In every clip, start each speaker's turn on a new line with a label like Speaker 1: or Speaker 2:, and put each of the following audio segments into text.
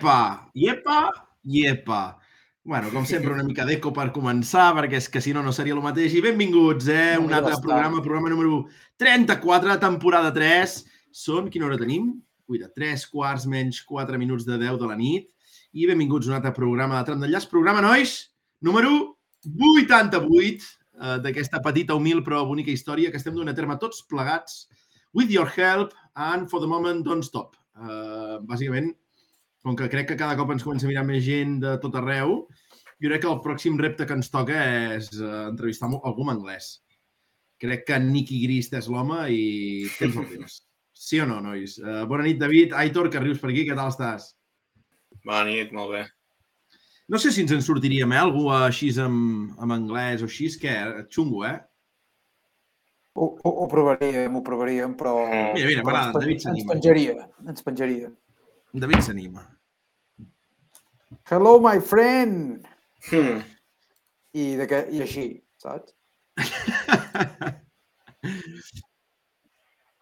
Speaker 1: Iepa! Iepa! Iepa! Bueno, com sempre, una mica d'eco per començar, perquè és que si no, no seria el mateix. I benvinguts, eh? Un altre programa, programa número 34, temporada 3. Són, quina hora tenim? Cuida, 3 quarts menys 4 minuts de 10 de la nit. I benvinguts a un altre programa de Tram d'Enllaç. Programa, nois, número 88 eh, d'aquesta petita, humil però bonica història que estem donant a terme tots plegats. With your help and for the moment, don't stop. Uh, bàsicament, com que crec que cada cop ens comença a mirar més gent de tot arreu, jo crec que el pròxim repte que ens toca és uh, entrevistar algú en anglès. Crec que Nicky Grist és l'home i tens el temps. Sí o no, nois? Uh, bona nit, David. Aitor, que rius per aquí, què tal estàs?
Speaker 2: Bona nit, molt bé.
Speaker 1: No sé si ens en sortiríem, eh? Algú així amb, amb anglès o així, que xungo, eh?
Speaker 3: Ho, ho, ho provaríem, ho provaríem, però...
Speaker 1: Mira, mira, m'agrada, David s'anima.
Speaker 3: Ens penjaria, ens penjaria.
Speaker 1: David s'anima.
Speaker 3: Hello, my friend!
Speaker 2: Hmm.
Speaker 3: I, de què, I així, saps?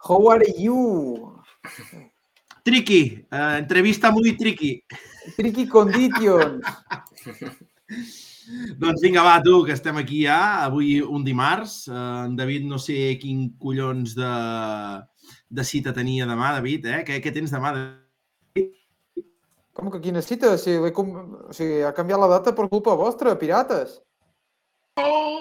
Speaker 3: How are you?
Speaker 1: Triqui, uh, entrevista muy triqui.
Speaker 3: Triqui condition.
Speaker 1: doncs vinga, va, tu, que estem aquí ja, avui un dimarts. Uh, en David no sé quin collons de, de cita tenia demà, David, eh? Què, què tens demà, David?
Speaker 3: Com que quina cita? Si com... o sigui, ha canviat la data per culpa vostra, pirates.
Speaker 1: Oh!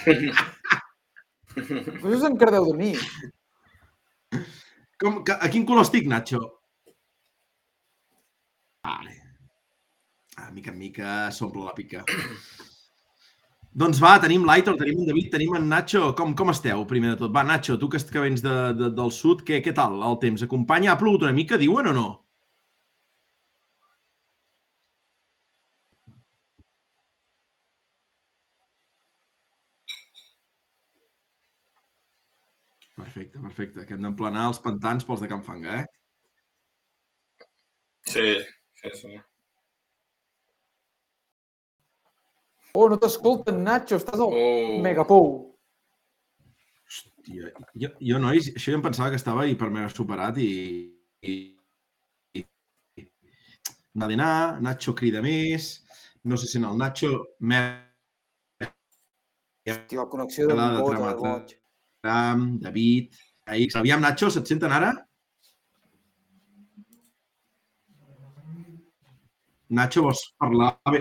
Speaker 3: Però us en credeu de mi.
Speaker 1: Com, que, a quin color estic, Nacho? Vale. A mica en mica s'omple la pica. doncs va, tenim l'Aitor, tenim en David, tenim en Nacho. Com, com esteu, primer de tot? Va, Nacho, tu que, que vens de, de, del sud, què, què tal el temps? Acompanya? Ha plogut una mica, diuen o no? Perfecte, perfecte. Que hem d'emplenar els pantans pels de Can Fanga, eh?
Speaker 2: Sí, sí, sí.
Speaker 3: Oh, no t'escolten, Nacho, estàs al
Speaker 2: Oh.
Speaker 3: megapou.
Speaker 1: Hòstia, jo, jo, nois, això jo em pensava que estava hiper mega superat i... i, i, i n'ha d'anar, Nacho crida més, no sé si en el Nacho m'ha
Speaker 3: Hòstia, la connexió de
Speaker 1: de
Speaker 3: de boig.
Speaker 1: Ram, David... Ahí. Aviam, Nacho, se't senten ara? Nacho, vols parlar? Bé.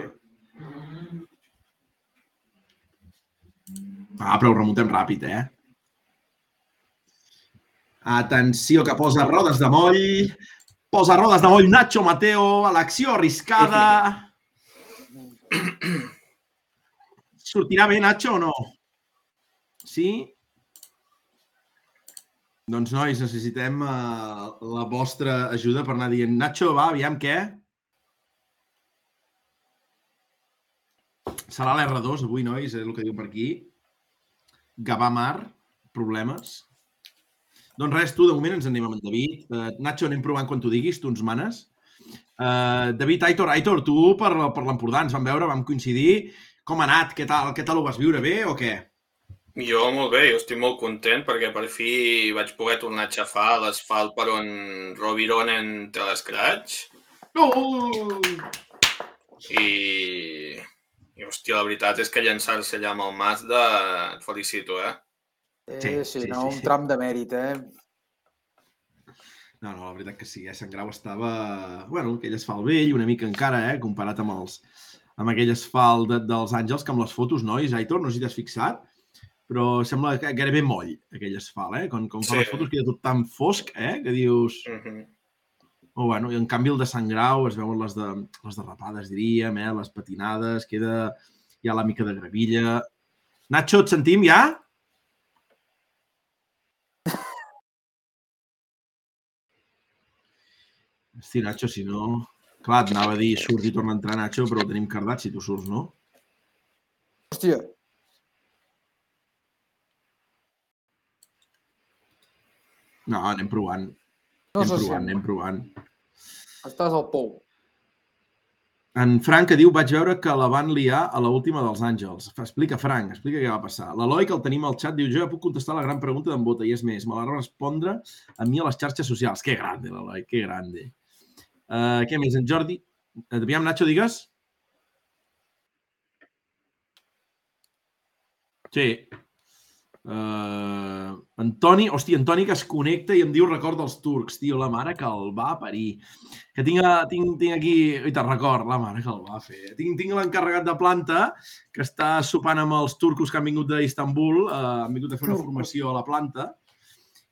Speaker 1: Ah, però ho remuntem ràpid, eh? Atenció, que posa rodes de moll. Posa rodes de moll Nacho Mateo a l'acció arriscada. Sortirà bé, Nacho, o no? Sí? Doncs, nois, necessitem uh, la vostra ajuda per anar dient Nacho, va, aviam què? Serà l'R2 avui, nois, és el que diu per aquí. Gavà Mar, problemes. Doncs res, tu, de moment ens anem amb en David. Uh, Nacho, anem provant quan tu diguis, tu ens manes. Uh, David, Aitor, Aitor, tu per, per l'Empordà ens vam veure, vam coincidir. Com ha anat? Què tal? Què tal ho vas viure? Bé o què?
Speaker 2: Jo molt bé, jo estic molt content perquè per fi vaig poder tornar a xafar l'asfalt per on Rovironen té l'escratx
Speaker 1: Oh!
Speaker 2: i... i, hòstia, la veritat és que llançar-se allà amb el Mazda et felicito, eh?
Speaker 3: Eh,
Speaker 1: Sí,
Speaker 3: sí,
Speaker 1: sí,
Speaker 3: no,
Speaker 1: sí,
Speaker 3: un
Speaker 1: sí.
Speaker 3: tram de mèrit, eh?
Speaker 1: No, no, la veritat que sí, eh? Sant Grau estava... Bueno, aquell asfalt vell, una mica encara, eh? Comparat amb els amb aquell asfalt de, dels Àngels, que amb les fotos, nois, Aitor, no sé si t'has fixat, però sembla que gairebé moll, aquell asfalt, eh? Com, com fa
Speaker 2: Sí.
Speaker 1: les fotos queda tot tan fosc, eh? Que dius...
Speaker 2: Uh -huh.
Speaker 1: Oh, bueno, i en canvi el de Sant Grau es veuen les, de, les derrapades, diríem, eh? les patinades, queda ja la mica de gravilla. Nacho, et sentim ja? Hosti, Nacho, si no... Clar, et anava a dir surt i torna a entrar Nacho, però tenim cardat si tu surts, no?
Speaker 3: Hòstia,
Speaker 1: No, anem provant.
Speaker 3: no
Speaker 1: anem provant, anem provant.
Speaker 3: Estàs al pou.
Speaker 1: En Frank que diu, vaig veure que la van liar a la última dels Àngels. Explica, Frank, explica què va passar. L'Eloi, que el tenim al xat, diu, jo ja puc contestar la gran pregunta d'en Bota, i és més, me la respondre a mi a les xarxes socials. Que grande, l'Eloi, que grande. Uh, què més? En Jordi... Aviam, Nacho, digues? Sí. Uh, Antoni, hòstia, Antoni que es connecta i em diu record dels turcs, tio, la mare que el va parir. Que tinc, a- tinc, tinc aquí, i te'n record, la mare que el va fer. Tinc, tinc l'encarregat de planta que està sopant amb els turcos que han vingut d'Istanbul, uh, han vingut a fer una formació a la planta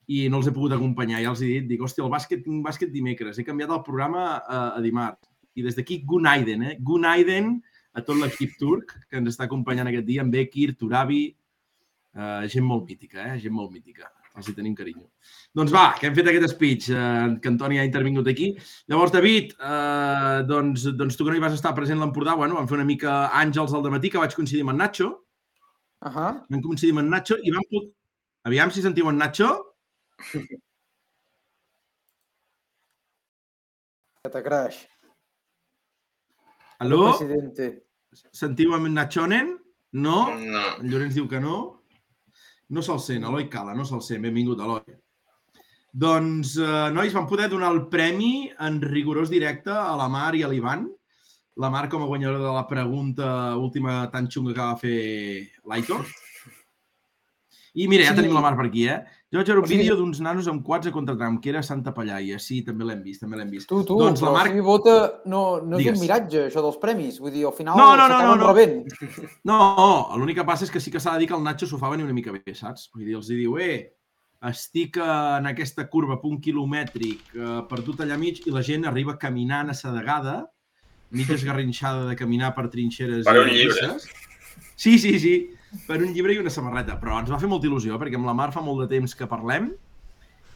Speaker 1: i no els he pogut acompanyar. Ja els he dit, dic, hòstia, el bàsquet, tinc bàsquet dimecres. He canviat el programa a, a dimarts. I des d'aquí, Gunaiden, eh? Gunaiden a tot l'equip turc que ens està acompanyant aquest dia, amb Bekir, Turabi, eh, gent molt mítica, eh? gent molt mítica. Els hi tenim carinyo. Doncs va, que hem fet aquest speech, eh, que Antoni ha intervingut aquí. Llavors, David, eh, doncs, doncs tu que no hi vas estar present a l'Empordà, bueno, vam fer una mica àngels al matí que vaig coincidir amb en Nacho,
Speaker 3: Ahà.
Speaker 1: vam coincidir amb en Nacho i vam... Aviam si sentiu en Nacho.
Speaker 3: Que te creix.
Speaker 1: Aló?
Speaker 3: Presidente.
Speaker 1: Sentiu en Nachonen? No?
Speaker 2: No.
Speaker 1: En Llorenç diu que no. No se'l sent, Eloi Cala, no se'l sent. Benvingut, Eloi. Doncs, eh, nois, vam poder donar el premi en rigorós directe a la Mar i a l'Ivan. La Mar com a guanyadora de la pregunta última tan xunga que va fer l'Aitor. I mira, ja
Speaker 3: Sí.
Speaker 1: tenim la Mar per aquí, eh? Jo vaig veure un
Speaker 3: O sigui-
Speaker 1: vídeo d'uns nanos amb quads a contratram, que era Santa Pallaia. Sí, també l'hem vist, també l'hem vist.
Speaker 3: Tu, tu,
Speaker 1: Doncs la
Speaker 3: però
Speaker 1: Marc-
Speaker 3: o sigui, vota, no, no és
Speaker 1: Digues.
Speaker 3: un miratge, això dels premis. Vull dir, al final
Speaker 1: No, no, no, no, no.
Speaker 3: rebent.
Speaker 1: No, l'únic que passa és que sí que s'ha de dir que el Nacho s'ho fa venir una mica bé, saps? Vull dir, els hi diu, eh, estic en aquesta curva a punt quilomètric, eh, perdut allà mig, i la gent arriba caminant assedegada, mig esgarrinxada de caminar per trinxeres
Speaker 2: Per
Speaker 1: i
Speaker 2: un llibre.
Speaker 1: hortisses. Sí, sí, sí, per un llibre i una samarreta. Però ens va fer molta il·lusió, perquè amb la Mar fa molt de temps que parlem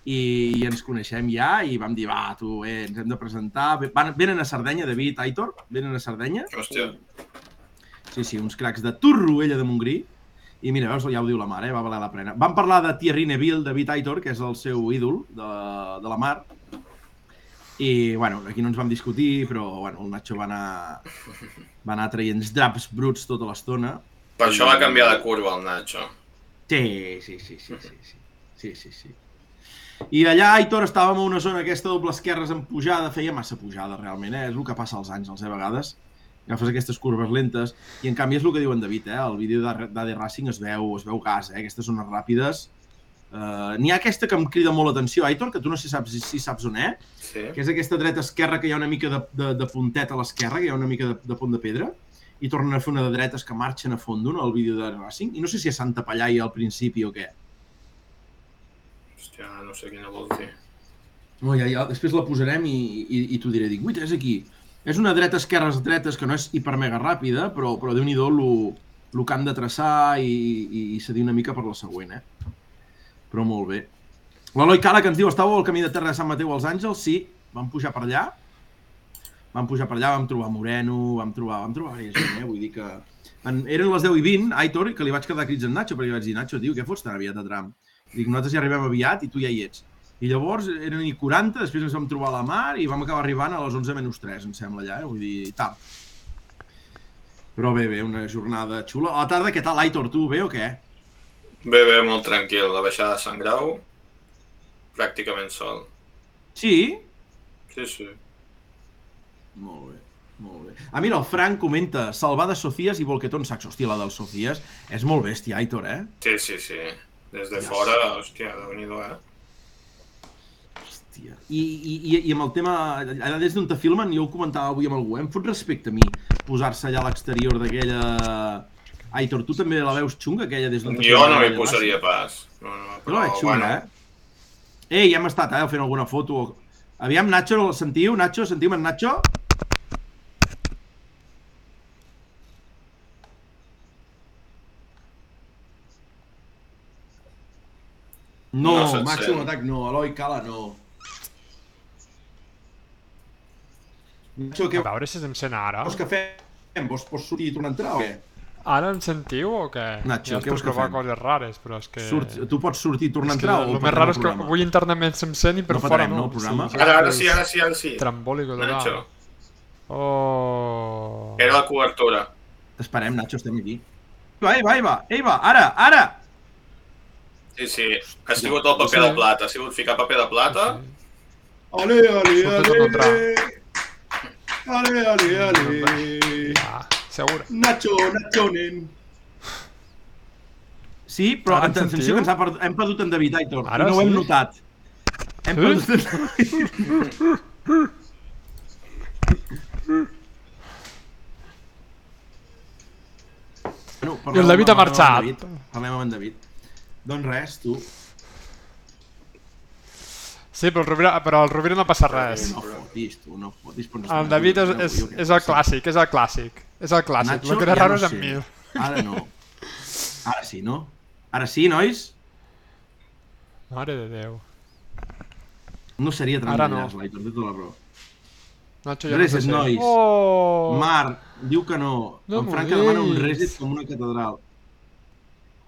Speaker 1: i, i ens coneixem ja i vam dir, va, tu, eh, ens hem de presentar. Van, venen a Sardenya, David, Aitor, venen a Sardenya.
Speaker 2: Hòstia.
Speaker 1: Sí, sí, uns cracs de Torroella de Montgrí. I mira, veus, ja ho diu la mare, eh? va valer la pena. Vam parlar de Thierry Neville, David Aitor, que és el seu ídol de, de la mar. I, bueno, aquí no ens vam discutir, però, bueno, el Nacho va anar, va anar traient draps bruts tota l'estona.
Speaker 2: Per això va canviar de curva el Nacho.
Speaker 1: Sí, sí, sí, sí, sí, sí. Sí, sí, sí. I allà, Aitor, estàvem a una zona aquesta doble esquerres en pujada, feia massa pujada realment, eh? és el que passa als àngels, eh, a vegades. Agafes aquestes curves lentes i en canvi és el que diu en David, eh? el vídeo d'AD Racing es veu, es veu gas, eh? aquestes zones ràpides. Uh, N'hi ha aquesta que em crida molt l'atenció, Aitor, que tu no sé si saps, si saps on és,
Speaker 2: Sí.
Speaker 1: que és aquesta dreta-esquerra que hi ha una mica de, de, de puntet a l'esquerra, que hi ha una mica de, de pont de pedra, i tornen a fer una de dretes que marxen a fondo, no?, el vídeo de Racing. I no sé si és Santa Pallaia al principi o què.
Speaker 2: Hòstia, no sé quina vol dir.
Speaker 1: No, ja, ja, després la posarem i, i, i t'ho diré. Dic, uita, és aquí. És una dreta esquerres dretes que no és hiper mega ràpida, però, però déu-n'hi-do el que han de traçar i, i, i cedir una mica per la següent, eh? Però molt bé. L'Eloi Cala que ens diu, estàveu al camí de Terra de Sant Mateu als Àngels? Sí, vam pujar per allà. Vam pujar per allà, vam trobar Moreno, vam trobar, vam trobar diversa gent, eh? Vull dir que... En, eren les 10 i 20, Aitor, que li vaig quedar crits en Nacho, perquè li vaig dir, Nacho, tio, què fots tan aviat a tram? Dic, nosaltres ja arribem aviat i tu ja hi ets. I llavors eren i 40, després ens vam trobar a la mar i vam acabar arribant a les 11 menys 3, em sembla, allà, eh? vull dir, tard. Però bé, bé, una jornada xula. A la tarda, què tal, Aitor, tu, bé o què?
Speaker 2: Bé, bé, molt tranquil. La baixada de Sant Grau, pràcticament sol.
Speaker 1: Sí?
Speaker 2: Sí, sí.
Speaker 1: Molt bé, molt bé. Ah, mira, el Frank comenta Salvada Socias i Volquetón Sax. Hòstia, la del Socias és molt bèstia, Aitor, eh?
Speaker 2: Sí, sí, sí. Des de
Speaker 1: Ja
Speaker 2: fora, hòstia, déu nhi eh?
Speaker 1: Hòstia. I, i, i, amb el tema, allà des d'on te filmen, jo ho comentava avui amb algú, eh? em fot respecte a mi posar-se allà a l'exterior d'aquella... Aitor, tu també la veus xunga, aquella des d'on te
Speaker 2: Jo no m'hi posaria pas. No, no,
Speaker 1: Jo la veig xunga, eh? Ei, ja hem estat, eh, fent alguna foto. Aviam, Nacho, el sentiu? Nacho, sentiu en Nacho? No,
Speaker 2: No
Speaker 1: màxim atac no, Eloi Cala no. Nacho, què
Speaker 4: A veure si se'm sent ara.
Speaker 1: vols que fem? Vols, vols sortir i tornar a entrar o què?
Speaker 4: Ara em sentiu o què?
Speaker 1: Nacho,
Speaker 4: ja
Speaker 1: què vols que fem?
Speaker 4: coses rares, però és que...
Speaker 1: Surt, tu pots sortir i tornar a entrar
Speaker 4: el
Speaker 1: o
Speaker 4: més
Speaker 1: patrem
Speaker 4: raro
Speaker 1: el
Speaker 4: és que avui internament se'm sent i per
Speaker 1: No
Speaker 4: fora no.
Speaker 1: no, el programa?
Speaker 4: Sí,
Speaker 2: Ara, ara sí, ara sí, ara sí.
Speaker 4: Trambòlico total.
Speaker 2: Nacho.
Speaker 4: Oh...
Speaker 2: Era la cobertura.
Speaker 1: T'esperem, Nacho, estem aquí. Va, ei, va, ei, va, ei, va, ara, ara!
Speaker 2: Sí, sí. Ha sigut el paper
Speaker 4: Sí.
Speaker 2: de plata. Ha sigut ficar paper de plata.
Speaker 1: Ale, ale,
Speaker 4: Surto tot un
Speaker 1: Ale, ale, ale.
Speaker 4: Ah, segura.
Speaker 1: Nacho, Nacho, nen. Sí, però
Speaker 4: Ara
Speaker 1: atenció
Speaker 4: sentiu?
Speaker 1: que ens ha perdut, hem perdut en David Aitor.
Speaker 4: Ara
Speaker 1: no ho hem
Speaker 4: sí?
Speaker 1: notat. Hem
Speaker 4: Sí?
Speaker 1: perdut en David. Bueno,
Speaker 4: I el David ha
Speaker 1: parlem amb en
Speaker 4: marxat.
Speaker 1: David. Parlem amb en David. Doncs res, tu.
Speaker 4: Sí, però el Rovira, però el Rovira no passa res.
Speaker 1: No fotis, tu, no fotis. però ens
Speaker 4: El David és, és, és el clàssic, és el clàssic. És el clàssic.
Speaker 1: Nacho,
Speaker 4: el que era
Speaker 1: ja
Speaker 4: raro
Speaker 1: no
Speaker 4: és en mi.
Speaker 1: Ara no. Ara sí, no? Ara sí, nois?
Speaker 4: Mare de Déu.
Speaker 1: No seria
Speaker 4: Ara no.
Speaker 1: tremendallàs, l'Aitor, té tota la raó.
Speaker 4: Nacho, ja no sé
Speaker 1: Reset,
Speaker 4: si-
Speaker 1: nois.
Speaker 4: Oh!
Speaker 1: Marc diu que no.
Speaker 4: No
Speaker 1: en Frank demana un reset com una catedral.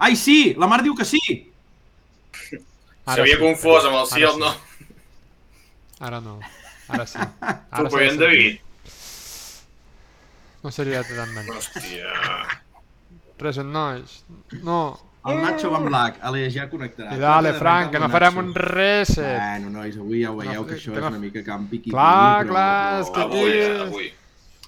Speaker 1: Ai, sí! La Mar diu que sí!
Speaker 4: Ara
Speaker 2: S'havia
Speaker 4: sí,
Speaker 2: confós amb el sí o el no.
Speaker 4: Ara no. Ara sí. Ara
Speaker 2: Tu,
Speaker 4: sí,
Speaker 2: però en
Speaker 4: sí.
Speaker 2: David.
Speaker 4: No seria tan ment.
Speaker 2: Hòstia.
Speaker 4: Reset, nois. No.
Speaker 1: El Nacho va en black. Ale, ja connectarà.
Speaker 4: I dale, Frank, que no farem un reset.
Speaker 1: Bueno, nois, avui ja ho veieu
Speaker 4: No,
Speaker 1: que això és
Speaker 4: no-
Speaker 1: una mica campi piqui.
Speaker 4: Clar, clar, és que
Speaker 2: Avui,
Speaker 4: aquí-
Speaker 2: eh, avui.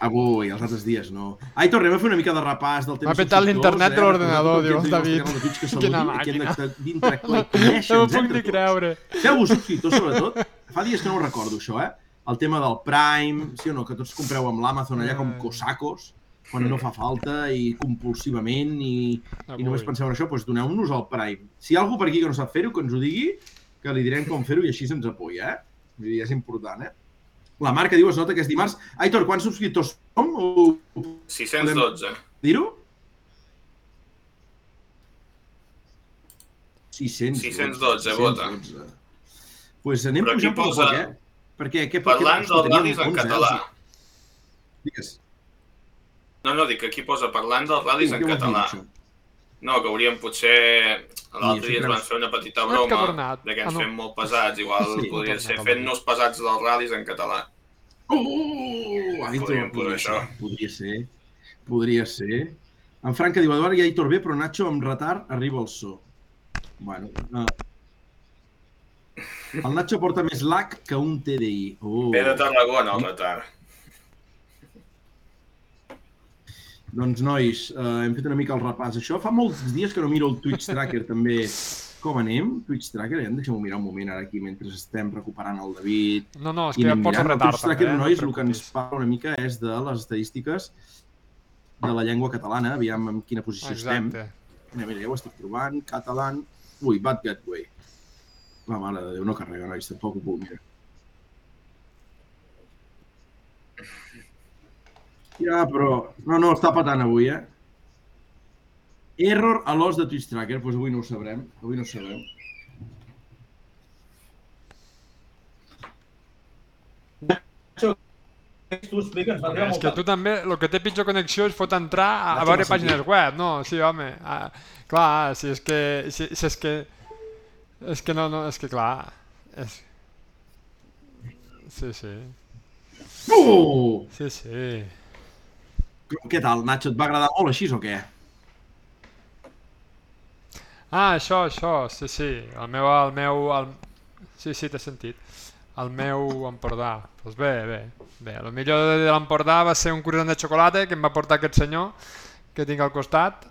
Speaker 1: Avui, els altres dies no. Ai, tornem a fer una mica de repàs del tema
Speaker 4: M'ha petat l'internet de l'ordenador, diu el David.
Speaker 1: Quina
Speaker 4: Quina
Speaker 1: màquina.
Speaker 4: No m'ho puc ni creure.
Speaker 1: Feu-vos subscriptors, sobretot. Fa dies que no ho recordo, això, eh? El tema del Prime, sí o no, que tots compreu amb l'Amazon allà com
Speaker 4: Eh.
Speaker 1: cosacos, quan no fa falta i compulsivament i, i només
Speaker 4: Avui.
Speaker 1: penseu en això, doncs doneu-nos al Prime. Si hi ha algú per aquí que no sap fer-ho, que ens ho digui, que li direm com fer-ho i així se'ns apoya, eh? Vull dir, és important, eh? La marca diu es nota que és dimarts. Aitor, quants subscriptors som? O...
Speaker 2: 612.
Speaker 1: Dir-ho? 612.
Speaker 2: 612, vota.
Speaker 1: Doncs pues anem
Speaker 2: Però
Speaker 1: pujant
Speaker 2: posa-
Speaker 1: poc, eh? Perquè què,
Speaker 2: Parlant
Speaker 1: què, teníem
Speaker 2: ral·lis en
Speaker 1: 11, eh?
Speaker 2: català.
Speaker 1: Digues.
Speaker 2: No, no, dic que aquí posa parlant dels ral·lis
Speaker 1: Què
Speaker 2: en
Speaker 1: dir,
Speaker 2: català.
Speaker 1: això?
Speaker 2: No, que hauríem potser... L'altre dia ens van fer una petita broma de que
Speaker 4: Ah,
Speaker 2: ens
Speaker 4: no.
Speaker 2: fem molt pesats. Igual
Speaker 1: Sí.
Speaker 2: podria ser
Speaker 4: no, no.
Speaker 2: fent-nos pesats dels ral·lis en català.
Speaker 1: Oh! Aitor,
Speaker 2: Podríem
Speaker 1: podria,
Speaker 2: això.
Speaker 1: ser, podria ser. Podria ser. En Franca diu, Eduard i Aitor bé, però Nacho amb retard arriba el so. Bueno, no. El Nacho porta més lag que un TDI. Oh.
Speaker 2: Ve de Tarragona, el retard.
Speaker 1: Doncs, nois, eh, hem fet una mica el repàs. Això fa molts dies que no miro el Twitch Tracker, també. Com anem? Twitch Tracker, ja em deixem mirar un moment ara aquí mentre estem recuperant el David.
Speaker 4: No, no, és que ja.
Speaker 1: El
Speaker 4: retard.
Speaker 1: Twitch Tracker,
Speaker 4: eh?
Speaker 1: nois,
Speaker 4: no
Speaker 1: el que ens parla una mica és de les estadístiques de la llengua catalana, aviam en quina posició estem.
Speaker 4: Exacte.
Speaker 1: Mira, mira, ja ho estic trobant, catalan... Ui, Bad Gateway. La mare de Déu, no carrega, nois, tampoc ho puc mirar. Ja, però... No, no, està patant avui, eh? Error a l'os de Twitch Tracker, doncs avui no ho sabrem. Avui no ho sabem.
Speaker 5: Tu va
Speaker 4: és que tu també, el que té pitjor connexió és fot entrar a, a veure
Speaker 1: a
Speaker 4: pàgines web. No, sí, home. Ah, clar, si és que... Si, si és que... És que no, no, és que clar... És... Sí, sí.
Speaker 1: Uh!
Speaker 4: Sí, sí.
Speaker 1: Què tal, Nacho? Et va agradar molt així o què?
Speaker 4: Ah, això, això, sí, sí. El meu, el meu... El... Sí, sí, t'he sentit. El meu Empordà. Doncs pues bé, bé, bé. El millor de l'Empordà va ser un croissant de xocolata que em va portar aquest senyor que tinc al costat.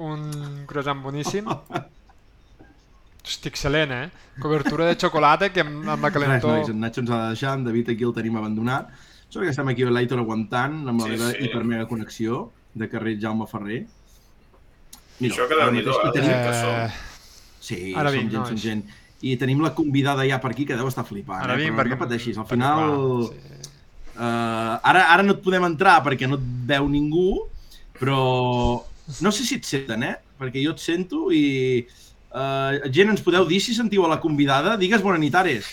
Speaker 4: Un croissant boníssim. Hosti, excel·lent, eh? Cobertura de xocolata que amb, amb la
Speaker 1: Res,
Speaker 4: calentor...
Speaker 1: nois, en Nacho ens ha de deixar, en David aquí el tenim abandonat. Sort que estem aquí a l'Aitor aguantant amb la
Speaker 2: Sí,
Speaker 1: meva
Speaker 2: sí.
Speaker 1: hipermega connexió de carrer Jaume Ferrer.
Speaker 2: Això que
Speaker 1: ara
Speaker 2: déu-n'hi-do, eh,
Speaker 1: hi tenim-
Speaker 2: que som.
Speaker 4: Eh,
Speaker 1: Sí,
Speaker 4: Ara
Speaker 1: som
Speaker 4: vinc,
Speaker 1: gent, som gent. I tenim la convidada ja per aquí que deu estar flipant.
Speaker 4: ara
Speaker 1: eh?
Speaker 4: vinc perquè...
Speaker 1: no pateixis, al final...
Speaker 4: sí.
Speaker 1: Uh, ara, ara no et podem entrar perquè no et veu ningú, però no sé si et senten, eh? Perquè jo et sento i... Uh, gent, ens podeu dir si sentiu a la convidada? Digues bona nit, Ares.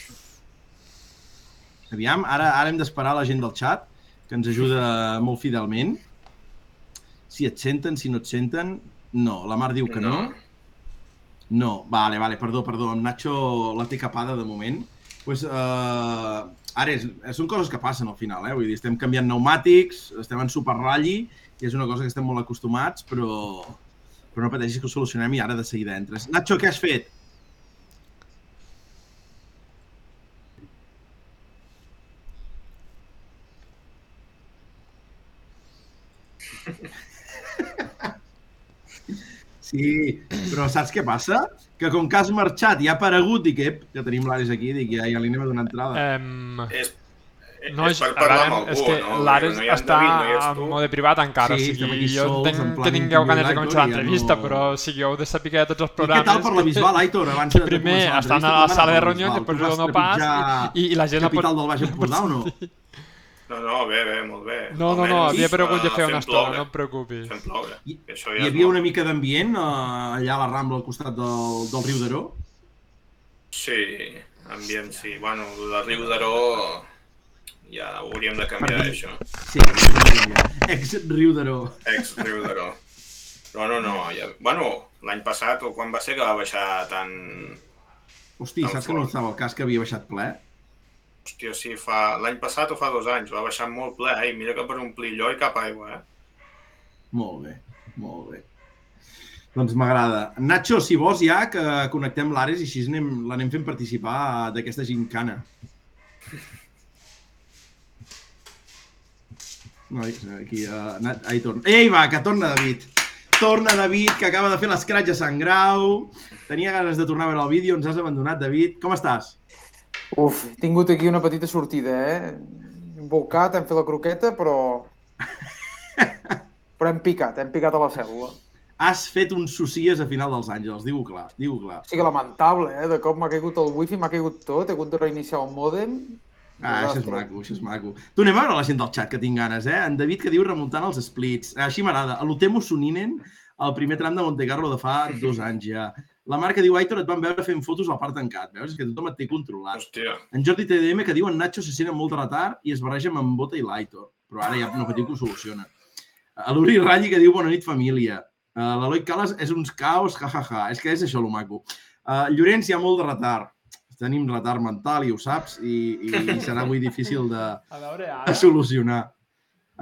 Speaker 1: Aviam, ara, ara hem d'esperar la gent del chat, que ens ajuda molt fidelment. Si et senten, si no et senten... No, la Mar diu que no. No, vale, vale, perdó, perdó. En Nacho la té capada de moment. Pues, uh, Ara, és, són coses que passen al final, eh? Vull dir, estem canviant pneumàtics, estem en superralli, i és una cosa que estem molt acostumats, però, però no pateixis que ho solucionem i ara de seguida entres. Nacho, què has fet? Sí, però saps què passa? Que com que has marxat i ha aparegut, dic, ep, que tenim l'Ares aquí, dic, ja, ja li anem a donar entrada.
Speaker 4: Um,
Speaker 2: És,
Speaker 4: no,
Speaker 2: és per parlar amb algú,
Speaker 4: és que
Speaker 2: no?
Speaker 4: l'Ares
Speaker 2: No
Speaker 4: està
Speaker 2: David, no
Speaker 4: en mode privat encara,
Speaker 1: Sí,
Speaker 4: o sigui,
Speaker 1: aquí
Speaker 4: jo
Speaker 1: sols, en
Speaker 4: entenc que tingueu ganes de començar l'entrevista,
Speaker 1: no-
Speaker 4: però o sigui, heu de saber que tots els
Speaker 1: I
Speaker 4: programes...
Speaker 1: què tal per la Bisbal, Aitor, abans de, de
Speaker 4: primer estan a la sala de i
Speaker 1: Bisbal?
Speaker 4: després
Speaker 1: vas
Speaker 4: no pas i, i la gent...
Speaker 1: capital del Baix Empordà o no?
Speaker 2: No, no, bé, bé, molt bé.
Speaker 4: No, no, no, havia pregut de fer una estona,
Speaker 2: ploure,
Speaker 4: no et preocupis.
Speaker 2: Fem ploure.
Speaker 1: I-
Speaker 2: que això
Speaker 1: Hi
Speaker 2: ja és
Speaker 1: havia
Speaker 2: molt.
Speaker 1: una mica d'ambient eh, allà a la Rambla al costat del, del riu d'Aró?
Speaker 2: Sí, ambient, sí. Bueno, la Riu d'Aró ja ho hauríem de canviar,
Speaker 1: Per dir-
Speaker 2: això.
Speaker 1: Sí, ex-riu d'Aró.
Speaker 2: Ex Riu d'Aró. No, no, no. Ja... Bueno, l'any passat, o quan va ser que va baixar tant...
Speaker 1: Hosti,
Speaker 2: Tan
Speaker 1: saps que no
Speaker 2: fort.
Speaker 1: estava el cas que havia baixat ple?
Speaker 2: Hòstia, sí, fa... l'any passat o fa dos anys, va baixar molt ple, eh? I mira que per omplir allò i cap aigua, eh?
Speaker 1: Molt bé, molt bé. Doncs m'agrada. Nacho, si vols ja que connectem l'Ares i així anem, l'anem fent participar d'aquesta gincana. Nois, aquí, uh, ahí torna. Ei, va, que torna David. Torna David, que acaba de fer l'escratx a Sant Grau. Tenia ganes de tornar a veure el vídeo, ens has abandonat, David. Com estàs?
Speaker 3: Uf, he tingut aquí una petita sortida, eh? Hem volcat, hem fet la croqueta, però... Però hem picat, hem picat a la cèl·lula.
Speaker 1: Has fet un socies a final dels Àngels, diu clar, diu clar.
Speaker 3: O sigui, lamentable, eh? De cop m'ha caigut el wifi, m'ha caigut tot, he hagut de reiniciar el mòdem.
Speaker 1: Ah, això és maco, això és maco. Tu anem a veure la gent del xat que tinc ganes, eh? En David que diu remuntant els splits. Així m'agrada. L'Utemo s'uninen al primer tram de Monte Carlo de fa dos anys ja. La Marca diu, Aitor, et van veure fent fotos al parc tancat. Veus? És que tothom et té controlat.
Speaker 2: Hòstia,
Speaker 1: En Jordi TDM que diu en Nacho se sent amb molt de retard i es barreja amb en Bota i l'Aitor. Però ara ja no patiu que ho soluciona. A l'Uri Ralli que diu bona nit família. Uh, L'Eloi Calas és uns caos, jajaja. Ja, ja. És que és això lo maco. Uh, Llorenç hi ha molt de retard. Tenim retard mental i ho saps i, i serà avui difícil de,
Speaker 4: A veure
Speaker 1: de solucionar.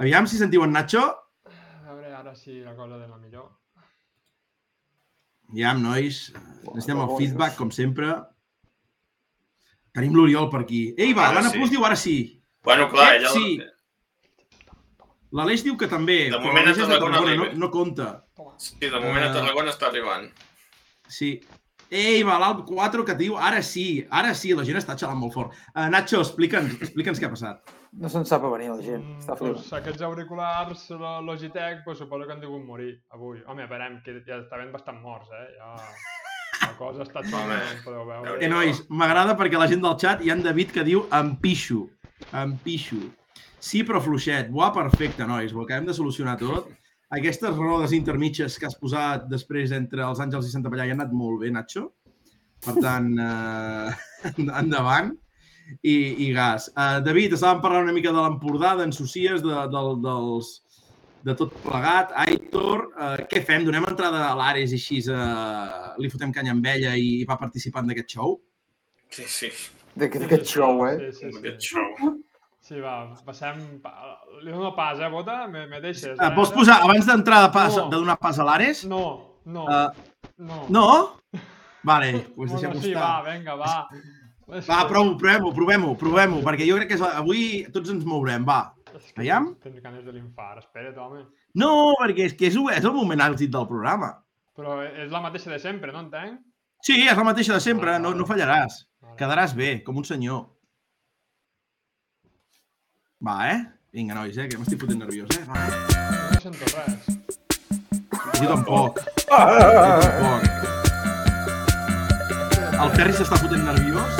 Speaker 1: Aviam si sentiu en Nacho.
Speaker 4: a veure ara si la cosa de la millor.
Speaker 1: Aviam, nois. Necessitem el feedback, com sempre. Tenim l'Oriol per aquí. Ei, va, l'Anna
Speaker 2: sí.
Speaker 1: Plus diu ara sí.
Speaker 2: Bueno, clar,
Speaker 1: Eh,
Speaker 2: ella...
Speaker 1: sí. L'Aleix diu que també,
Speaker 2: De
Speaker 1: però
Speaker 2: moment
Speaker 1: l'Aleix
Speaker 2: a
Speaker 1: és de
Speaker 2: Tarragona
Speaker 1: no, no compta.
Speaker 2: Sí, de moment a
Speaker 1: Ah.
Speaker 2: Tarragona està arribant.
Speaker 1: Sí. Ei, va, l'Alp 4 que diu, ara sí, ara sí, la gent està xalant molt fort. Uh, Nacho, explica'ns explica'ns què ha passat.
Speaker 3: No se'n sap a venir la gent,
Speaker 4: Mm,
Speaker 3: està
Speaker 4: pues,
Speaker 3: flipant.
Speaker 4: aquests auriculars, la Logitech, pues, suposo que han degut morir avui. Home, esperem, que ja estaven bastant morts, eh? Ja... La cosa està xunga,
Speaker 2: Home,
Speaker 4: com podeu veure.
Speaker 1: Eh, nois, m'agrada perquè la gent del xat hi ha en David que diu em pixo, em pixo. Sí, però fluixet. Buah, perfecte, nois, ho acabem de solucionar tot. Aquestes rodes intermitges que has posat després entre els Àngels i Santa Pallà hi han anat molt bé, Nacho. Per tant, eh, endavant. I, i gas. Uh, David, estàvem parlant una mica de l'Empordà, d'en Socies, de, de, dels, de tot plegat. Aitor, uh, què fem? Donem entrada a l'Ares i així uh, li fotem canya amb ella i va participant d'aquest show?
Speaker 2: Sí, sí,
Speaker 3: D'aquest show, eh?
Speaker 4: Sí, sí, sí.
Speaker 2: show.
Speaker 4: Sí, va, passem... pa- Li dono pas, eh, Bota? Me, me deixes, eh?
Speaker 1: vols posar, abans d'entrar de, pas,
Speaker 4: No.
Speaker 1: de donar pas a l'Ares?
Speaker 4: No, no,
Speaker 1: Uh,
Speaker 4: no.
Speaker 1: no? Vale, doncs
Speaker 4: Bueno, sí, va,
Speaker 1: estar.
Speaker 4: vinga, va.
Speaker 1: Va, prou, provem-ho, provem-ho, provem-ho, perquè jo crec que avui tots ens mourem, va.
Speaker 4: És que
Speaker 1: Aviam.
Speaker 4: Tens ganes de l'infart, espera't, home.
Speaker 1: No, perquè és que és, és el moment àlgid del programa.
Speaker 4: Però és la mateixa de sempre, no entenc?
Speaker 1: Sí, és la mateixa de sempre, no, no fallaràs. Quedaràs bé, com un senyor. Va, eh? Vinga, nois, eh, que m'estic fotent nerviós, eh? Va.
Speaker 4: No sento res.
Speaker 1: Jo tampoc. Jo tampoc. El Ferri s'està fotent nerviós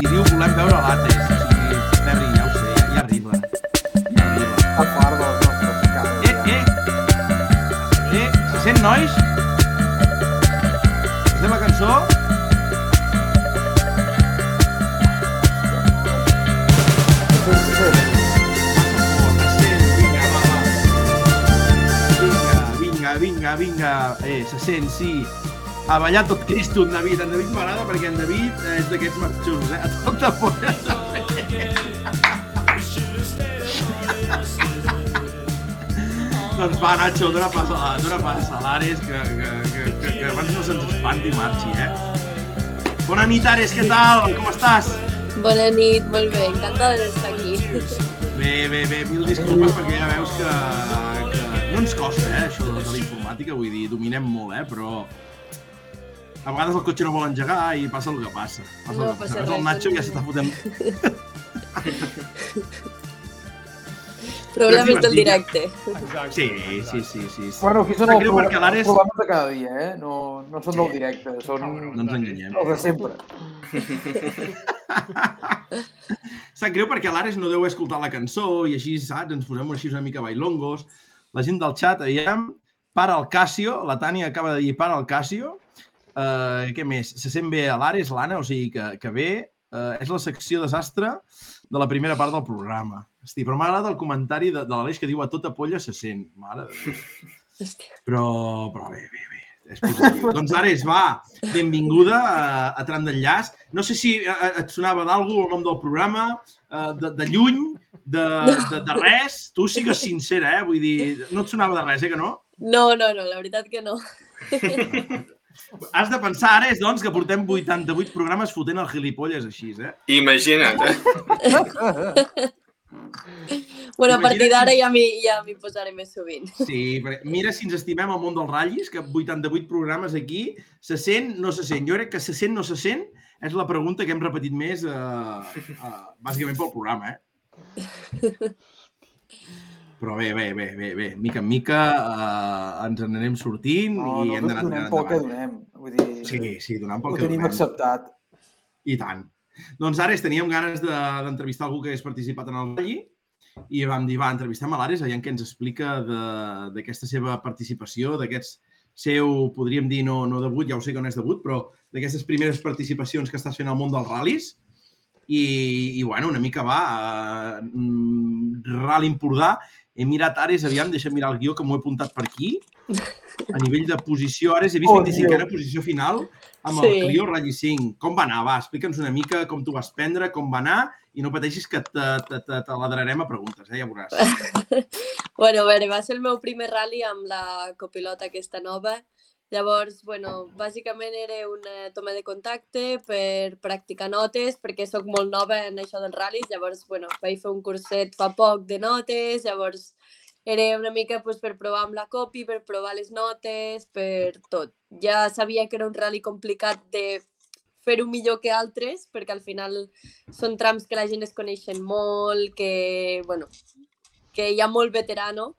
Speaker 1: i diu volem veure l'Ates. O sigui, Ferri, ja ho sé, ja, ja arriba. Ja arriba.
Speaker 3: A part dels nostres casos.
Speaker 1: Eh, eh! Eh, se sent, nois? Estem la cançó? Vinga, vinga, vinga, eh, se sent, sí. A ballar tot Cristo, en David. En David m'agrada perquè en David eh, és d'aquests marxons, eh? A tot de por. Doncs va, Nacho, dona pas a, dona pas a l'Ares, que, que, que, que, que abans no se'ns espanti marxi, eh? Bona nit, Ares, què tal? Com estàs?
Speaker 5: Bona nit, molt bé, encantada d'estar aquí.
Speaker 1: Bé, bé, bé, mil disculpes perquè ja veus que, no ens costa, eh, això de, de la informàtica, vull dir, dominem molt, eh, però a vegades el cotxe no vol engegar i passa el que passa. Passa
Speaker 5: No
Speaker 1: el que
Speaker 5: passa
Speaker 1: passa. El
Speaker 5: res,
Speaker 1: Nacho ja s'està fotent...
Speaker 5: Problemes del directe.
Speaker 4: Exacte.
Speaker 1: Sí, sí, sí, sí. sí.
Speaker 3: Bueno, aquí són els, pro- problemes de cada dia, eh? No, no són del directe, són
Speaker 1: No ens enganyem.
Speaker 3: els de sempre.
Speaker 1: Sap greu perquè l'Ares no deu haver escoltat la cançó i així, saps, ens posem així una mica bailongos. La gent del xat, aviam, para el Casio, la Tània acaba de dir para el Casio. Uh, què més? Se sent bé a l'Ares, l'Anna, o sigui que, que bé. Uh, és la secció desastre de la primera part del programa. Hosti, però m'ha agradat el comentari de, de l'Aleix que diu a tota polla se sent. Mare de Déu. Però, però bé, bé, bé. És positiu. doncs Ares, va, benvinguda a, a Tram d'Enllaç. No sé si eh, et sonava d'algú el nom del programa, eh, de, de lluny, de, de, de res. Tu sigues sincera, eh? Vull dir, no et sonava de res, eh, que no?
Speaker 5: No, no, no, la veritat que no.
Speaker 1: Has de pensar, Ares, doncs, que portem 88 programes fotent el gilipolles així, eh?
Speaker 2: Imagina't, eh?
Speaker 5: Bueno, a partir d'ara
Speaker 1: si-
Speaker 5: ja m'hi ja posaré més sovint.
Speaker 1: Sí, perquè mira si ens estimem el món dels ratllis, que 88 programes aquí, se sent, no se sent. Jo crec que se sent, no se sent, és la pregunta que hem repetit més, eh, eh, bàsicament pel programa, eh? Però bé, bé, bé, bé, bé. Mica en mica eh, ens en anem sortint
Speaker 3: No,
Speaker 1: i hem
Speaker 3: nosaltres
Speaker 1: d'anar
Speaker 3: donem pel que donem. Vull dir,
Speaker 1: Sí, sí, donant pel
Speaker 3: ho
Speaker 1: que
Speaker 3: tenim
Speaker 1: donem.
Speaker 3: acceptat.
Speaker 1: I tant. Doncs Ares, teníem ganes de- d'entrevistar algú que hagués participat en el Valli i vam dir, va, entrevistem a l'Ares, aviam què ens explica de- d'aquesta seva participació, d'aquests seu, podríem dir, no, no debut, ja ho sé que no és debut, però d'aquestes primeres participacions que estàs fent al món dels ral·lis. I, i bueno, una mica va, uh, Rally Empordà, he mirat Ares, aviam, deixa'm mirar el guió que m'ho he apuntat per aquí. A nivell de posició, Ares, he vist
Speaker 3: Oh,
Speaker 1: 25a posició final amb
Speaker 5: Sí.
Speaker 1: el Clio Rally 5. Com va anar? Va, explica'ns una mica com t'ho vas prendre, com va anar, i no pateixis que te, te, te, te ladrarem a preguntes, eh? ja veuràs.
Speaker 5: Bueno, a veure, va ser el meu primer rally amb la copilota aquesta nova. Llavors, bueno, bàsicament era una toma de contacte per practicar notes, perquè sóc molt nova en això dels ral·lis. Llavors, bueno, vaig fer un curset fa poc de notes, llavors era una mica pues, per provar amb la copy, per provar les notes, per tot. Ja sabia que era un rally complicat de fer-ho millor que altres, perquè al final són trams que la gent es coneixen molt, que, bueno, que hi ha molt veterano.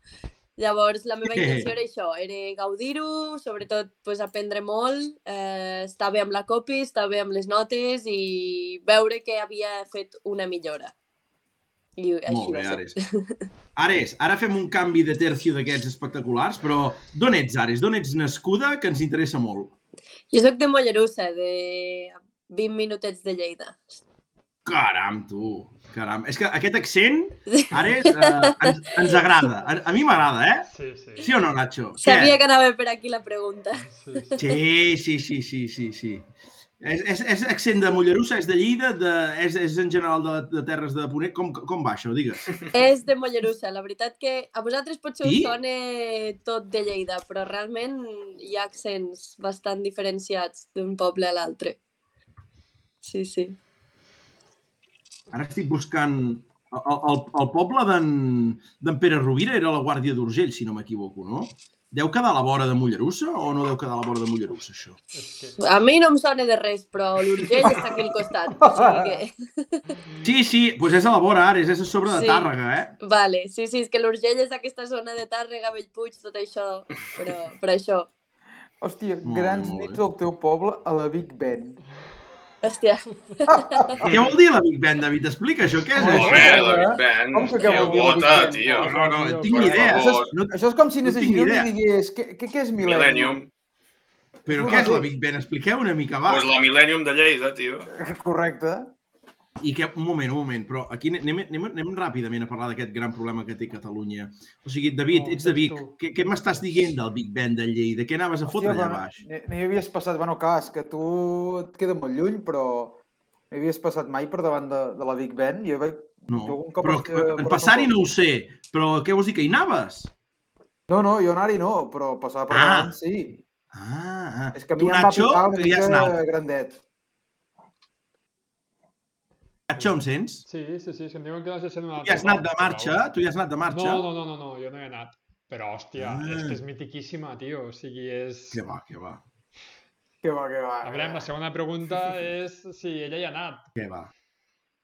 Speaker 5: Llavors, la meva intenció era això, era gaudir-ho, sobretot pues, aprendre molt, eh, estar bé amb la copy, estar bé amb les notes i veure que havia fet una millora. I així
Speaker 1: Molt bé. Ares. Ares, ara fem un canvi de tercio d'aquests espectaculars, però d'on ets, Ares? D'on ets nascuda, que ens interessa molt?
Speaker 5: Jo sóc de Mollerussa, de 20 minutets de Lleida.
Speaker 1: Caram, tu. Caram. És que aquest accent, Ares, eh, ens, ens agrada. A, a mi m'agrada, eh?
Speaker 4: Sí, sí.
Speaker 1: Sí o no, Nacho?
Speaker 5: Sabia
Speaker 1: Què?
Speaker 5: que anava per aquí la pregunta.
Speaker 4: sí.
Speaker 1: Sí, sí, sí, sí, sí, sí. És, és, és accent de Mollerussa, és de Lleida, de, és, és en general de, de Terres de Ponent. Com, com va això? Digues.
Speaker 5: És de Mollerussa. La veritat que a vosaltres potser us
Speaker 1: Sí?
Speaker 5: sona tot de Lleida, però realment hi ha accents bastant diferenciats d'un poble a l'altre. Sí, sí.
Speaker 1: Ara estic buscant... El, el, el poble d'en Pere Rovira era la Guàrdia d'Urgell, si no m'equivoco, no? Deu quedar a la vora de Mollerussa o no deu quedar a la vora de Mollerussa, això?
Speaker 5: A mi no em sona de res, però l'Urgell està aquí al costat. O sigui que...
Speaker 1: Sí, sí, doncs és a la vora, Ares, és a sobre de
Speaker 5: Sí.
Speaker 1: Tàrrega, eh?
Speaker 5: Vale, sí, sí, és que l'Urgell és aquesta zona de Tàrrega, Bellpuig, tot això, però per això.
Speaker 3: Hòstia,
Speaker 1: Molt
Speaker 3: grans
Speaker 1: bé, molt
Speaker 3: nits al teu poble a la Big Ben.
Speaker 5: Hòstia,
Speaker 1: Què vol dir la Big Ben, David? Explica això, què és això?
Speaker 3: Bé,
Speaker 2: la? Big Ben.
Speaker 3: Com que què vol dir la Big
Speaker 2: Bota,
Speaker 3: Ben?
Speaker 2: tio.
Speaker 1: No, no, no, tinc ni idea.
Speaker 2: favor.
Speaker 1: No,
Speaker 3: Això és com si
Speaker 1: tinc
Speaker 3: no i digués, què, què, què és Millennium?
Speaker 2: Millennium.
Speaker 1: però què és la Big Ben? Expliqueu una mica, va.
Speaker 2: Pues la Millennium de Lleida, tio.
Speaker 3: Correcte.
Speaker 1: I que, un moment, un moment, però aquí anem, anem, anem ràpidament a parlar d'aquest gran problema que té Catalunya. O sigui, David,
Speaker 3: No,
Speaker 1: ets de Vic.
Speaker 3: tu.
Speaker 1: Què, què m'estàs dient del Big Ben de Lleida? Què anaves a fotre allà
Speaker 3: bueno,
Speaker 1: baix?
Speaker 3: no, no hi havies passat... Bueno, clar, és que tu et queda molt lluny, però no hi havies passat mai per davant de, de la Big Ben. Jo vaig...
Speaker 1: No,
Speaker 3: jo algun cop
Speaker 1: però
Speaker 3: eh,
Speaker 1: en
Speaker 3: per
Speaker 1: passar-hi no ho sé, però què vols dir, que hi anaves?
Speaker 3: No, no, jo anar-hi no, però passar per
Speaker 1: Ah.
Speaker 3: davant sí.
Speaker 1: Ah, ah.
Speaker 3: És que a
Speaker 1: tu,
Speaker 3: mi em va
Speaker 1: Nacho,
Speaker 3: picar una
Speaker 1: que
Speaker 3: mica grandet.
Speaker 1: Nacho, em sents?
Speaker 4: Sí, sí, sí, és que em diuen que no sé si
Speaker 1: Tu hi has anat de marxa? Tu hi has anat de marxa?
Speaker 4: No, no, no, no, no, jo no he anat. Però, hòstia,
Speaker 1: Ah.
Speaker 4: és que és mitiquíssima, tio. O sigui, és...
Speaker 1: Que va, que va,
Speaker 3: Que va, que va.
Speaker 4: A veure, la segona pregunta és si ella hi ha anat.
Speaker 1: que va.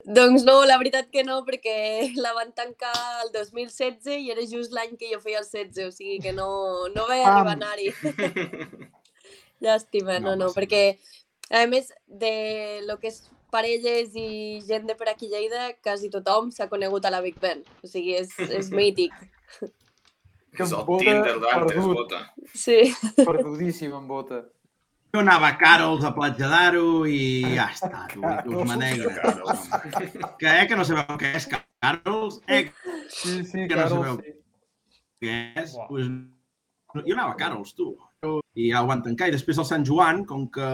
Speaker 5: Doncs no, la veritat que no, perquè la van tancar el 2016 i era just l'any que jo feia el 16, o sigui que no, no vaig
Speaker 3: Pam.
Speaker 5: arribar a anar-hi. Llàstima,
Speaker 1: No
Speaker 5: no, no, perquè a més de lo que és parelles i gent de per aquí Lleida, quasi tothom s'ha conegut a la Big Ben. O sigui, és, és mític.
Speaker 3: Que
Speaker 2: És el
Speaker 3: bota
Speaker 2: Tinder d'antes,
Speaker 3: perdut.
Speaker 2: bota.
Speaker 5: Sí.
Speaker 3: Perdudíssim em bota.
Speaker 1: Jo anava a Carols a Platja d'Aro i ja està, tu, tu us manegres. Que, eh, que no sabeu què és Carols? Eh,
Speaker 3: Sí, sí,
Speaker 1: Que no sabeu.
Speaker 3: sí.
Speaker 1: què és? Pues, jo anava a Carols, tu. I ja ho van tancar. I després al Sant Joan, com que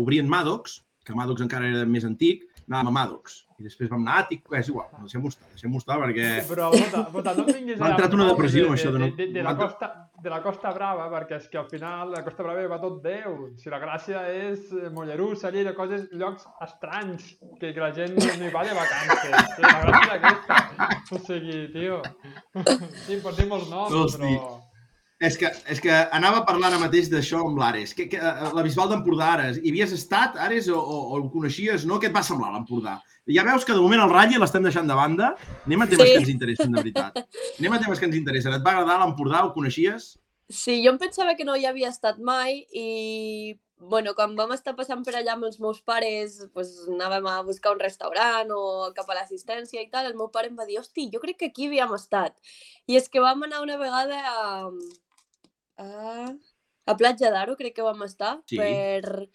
Speaker 1: obrien Maddox, que Maddox encara era més antic, anàvem a Maddox. I després vam anar a Àtic, és igual, deixem-ho estar, deixem-ho estar, perquè...
Speaker 4: Però, Bota, Bota, no em vinguis
Speaker 1: M'ha entrat una depressió,
Speaker 4: de,
Speaker 1: això de
Speaker 4: de, de, de, la costa, de la Costa Brava, perquè és que al final la Costa Brava va tot Déu. Si la gràcia és eh, Mollerussa, Lleida, coses, llocs estranys, que, que la gent no hi va de vacances. Sí, la gràcia és aquesta. O sigui, tio... Sí, pots dir molts noms, però...
Speaker 1: És que, és que anava a parlar ara mateix d'això amb l'Ares. Que, que, eh, la Bisbal d'Empordà, Ares. Hi havies estat, Ares, o, o, o el coneixies, no? Què et va semblar l'Empordà? Ja veus que de moment el Ratlli l'estem deixant de banda. Anem a temes
Speaker 5: Sí.
Speaker 1: que ens interessen, de veritat. Anem a temes que ens interessen. Et va agradar l'Empordà? Ho coneixies?
Speaker 5: Sí, jo em pensava que no hi havia estat mai i, bueno, quan vam estar passant per allà amb els meus pares, pues, anàvem a buscar un restaurant o cap a l'assistència i tal, el meu pare em va dir, hosti, jo crec que aquí havíem estat. I és que vam anar una vegada a, a, a Platja d'Aro, crec que vam estar,
Speaker 1: Sí.
Speaker 5: per,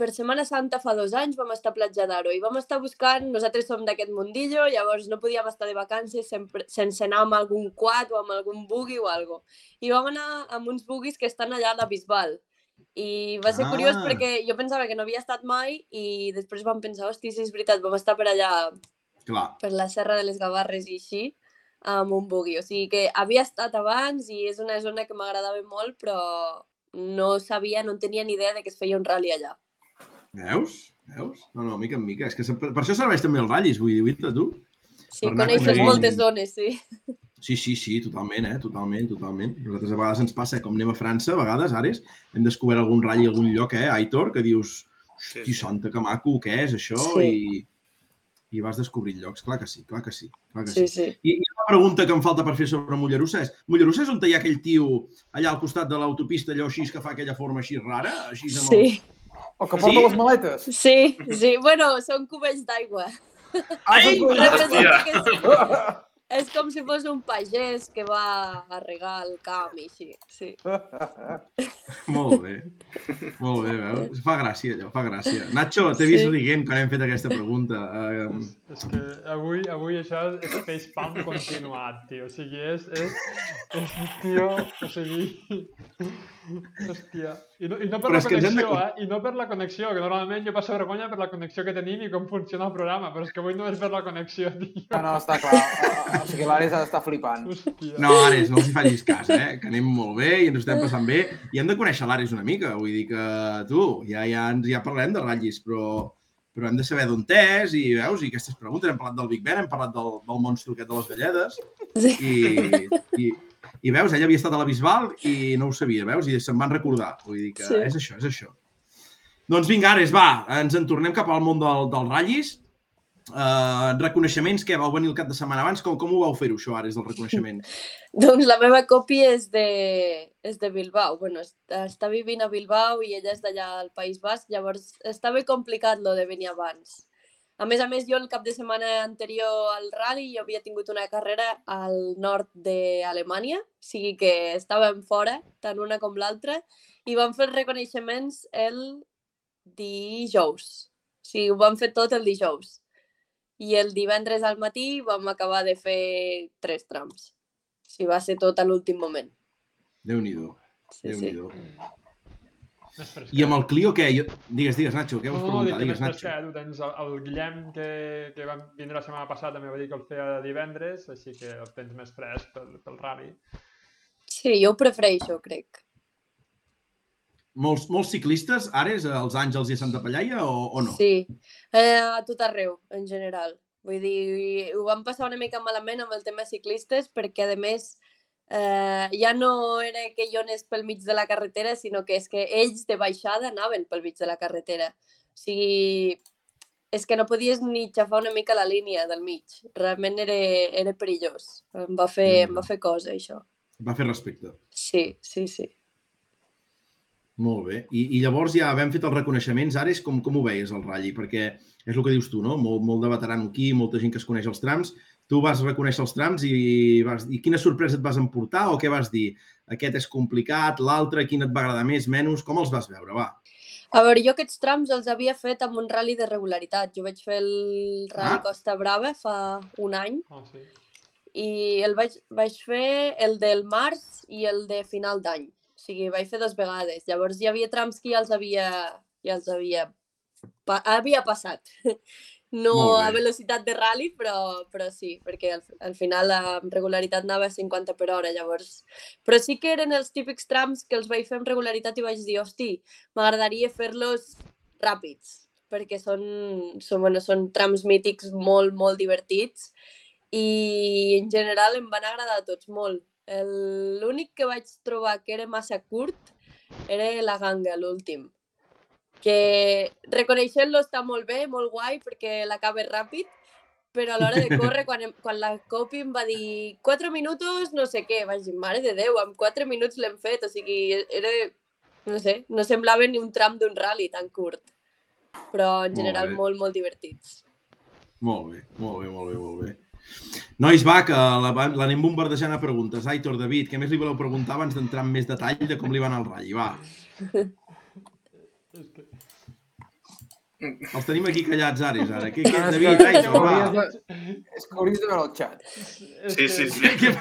Speaker 5: per Setmana Santa fa dos anys vam estar a Platja d'Aro i vam estar buscant, nosaltres som d'aquest mundillo, llavors no podíem estar de vacances sempre, sense anar amb algun quad o amb algun buggy o algo. I vam anar amb uns buguis que estan allà a la Bisbal. I va ser curiós
Speaker 1: Ah.
Speaker 5: perquè jo pensava que no havia estat mai i després vam pensar, hosti, sí, és veritat, vam estar per allà,
Speaker 1: Clar.
Speaker 5: per la Serra de les Gavarres i així, amb un buggy. O sigui que havia estat abans i és una zona que m'agradava molt, però no sabia, no en tenia ni idea de que es feia un rally allà.
Speaker 1: Veus? Veus? No, no, mica en mica. És que per, això serveix també els ratllis, vull dir, tu?
Speaker 5: Sí, coneixes
Speaker 1: coneixent-
Speaker 5: moltes zones, sí.
Speaker 1: Sí, sí, sí, totalment, eh? Totalment, totalment. Nosaltres a vegades ens passa, com anem a França, a vegades, Ares, hem descobert algun ratll a algun lloc, eh, Aitor, que dius, hosti,
Speaker 2: sí.
Speaker 1: santa, que maco, què és això?
Speaker 5: Sí.
Speaker 1: I, I vas descobrint llocs, clar que sí, clar que sí. Clar que
Speaker 5: Sí,
Speaker 1: sí.
Speaker 5: sí.
Speaker 1: I, I pregunta que em falta per fer sobre Mollerussa és, Mollerussa és on hi ha aquell tio allà al costat de l'autopista, allò així, que fa aquella forma així rara? Així amb
Speaker 5: Sí,
Speaker 3: El que
Speaker 1: Sí?
Speaker 3: porta les maletes.
Speaker 5: sí, sí. Bueno, són cubells d'aigua.
Speaker 1: Ai!
Speaker 5: Representa que és, com si fos un pagès que va a regar el camp i així. Sí.
Speaker 1: Molt bé. Molt bé, veus? Fa gràcia, allò, fa gràcia. Nacho, t'he vist
Speaker 5: Sí.
Speaker 1: riguent quan hem fet aquesta pregunta. Uh,
Speaker 4: És que avui, avui això és facepalm continuat, tio. O sigui, és... és, és tio, o sigui... Hòstia. I no, i no per
Speaker 1: Però
Speaker 4: la
Speaker 1: hem
Speaker 4: connexió,
Speaker 1: con-
Speaker 4: eh? I no per la connexió, que normalment jo passo vergonya per la connexió que tenim i com funciona el programa, però és que avui no és per la connexió, tio.
Speaker 3: No, no, està clar. O sigui, l'Ares ha d'estar flipant.
Speaker 4: Hòstia.
Speaker 1: no, Ares, no els hi facis cas, eh? Que anem molt bé i ens estem passant bé. I hem de conèixer l'Ares una mica. Vull dir que, tu, ja, ja, ens, ja parlem de ratllis, però, però hem de saber d'on és i, veus, i aquestes preguntes. Hem parlat del Big Ben, hem parlat del, del monstru aquest de les galledes
Speaker 5: sí.
Speaker 1: i, i, i veus, ella havia estat a la Bisbal i no ho sabia, veus? I se'n van recordar. Vull dir que
Speaker 5: Sí.
Speaker 1: és això, és això. Doncs vinga, Ares, va, ens en tornem cap al món del, dels ratllis. Uh, reconeixements, què? Vau venir el cap de setmana abans? Com, com ho vau fer-ho, això, Ares, del reconeixement?
Speaker 5: Doncs la meva còpia és de, és de Bilbao. Bueno, està, està vivint a Bilbao i ella és d'allà al País Basc, llavors estava complicat lo de venir abans. A més a més, jo el cap de setmana anterior al rally jo havia tingut una carrera al nord d'Alemanya, o sigui que estàvem fora, tant una com l'altra, i vam fer els reconeixements el dijous. O sigui, ho vam fer tot el dijous. I el divendres al matí vam acabar de fer tres trams. O sigui, va ser tot a l'últim moment.
Speaker 1: Déu-n'hi-do,
Speaker 5: Sí, sí.
Speaker 1: Déu-n'hi-do.
Speaker 4: Més fresquet.
Speaker 1: I amb el Clio, què? Jo... Digues, digues, Nacho, què vols
Speaker 4: No,
Speaker 1: preguntar?
Speaker 4: que
Speaker 1: Digues, Nacho.
Speaker 4: fresquet. Tu tens el, el Guillem, que, que va vindre la setmana passada, també va dir que el feia divendres, així que el tens més fresc pel, pel rally.
Speaker 5: Sí, jo ho prefereixo, crec.
Speaker 1: Molts, molts ciclistes, Ares, als Àngels i a Santa Pallaia, o, o no?
Speaker 5: Sí, eh, a tot arreu, en general. Vull dir, ho vam passar una mica malament amb el tema ciclistes perquè, a més, eh, ja no era que jo anés pel mig de la carretera, sinó que és que ells de baixada anaven pel mig de la carretera. O sigui, és que no podies ni xafar una mica la línia del mig. Realment era, era perillós. Em va fer, em va fer cosa, això.
Speaker 1: Va fer respecte.
Speaker 5: Sí, sí, sí.
Speaker 1: Molt bé. I, I llavors ja havent fet els reconeixements, Ares, com, com ho veies el ratlli? Perquè és el que dius tu, no? Molt, molt de veterano aquí, molta gent que es coneix els trams. Tu vas reconèixer els trams i, vas, i quina sorpresa et vas emportar o què vas dir? Aquest és complicat, l'altre, quin et va agradar més, menys? Com els vas veure? Va.
Speaker 5: A veure, jo aquests trams els havia fet amb un rally de regularitat. Jo vaig fer el Rally
Speaker 1: Ah.
Speaker 5: Costa Brava fa un any
Speaker 4: Ah, sí.
Speaker 5: i el vaig, vaig fer el del març i el de final d'any. O sigui, vaig fer dues vegades. Llavors hi havia trams que ja els havia, ja els havia, pa, havia passat. No a velocitat de rally, però, però sí, perquè al, al final amb regularitat anava a 50 per hora, llavors... Però sí que eren els típics trams que els vaig fer amb regularitat i vaig dir, hosti, m'agradaria fer-los ràpids, perquè són, són, bueno, són trams mítics molt, molt divertits i en general em van agradar tots molt. L'únic que vaig trobar que era massa curt era la ganga, l'últim. Que reconeixent-lo està molt bé, molt guai, perquè l'acaba ràpid, però a l'hora de córrer, quan, quan la Copi em va dir 4 minuts, no sé què, vaig dir, mare de Déu, amb 4 minuts l'hem fet, o sigui, era, no sé, no semblava ni un tram d'un rally tan curt. Però en
Speaker 1: Molt
Speaker 5: general
Speaker 1: bé.
Speaker 5: molt, molt divertits.
Speaker 1: Molt bé, molt bé, molt bé, molt bé. Nois, va, que la- l'anem bombardejant a preguntes. Aitor, David, què més li voleu preguntar abans d'entrar en més detall de com li va anar el ratll? Va. els tenim aquí callats, Ares, ara. Què, què,
Speaker 3: Ah, és
Speaker 1: David,
Speaker 3: que-
Speaker 1: Aitor, va.
Speaker 3: És que hauries de veure el xat.
Speaker 4: És
Speaker 2: Sí, sí, sí.
Speaker 1: Què,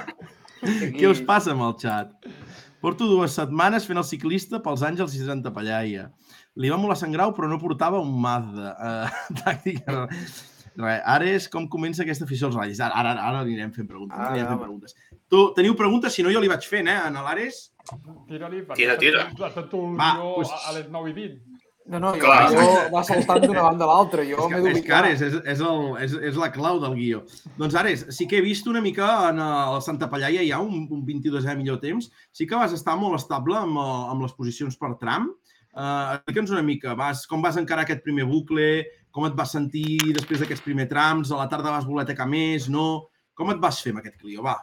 Speaker 1: què us passa amb el xat? Porto dues setmanes fent el ciclista pels Àngels i Santa Pallaia. Li va molar Sant Grau, però no portava un Mazda. Uh, tàctica... Res, Ares, com comença aquesta afició als ratllis? Ara, ara, ara anirem fent preguntes.
Speaker 3: Ara,
Speaker 1: anirem fent preguntes. Tu, teniu preguntes? Si no, jo li vaig fent, eh, en l'Ares.
Speaker 4: Tira-li, perquè
Speaker 2: Tira, tira.
Speaker 4: Estat tu el
Speaker 1: Va,
Speaker 4: a, a les 9 i 20.
Speaker 3: No, no, jo,
Speaker 2: Clar.
Speaker 3: jo va saltant d'una banda a l'altra. Jo m'he
Speaker 1: que, és, que
Speaker 3: d'ubicar.
Speaker 1: Ares, és, és, el, és, és la clau del guió. Doncs Ares, sí que he vist una mica en el Santa Pallaia ja un, un 22è millor temps. Sí que vas estar molt estable amb, eh, amb les posicions per tram. Uh, Explica'ns una mica, vas, com vas encarar aquest primer bucle, com et vas sentir després d'aquests primers trams, a la tarda vas voler atacar més, no? Com et vas fer amb aquest Clio? Va.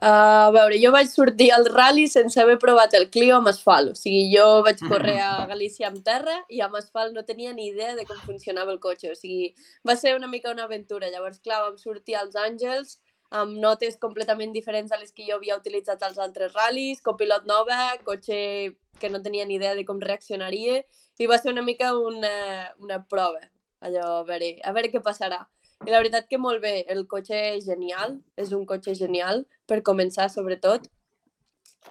Speaker 5: A veure, jo vaig sortir al rally sense haver provat el Clio amb asfalt. O sigui, jo vaig córrer a Galícia amb terra i amb asfalt no tenia ni idea de com funcionava el cotxe. O sigui, va ser una mica una aventura. Llavors, clar, vam sortir als Àngels amb notes completament diferents a les que jo havia utilitzat als altres ral·lis, copilot nova, cotxe que no tenia ni idea de com reaccionaria i va ser una mica una, una prova. Allò, a veure, a veure què passarà. I la veritat que molt bé, el cotxe és genial, és un cotxe genial, per començar sobretot.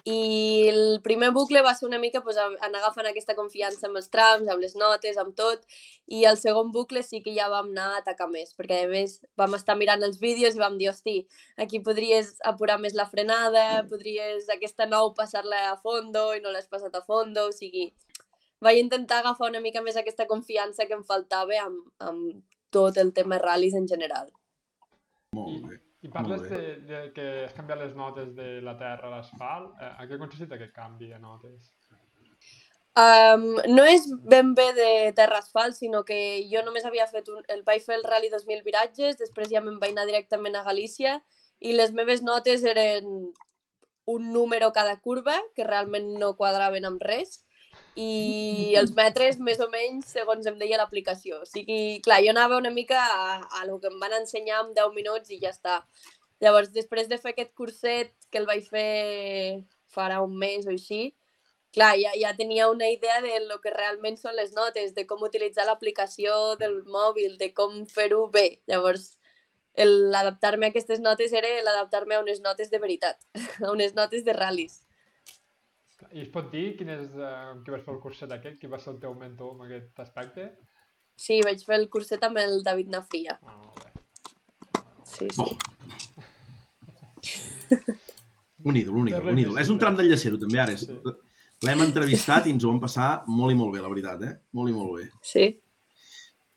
Speaker 5: I el primer bucle va ser una mica pues, anar agafant aquesta confiança amb els trams, amb les notes, amb tot, i el segon bucle sí que ja vam anar a atacar més, perquè a més vam estar mirant els vídeos i vam dir, hosti, aquí podries apurar més la frenada, podries aquesta nou passar-la a fondo i no l'has passat a fondo, o sigui, vaig intentar agafar una mica més aquesta confiança que em faltava amb, amb tot el tema ral·lis en general.
Speaker 1: Molt bé.
Speaker 4: I parles de, de que has canviat les notes de la terra a l'asfalt. Eh, a què consistit aquest canvi de notes?
Speaker 5: Um, no és ben bé de terra asfalt, sinó que jo només havia fet un, el vaig fer el Rally 2000 viratges, després ja me'n vaig anar directament a Galícia i les meves notes eren un número cada curva, que realment no quadraven amb res, i els metres més o menys segons em deia l'aplicació. O sigui, clar, jo anava una mica a, a lo que em van ensenyar en 10 minuts i ja està. Llavors, després de fer aquest curset que el vaig fer farà un mes o així, clar, ja, ja tenia una idea de lo que realment són les notes, de com utilitzar l'aplicació del mòbil, de com fer-ho bé. Llavors, el- l'adaptar-me a aquestes notes era l'adaptar-me a unes notes de veritat, a unes notes de ral·lis.
Speaker 4: I es pot dir quin és, eh, qui vas fer el curset aquest? Qui va ser el teu mentor en aquest aspecte?
Speaker 5: Sí, vaig fer el curset amb el David Nafria.
Speaker 4: Ah, molt bé.
Speaker 5: Sí, sí.
Speaker 1: Un ídol, un ídol, un ídol. És un tram del llacero, també, ara.
Speaker 4: Sí.
Speaker 1: L'hem entrevistat i ens ho vam passar molt i molt bé, la veritat, eh? Molt i molt bé.
Speaker 5: Sí.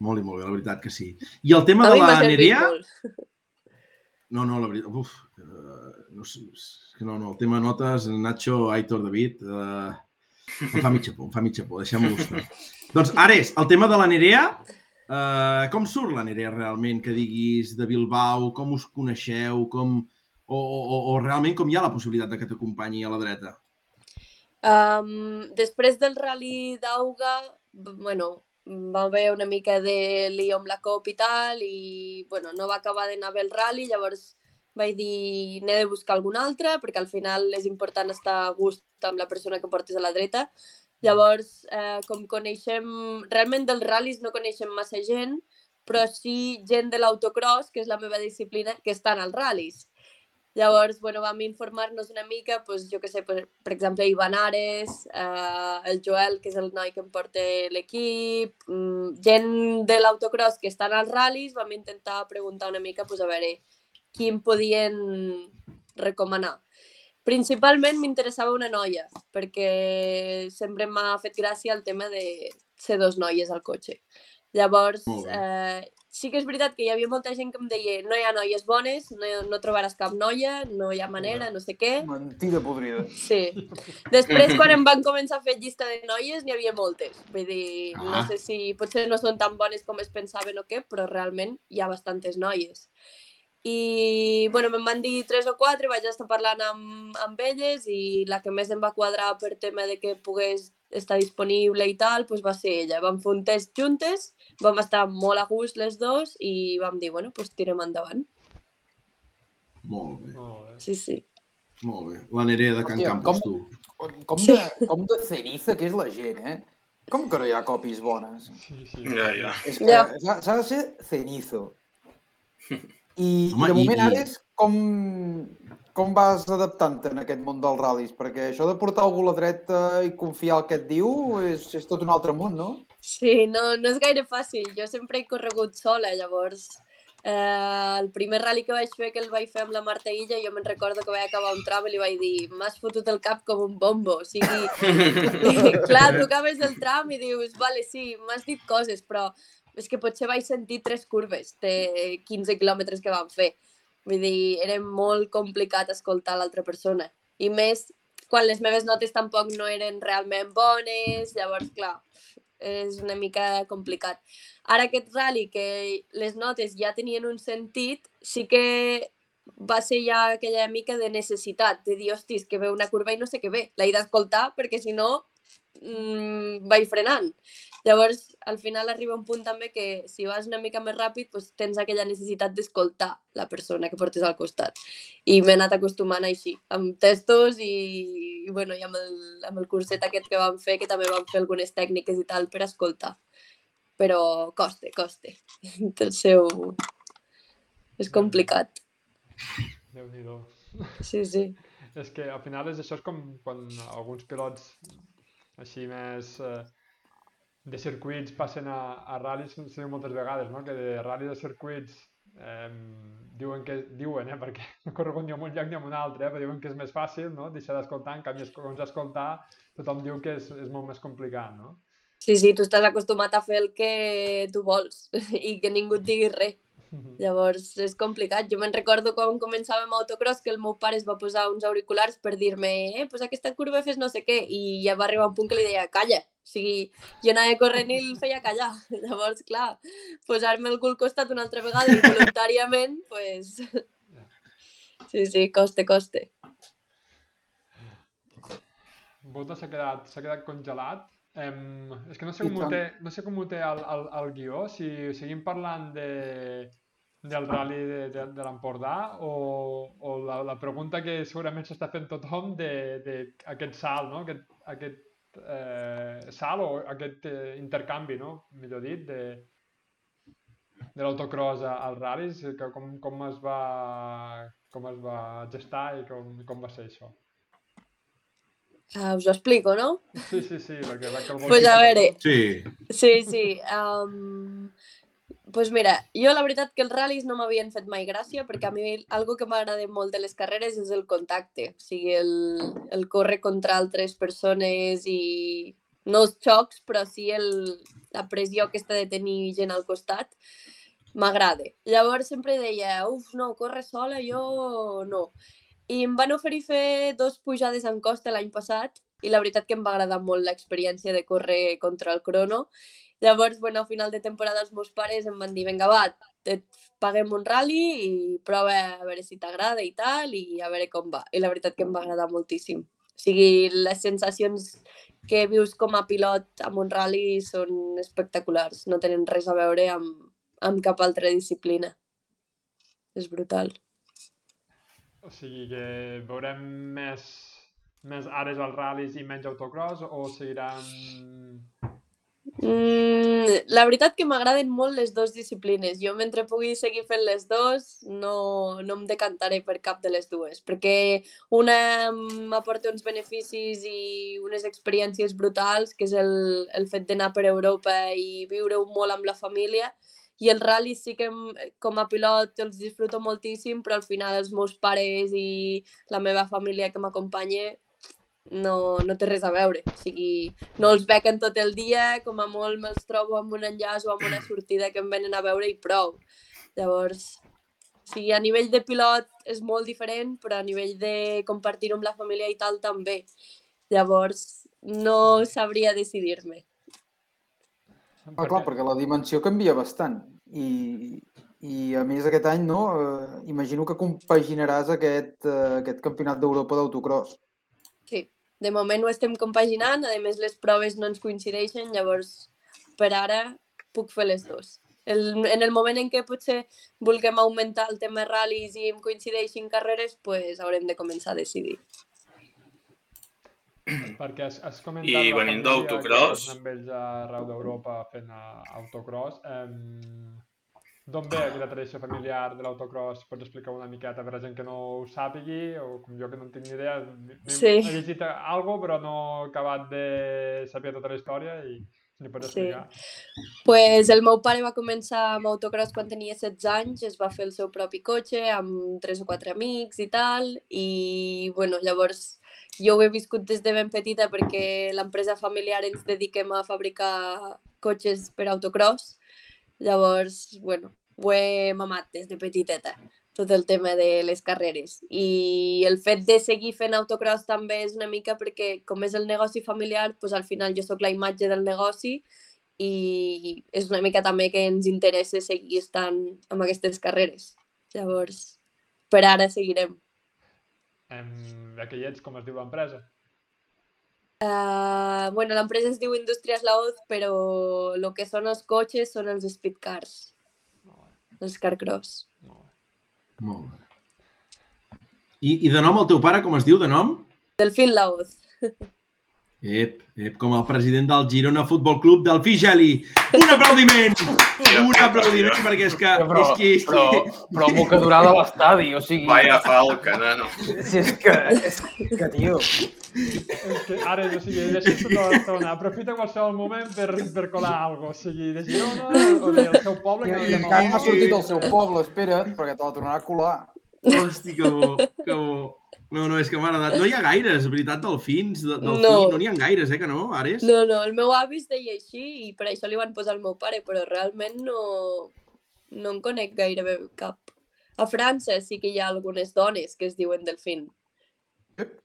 Speaker 1: Molt i molt bé, la veritat que sí. I el tema
Speaker 5: A
Speaker 1: de la Nerea... No, no, la veritat... Uf, uh, no, sé, és que no, no, el tema notes, Nacho, Aitor, David... Uh, em fa mitja por, em fa mitja por, deixem-ho estar. doncs, Ares, el tema de la Nerea, uh, com surt la Nerea realment, que diguis de Bilbao, com us coneixeu, com... O, o, o realment com hi ha la possibilitat de que t'acompanyi a la dreta?
Speaker 5: Um, després del rally d'Auga, bueno, va haver una mica de lío amb la COP i tal, i bueno, no va acabar d'anar bé el rally, llavors vaig dir, n'he de buscar algun altre, perquè al final és important estar a gust amb la persona que portes a la dreta. Llavors, eh, com coneixem, realment dels ral·lis no coneixem massa gent, però sí gent de l'autocross, que és la meva disciplina, que estan als ral·lis. Llavors, bueno, vam informar-nos una mica, doncs, jo que sé, per, per exemple, Ivan Ares, eh, el Joel, que és el noi que em porta l'equip, mm, gent de l'autocross que estan als ral·lis, vam intentar preguntar una mica, doncs, a veure, qui em podien recomanar. Principalment m'interessava una noia, perquè sempre m'ha fet gràcia el tema de ser dos noies al cotxe. Llavors, eh, sí que és veritat que hi havia molta gent que em deia no hi ha noies bones, no, no trobaràs cap noia, no hi ha manera, no sé què.
Speaker 3: Mentida podrida.
Speaker 5: Sí. Després, quan em van començar a fer llista de noies, n'hi havia moltes. Vull dir, no
Speaker 1: Ah.
Speaker 5: sé si potser no són tan bones com es pensaven o què, però realment hi ha bastantes noies. I, bueno, me'n van dir tres o quatre, vaig estar parlant amb, amb elles i la que més em va quadrar per tema de que pogués estar disponible i tal, doncs va ser ella. Vam fer un test juntes, vam estar molt a gust les dos i vam dir, bueno, doncs tirem endavant.
Speaker 1: Molt bé.
Speaker 5: Sí, sí.
Speaker 1: molt bé. La Nerea de Can
Speaker 3: Hòstia,
Speaker 1: Campos,
Speaker 3: com-
Speaker 1: tu.
Speaker 3: Com, com, de, com de ceniza que és la gent, eh? Com que no hi ha copis bones?
Speaker 4: Sí, sí.
Speaker 2: Ja, ja.
Speaker 3: És que
Speaker 5: Ja.
Speaker 3: s'ha s'ha de ser cenizo. I,
Speaker 1: Home,
Speaker 3: i de moment,
Speaker 1: i-
Speaker 3: Ares, com, com vas adaptant-te en aquest món dels ral·lis? Perquè això de portar algú a la dreta i confiar el que et diu és, és tot un altre món, no?
Speaker 5: Sí, no, no és gaire fàcil. Jo sempre he corregut sola, llavors eh, el primer rally que vaig fer, que el vaig fer amb la Marta Illa, jo me'n recordo que vaig acabar un tram i li vaig dir m'has fotut el cap com un bombo. O sigui, i, clar, tu acabes el tram i dius, vale, sí, m'has dit coses, però és que potser vaig sentir tres curves de 15 quilòmetres que vam fer. Vull dir, era molt complicat escoltar l'altra persona. I més quan les meves notes tampoc no eren realment bones, llavors, clar, és una mica complicat. Ara aquest rally, que les notes ja tenien un sentit, sí que va ser ja aquella mica de necessitat, de dir, hostis, que ve una curva i no sé què ve. L'he d'escoltar perquè si no mm, vaig frenant. Llavors, al final arriba un punt també que si vas una mica més ràpid, doncs tens aquella necessitat d'escoltar la persona que portes al costat. I m'he anat acostumant així, amb testos i, i, bueno, i amb, el, amb el curset aquest que vam fer, que també vam fer algunes tècniques i tal per escoltar. Però costa. Té el seu... És complicat.
Speaker 4: Déu-n'hi-do.
Speaker 5: Sí, sí.
Speaker 4: És que al final és això és com quan alguns pilots així més eh, de circuits passen a, a ral·lis, diu moltes vegades, no? que de ral·lis a circuits eh, diuen que diuen, eh, perquè corregut ni en un lloc ni en un altre, eh, però diuen que és més fàcil no? deixar d'escoltar, en canvi, a escoltar, tothom diu que és, és molt més complicat, no?
Speaker 5: Sí, sí, tu estàs acostumat a fer el que tu vols i que ningú et digui res. Llavors és complicat. Jo me'n recordo quan començàvem autocross que el meu pare es va posar uns auriculars per dir-me eh, pues aquesta curva fes no sé què i ja va arribar un punt que li deia calla. O sigui, jo anava corrent i el feia callar. Llavors, clar, posar-me el cul costat una altra vegada involuntàriament, pues... Sí, sí, coste, coste.
Speaker 4: Bota s'ha quedat, quedat congelat. Em, és que no sé com ho té, no sé com ho té el, el, el guió, si seguim parlant de, del rally de, de, de l'Empordà o, o la, la pregunta que segurament s'està fent tothom de, de aquest salt, no? aquest, aquest eh, salt o aquest eh, intercanvi, no? millor dit, de, de l'autocross als ral·lis, que com, com, es va, com es va gestar i com, com va ser això.
Speaker 5: Uh, us ho explico, no?
Speaker 4: Sí, sí, sí, perquè va que el
Speaker 5: Pues a veure,
Speaker 1: Sí,
Speaker 5: Sí, sí. Um, pues mira, jo la veritat que els ral·lis no m'havien fet mai gràcia perquè a mi algo que m'agrada molt de les carreres és el contacte, o sigui, el, el córrer contra altres persones i no els xocs, però sí el, la pressió aquesta de tenir gent al costat m'agrada. Llavors sempre deia, uf, no, córrer sola, jo no. I em van oferir fer dos pujades en costa l'any passat i la veritat que em va agradar molt l'experiència de córrer contra el crono Llavors, bueno, a final de temporada els meus pares em van dir, vinga, va, et paguem un rally i prova a veure si t'agrada i tal, i a veure com va. I la veritat que em va agradar moltíssim. O sigui, les sensacions que vius com a pilot amb un rally són espectaculars, no tenen res a veure amb, amb cap altra disciplina. És brutal.
Speaker 4: O sigui que veurem més, més àrees als ral·lis i menys autocross o seguiran
Speaker 5: Mm, la veritat que m'agraden molt les dues disciplines. Jo, mentre pugui seguir fent les dues, no, no em decantaré per cap de les dues, perquè una m'aporta uns beneficis i unes experiències brutals, que és el, el fet d'anar per Europa i viure molt amb la família, el rally sí que com a pilot els disfruto moltíssim, però al final els meus pares i la meva família que m'acompanya no, no té res a veure. O sigui, no els bequen tot el dia, com a molt me'ls trobo amb un enllaç o amb una sortida que em venen a veure i prou. Llavors, o sigui, a nivell de pilot és molt diferent, però a nivell de compartir amb la família i tal també. Llavors, no sabria decidir-me.
Speaker 3: Ah, clar, perquè la dimensió canvia bastant. I, i a més aquest any, no? Eh, imagino que compaginaràs aquest, eh, aquest campionat d'Europa d'autocross.
Speaker 5: Sí de moment ho estem compaginant, a més les proves no ens coincideixen, llavors per ara puc fer les dues. El, en el moment en què potser vulguem augmentar el tema ral·lis i em coincideixin carreres, pues haurem de començar a decidir.
Speaker 4: Perquè has, has comentat...
Speaker 2: I venint d'autocross...
Speaker 4: Amb ells arreu d'Europa fent autocross. Eh, D'on ve aquesta tradició familiar de l'autocross? Pots explicar una miqueta per a gent que no ho sàpigui o com jo que no en tinc ni idea?
Speaker 5: Sí.
Speaker 4: He llegit algo però no he acabat de saber tota la història i si li pots explicar.
Speaker 5: Sí. Pues el meu pare va començar amb autocross quan tenia 16 anys, es va fer el seu propi cotxe amb tres o quatre amics i tal, i bueno, llavors jo ho he viscut des de ben petita perquè l'empresa familiar ens dediquem a fabricar cotxes per autocross, Llavors, bueno, ho he mamat des de petiteta, tot el tema de les carreres. I el fet de seguir fent autocross també és una mica perquè, com és el negoci familiar, doncs al final jo sóc la imatge del negoci i és una mica també que ens interessa seguir estant amb aquestes carreres. Llavors, per ara seguirem.
Speaker 4: Um, de què hi ets? Com es diu l'empresa?
Speaker 5: Uh, bueno, l'empresa es diu Indústries Laoz, però el que són els cotxes són els speedcars. Els carcross.
Speaker 1: Molt bé. Molt bé. I, I de nom el teu pare, com es diu de nom?
Speaker 5: Delfín Laoz.
Speaker 1: Ep, ep, com el president del Girona Futbol Club del Figeli. Un aplaudiment! Un aplaudiment, perquè és que...
Speaker 3: Però,
Speaker 1: és que, és que...
Speaker 3: però, però amb que durada l'estadi, o sigui...
Speaker 2: Vaya falca, nano.
Speaker 3: Si és que, és que, tio...
Speaker 4: És que ara, o sigui, llegeix tota l'estona, aprofita qualsevol moment per, per colar alguna cosa, o sigui, de Girona o del seu poble.
Speaker 3: Que,
Speaker 4: Que,
Speaker 3: que encara no ha sortit del seu poble, espera't, perquè te la tornarà a colar.
Speaker 1: Hosti, que bo, que bo. No, no, és que m'ha agradat. No hi ha gaires, veritat, delfins. De, delfí,
Speaker 5: No.
Speaker 1: no n'hi ha gaires, eh, que no, Ares?
Speaker 5: No, no, el meu avi es deia així i per això li van posar el meu pare, però realment no, no en conec gairebé cap. A França sí que hi ha algunes dones que es diuen Delfín.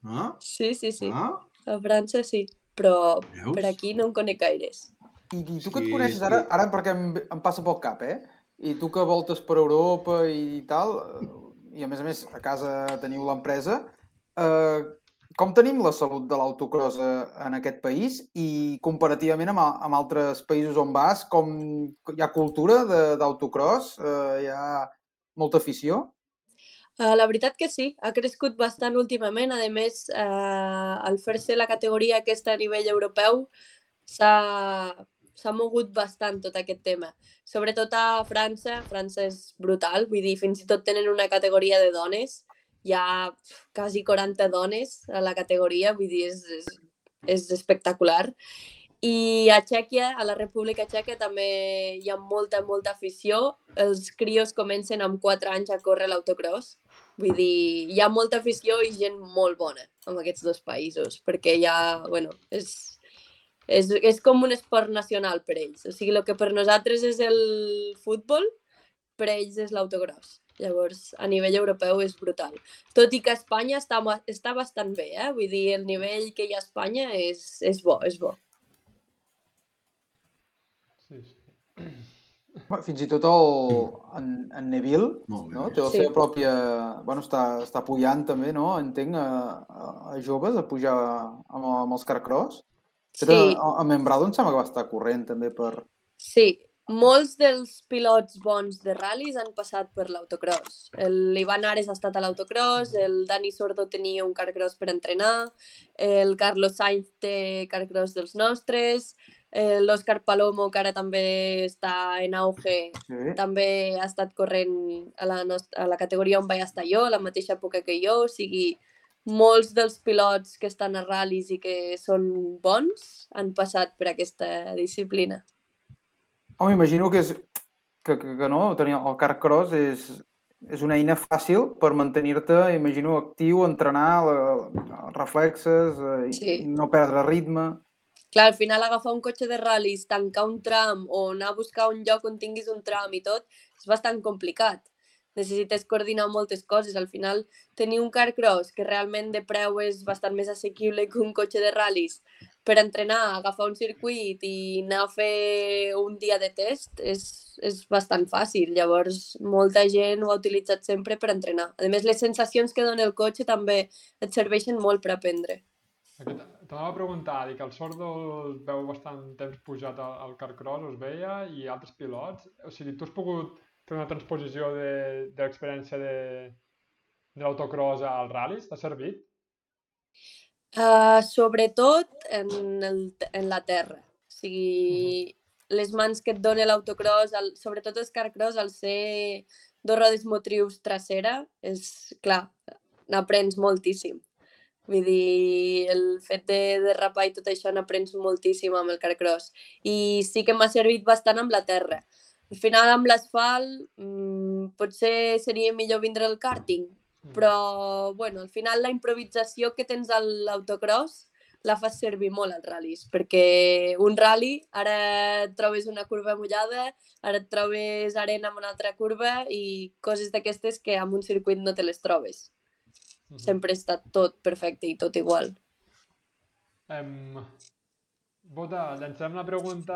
Speaker 1: Ah,
Speaker 5: Sí, sí, sí.
Speaker 1: ah,
Speaker 5: A França sí, però
Speaker 1: veus?
Speaker 5: per aquí no en conec gaires.
Speaker 3: I, i tu que et
Speaker 1: Sí,
Speaker 3: coneixes ara, ara perquè em, em passa pel cap, eh? I tu que voltes per Europa i tal, eh, i a més a més a casa teniu l'empresa, eh, com tenim la salut de l'autocross eh, en aquest país i comparativament amb, amb altres països on vas, com hi ha cultura d'autocross, eh, hi ha molta afició?
Speaker 5: Uh, la veritat que sí, ha crescut bastant últimament. A més, uh, al fer-se la categoria aquesta a nivell europeu, s'ha mogut bastant tot aquest tema. Sobretot a França, França és brutal, vull dir, fins i tot tenen una categoria de dones, hi ha quasi 40 dones a la categoria, vull dir, és, és, és espectacular. I a Txèquia, a la República Txeca, també hi ha molta, molta afició. Els crios comencen amb 4 anys a córrer l'autocross. Vull dir, hi ha molta afició i gent molt bona en aquests dos països, perquè ha, bueno, és, és, és com un esport nacional per ells. O sigui, el que per nosaltres és el futbol, per ells és l'autocross. Llavors, a nivell europeu és brutal. Tot i que Espanya està, està bastant bé, eh? Vull dir, el nivell que hi ha a Espanya és, és bo, és bo.
Speaker 4: Sí, sí.
Speaker 3: Fins i tot el, en, en Neville no? té la
Speaker 5: Sí.
Speaker 3: seva pròpia... Bueno, està, està pujant també, no? Entenc, a, a, a joves a pujar amb, amb els carcross.
Speaker 5: Sí,
Speaker 3: a, a Membrado em sembla que va estar corrent també per...
Speaker 5: sí. Molts dels pilots bons de ral·lis han passat per l'autocross. L'Ivan Ares ha estat a l'autocross, el Dani Sordo tenia un carcross per entrenar, el Carlos Sainz té carcross dels nostres, eh, l'Òscar Palomo, que ara també està en auge,
Speaker 3: Sí.
Speaker 5: també ha estat corrent a la, nostra, a la categoria on vaig estar jo, a la mateixa època que jo, o sigui, molts dels pilots que estan a ral·lis i que són bons han passat per aquesta disciplina.
Speaker 3: Home, imagino que és que, que, que no, tenir el carcross és, és una eina fàcil per mantenir-te, imagino, actiu, entrenar la, els reflexes, eh, i-
Speaker 5: Sí.
Speaker 3: no perdre ritme.
Speaker 5: Clar, al final agafar un cotxe de ral·lis, tancar un tram o anar a buscar un lloc on tinguis un tram i tot, és bastant complicat. Necessites coordinar moltes coses. Al final, tenir un car cross que realment de preu és bastant més assequible que un cotxe de ral·lis per entrenar, agafar un circuit i anar a fer un dia de test és, és bastant fàcil. Llavors, molta gent ho ha utilitzat sempre per entrenar. A més, les sensacions que dona el cotxe també et serveixen molt per aprendre.
Speaker 4: T'anava a preguntar, dic, el Sordo el veu bastant temps pujat al, al carcross, us veia, i altres pilots. O sigui, tu has pogut fer una transposició de, de l'experiència de, de l'autocross al ral·lis? T'ha servit?
Speaker 5: Uh, sobretot en, el, en la terra. O sigui, les mans que et dona l'autocross, el, sobretot el carcross, al ser dos rodes motrius trasera, és clar, n'aprens moltíssim. Vull dir, el fet de derrapar i tot això n'aprens moltíssim amb el carcross. I sí que m'ha servit bastant amb la terra. Al final, amb l'asfalt, mmm, potser seria millor vindre el karting, però bueno, al final la improvisació que tens a l'autocross la fas servir molt als ral·lis, perquè un ral·li, ara et trobes una curva mullada, ara et trobes arena en una altra curva i coses d'aquestes que amb un circuit no te les trobes.
Speaker 4: Mhm.
Speaker 5: Sempre està tot perfecte i tot igual.
Speaker 4: Em... Bota, llancem la pregunta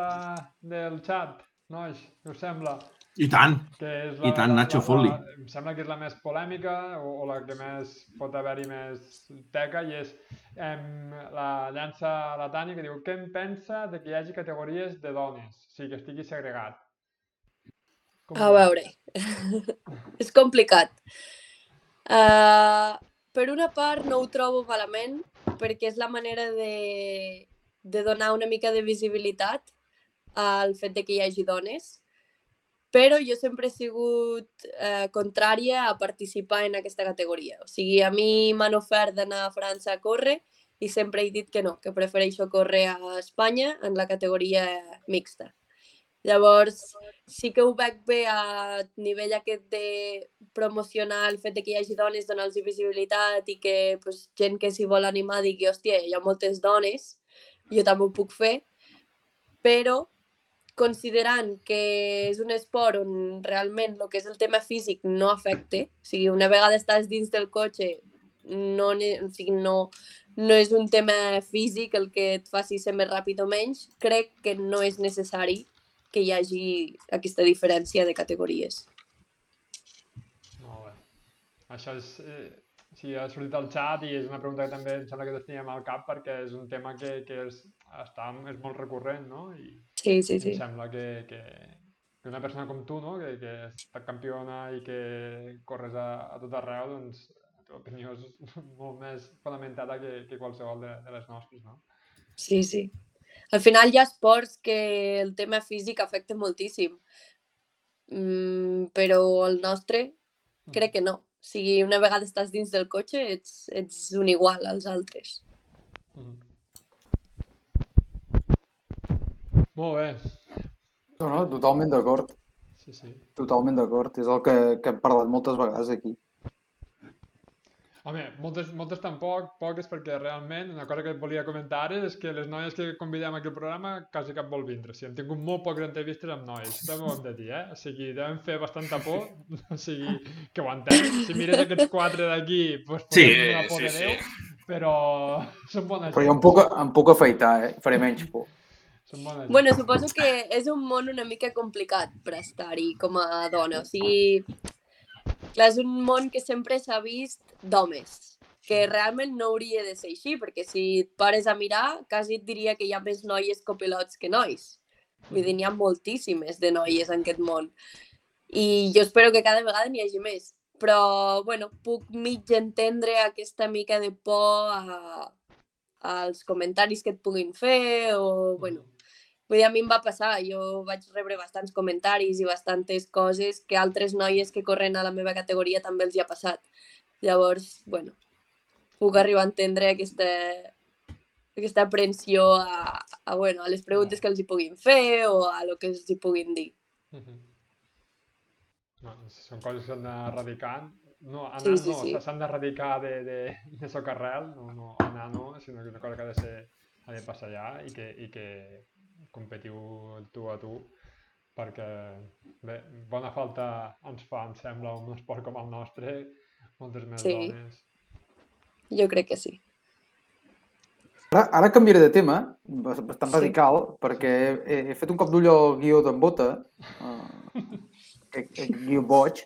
Speaker 4: del xat, nois, què us sembla?
Speaker 1: I tant.
Speaker 4: És
Speaker 1: I tant, Nacho Folli.
Speaker 4: Em sembla que és la més polèmica o, o la que més pot haver-hi més teca i és em, la llança la Tània que diu què em pensa de que hi hagi categories de dones, o sigui, que estigui segregat. Com
Speaker 5: A veure, és complicat. Uh, per una part no ho trobo malament perquè és la manera de, de donar una mica de visibilitat al fet de que hi hagi dones, però jo sempre he sigut eh, contrària a participar en aquesta categoria. O sigui, a mi m'han ofert d'anar a França a córrer i sempre he dit que no, que prefereixo córrer a Espanya en la categoria mixta. Llavors, sí que ho veig bé a nivell aquest de promocionar el fet de que hi hagi dones, donar-los visibilitat i que pues, gent que s'hi vol animar digui, hòstia, hi ha moltes dones, jo també ho puc fer, però considerant que és un esport on realment el que és el tema físic no afecta, o sigui, una vegada estàs dins del cotxe no, o sigui, no, no és un tema físic el que et faci ser més ràpid o menys, crec que no és necessari que hi hagi aquesta diferència de categories.
Speaker 4: Molt bé. Això és... Eh, sí, ha sortit al xat i és una pregunta que també em sembla que teníem al cap perquè és un tema que, que és, està, és molt recurrent, no? I
Speaker 5: Sí, sí,
Speaker 4: em
Speaker 5: sí.
Speaker 4: sembla que, que, que una persona com tu, no? que, que estat campiona i que corres a, a tot arreu, doncs la teva opinió és molt més fonamentada que, que qualsevol de, de les nostres, no?
Speaker 5: Sí, sí. Al final hi ha esports que el tema físic afecta moltíssim, mm, però el nostre crec que no. O sigui, una vegada estàs dins del cotxe ets, ets un igual als altres.
Speaker 4: Mhm. Molt bé.
Speaker 3: No, no, totalment d'acord.
Speaker 4: Sí, sí.
Speaker 3: Totalment d'acord. És el que, que hem parlat moltes vegades aquí.
Speaker 4: Home, moltes, moltes tampoc, poques, perquè realment una cosa que et volia comentar ara és que les noies que convidem aquí al programa quasi cap vol vindre. O sigui, hem tingut molt poques entrevistes amb noies, també ho hem de dir, eh? O sigui, devem fer bastanta por, o sigui, que ho entenc. Si mires aquests quatre d'aquí, doncs
Speaker 1: Sí,
Speaker 4: una por
Speaker 2: sí,
Speaker 4: de
Speaker 2: sí.
Speaker 4: Déu, però són bones
Speaker 3: Però jo em puc, em puc afaitar, eh? Faré menys por.
Speaker 4: Gent.
Speaker 5: Bueno, suposo que és un món una mica complicat per estar-hi com a dona. O sigui, clar, és un món que sempre s'ha vist d'homes, que realment no hauria de ser així, perquè si et pares a mirar, quasi et diria que hi ha més noies copilots que nois. Vull dir, n'hi ha moltíssimes de noies en aquest món. I jo espero que cada vegada n'hi hagi més. Però, bueno, puc mig entendre aquesta mica de por a, als comentaris que et puguin fer o, bueno, Vull dir, a mi em va passar, jo vaig rebre bastants comentaris i bastantes coses que altres noies que corren a la meva categoria també els hi ha passat. Llavors, bueno, puc arribar a entendre aquesta, aquesta aprensió a, a, bueno, a les preguntes que els hi puguin fer o a lo que els hi puguin dir.
Speaker 4: Mhm. No, són coses que s'han d'erradicar. No, anar
Speaker 5: Sí, sí,
Speaker 4: no,
Speaker 5: sí.
Speaker 4: s'han d'erradicar de, de, de socarrel, no, no, anar no, sinó que és una cosa que ha de ser, ha de passar allà i que, i que competiu tu a tu perquè bé, bona falta ens fa, em sembla, un esport com el nostre, moltes més
Speaker 5: Sí.
Speaker 4: dones.
Speaker 5: Jo crec que sí.
Speaker 3: Ara, ara canviaré de tema, bas- bastant
Speaker 5: Sí.
Speaker 3: radical, perquè he, he fet un cop d'ull al guió d'en Bota, uh, que, que guió boig,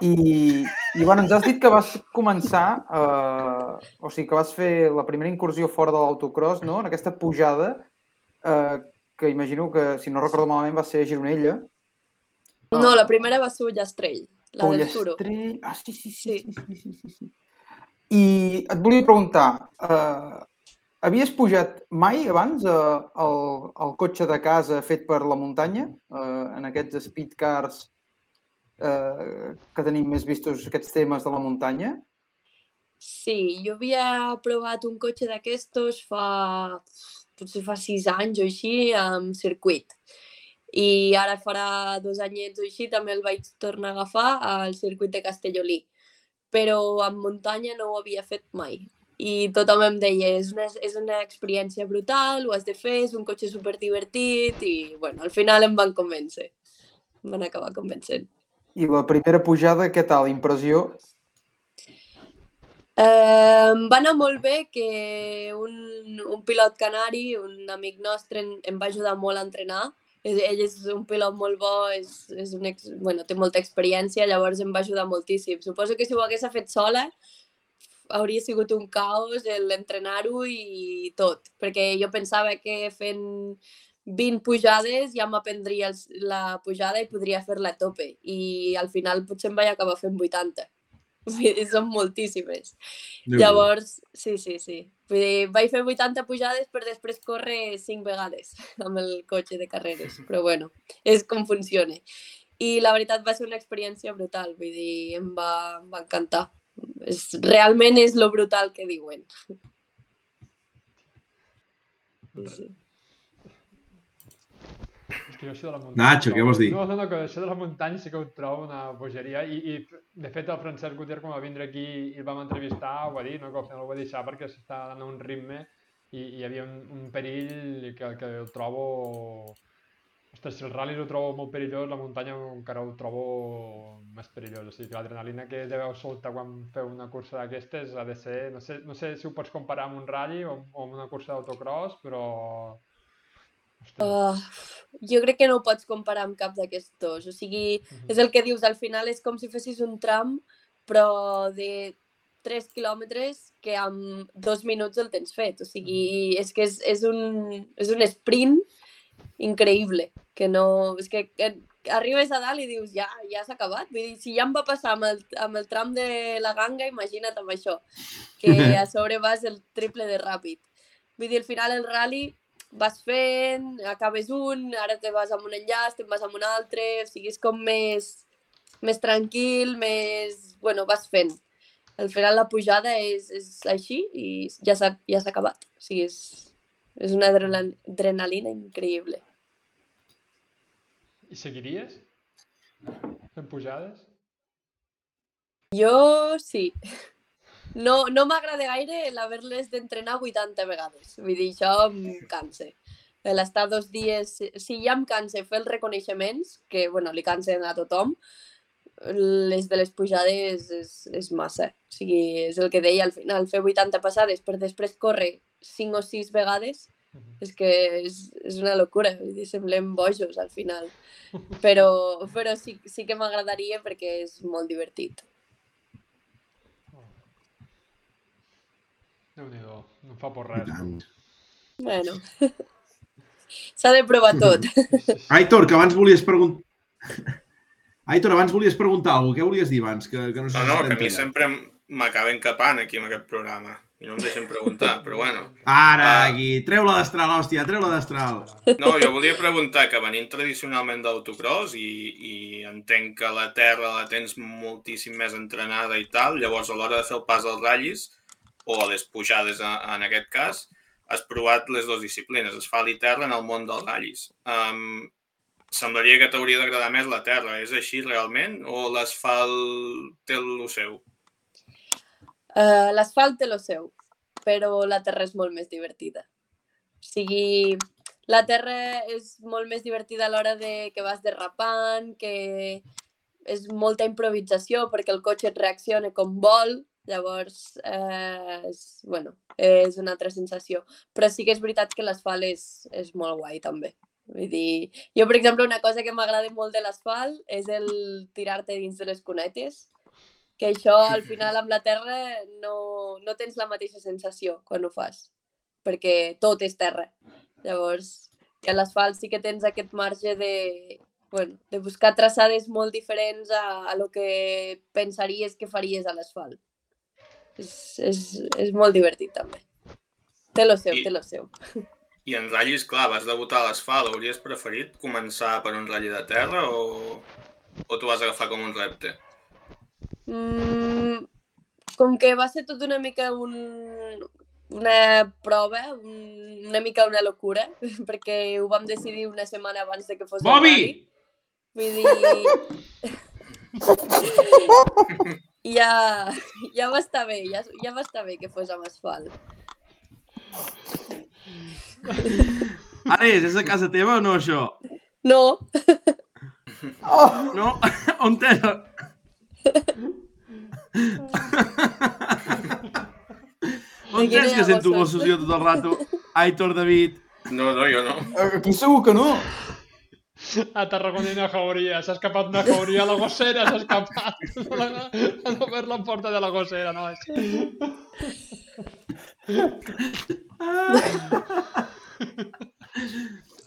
Speaker 3: i, i bueno, ens has dit que vas començar, uh, o sigui, que vas fer la primera incursió fora de l'autocross, no?, en aquesta pujada, uh, que imagino que, si no recordo malament, va ser a Gironella.
Speaker 5: No, la primera va ser Ullastrell, la del Turo.
Speaker 3: Ah, sí, sí, sí,
Speaker 5: Sí.
Speaker 3: sí, sí, sí, sí. I et volia preguntar, uh, havies pujat mai abans uh, el, el cotxe de casa fet per la muntanya, uh, en aquests speedcars uh, que tenim més vistos aquests temes de la muntanya?
Speaker 5: Sí, jo havia provat un cotxe d'aquestos fa, potser fa sis anys o així, amb circuit. I ara farà dos anyets o així també el vaig tornar a agafar al circuit de Castellolí. Però en muntanya no ho havia fet mai. I tothom em deia, és una, és una experiència brutal, ho has de fer, és un cotxe superdivertit i, bueno, al final em van convèncer. Em van acabar convencent.
Speaker 3: I la primera pujada, què tal? Impressió?
Speaker 5: Eh, em va anar molt bé que un, un pilot canari, un amic nostre, en- em va ajudar molt a entrenar. Ell és un pilot molt bo, és, és un ex, bueno, té molta experiència, llavors em va ajudar moltíssim. Suposo que si ho hagués fet sola hauria sigut un caos l'entrenar-ho i tot, perquè jo pensava que fent 20 pujades ja m'aprendria la pujada i podria fer-la a tope i al final potser em vaig acabar fent 80. Vull dir, són moltíssimes.
Speaker 1: Déu-n'hi-do.
Speaker 5: Llavors, sí, sí, sí. Vull dir, vaig fer 80 pujades per després córrer 5 vegades amb el cotxe de carreres. Però bueno, és com funciona. I la veritat va ser una experiència brutal. Vull dir, em va, em va encantar. És, realment és lo brutal que diuen. Sí,
Speaker 4: És que jo això de la muntanya...
Speaker 1: Nacho, què vols dir?
Speaker 4: No, no, no, que això de la muntanya sí que ho trobo una bogeria i, i de fet el Francesc Gutiérrez quan va vindre aquí i el vam entrevistar ho va dir, no, que al final ho va deixar perquè s'està dant a un ritme i, i hi havia un, un perill que, que el trobo... Ostres, si el rally ho trobo molt perillós, la muntanya encara ho trobo més perillós. O sigui que l'adrenalina que deveu soltar quan feu una cursa d'aquestes ha de ser... No sé, no sé si ho pots comparar amb un rally o, o amb una cursa d'autocross, però...
Speaker 5: Uh, jo crec que no ho pots comparar amb cap d'aquests. O sigui,
Speaker 4: Mhm.
Speaker 5: és el que dius, al final és com si fessis un tram, però de 3 quilòmetres que amb dos minuts el tens fet. O sigui, és que és, és, un, és un sprint increïble, que no... És que, que arribes a dalt i dius, ja, ja s'ha acabat. Vull dir, si ja em va passar amb el, amb el tram de la ganga, imagina't amb això, que a sobre vas el triple de ràpid. Vull dir, al final el rally vas fent, acabes un, ara te vas amb un enllaç, te'n vas amb un altre, o sigui, és com més, més tranquil, més... Bueno, vas fent. Al final la pujada és, és així i ja s'ha ja acabat. O sigui, és, és una adrenal- adrenalina increïble.
Speaker 4: I seguiries? Fent pujades?
Speaker 5: Jo sí. No, no m'agrada gaire l'haver-les d'entrenar 80 vegades. Vull dir, això em cansa. L'estar dos dies... Si ja em cansa fer els reconeixements, que bueno, li cansen a tothom, les de les pujades és, és massa. O sigui, és el que deia al final, fer 80 passades per després córrer 5 o 6 vegades, és que és, és una locura, semblem bojos al final. Però, però sí, sí que m'agradaria perquè és molt divertit.
Speaker 4: Déu-n'hi-do, no em fa por res.
Speaker 5: Bueno, s'ha de provar tot.
Speaker 1: Aitor, que abans volies preguntar... Aitor, abans volies preguntar alguna cosa. Què volies dir abans? Que, que no, sé
Speaker 2: No, no, que a mi sempre m'acaben capant aquí en aquest programa i no em deixen preguntar, però bueno.
Speaker 1: Ara,
Speaker 2: Ah.
Speaker 1: aquí. Treu-la d'estral, hòstia, treu-la d'estral.
Speaker 2: No, jo volia preguntar que venint tradicionalment d'autocross i, i entenc que la terra la tens moltíssim més entrenada i tal, llavors a l'hora de fer el pas als ratllis, o a les pujades en aquest cas, has provat les dues disciplines, asfalt i terra en el món dels ratllis. Um, semblaria que t'hauria d'agradar més la terra. És així realment? O l'asfalt té el seu?
Speaker 5: Uh, L'asfalt té lo seu, però la terra és molt més divertida. O sigui, la terra és molt més divertida a l'hora de que vas derrapant, que és molta improvisació perquè el cotxe et reacciona com vol, llavors eh, és, bueno, és una altra sensació. Però sí que és veritat que l'asfalt és, és molt guai també. Vull dir, jo, per exemple, una cosa que m'agrada molt de l'asfalt és el tirar-te dins de les cunetes, que això al final amb la terra no, no tens la mateixa sensació quan ho fas, perquè tot és terra. Llavors, que a l'asfalt sí que tens aquest marge de, bueno, de buscar traçades molt diferents a, a lo que pensaries que faries a l'asfalt. És, és, és molt divertit també. Té lo seu,
Speaker 2: I-
Speaker 5: té lo seu.
Speaker 2: I en ratllis, clar, vas debutar a l'asfalt. Hauries preferit començar per un ratll de terra o, o t'ho vas agafar com un repte?
Speaker 5: Mm, com que va ser tot una mica un, una prova, un, una mica una locura, perquè ho vam decidir una setmana abans de que fos el
Speaker 1: Bobby!
Speaker 5: Vull dir... ja, ja va estar bé, ja, ja va estar bé que fos amb asfalt.
Speaker 1: Ares, és a casa teva o no, això?
Speaker 5: No,
Speaker 3: Oh,
Speaker 1: No? On t'és? On tens que sento
Speaker 5: gossos.
Speaker 1: gossos jo tot el rato? Aitor David.
Speaker 2: No, no, jo no.
Speaker 3: aquí segur que no.
Speaker 4: A Tarragona hi ha una jauria, s'ha escapat una jauria a la gossera, s'ha escapat. A no ver la porta de la gossera, no és.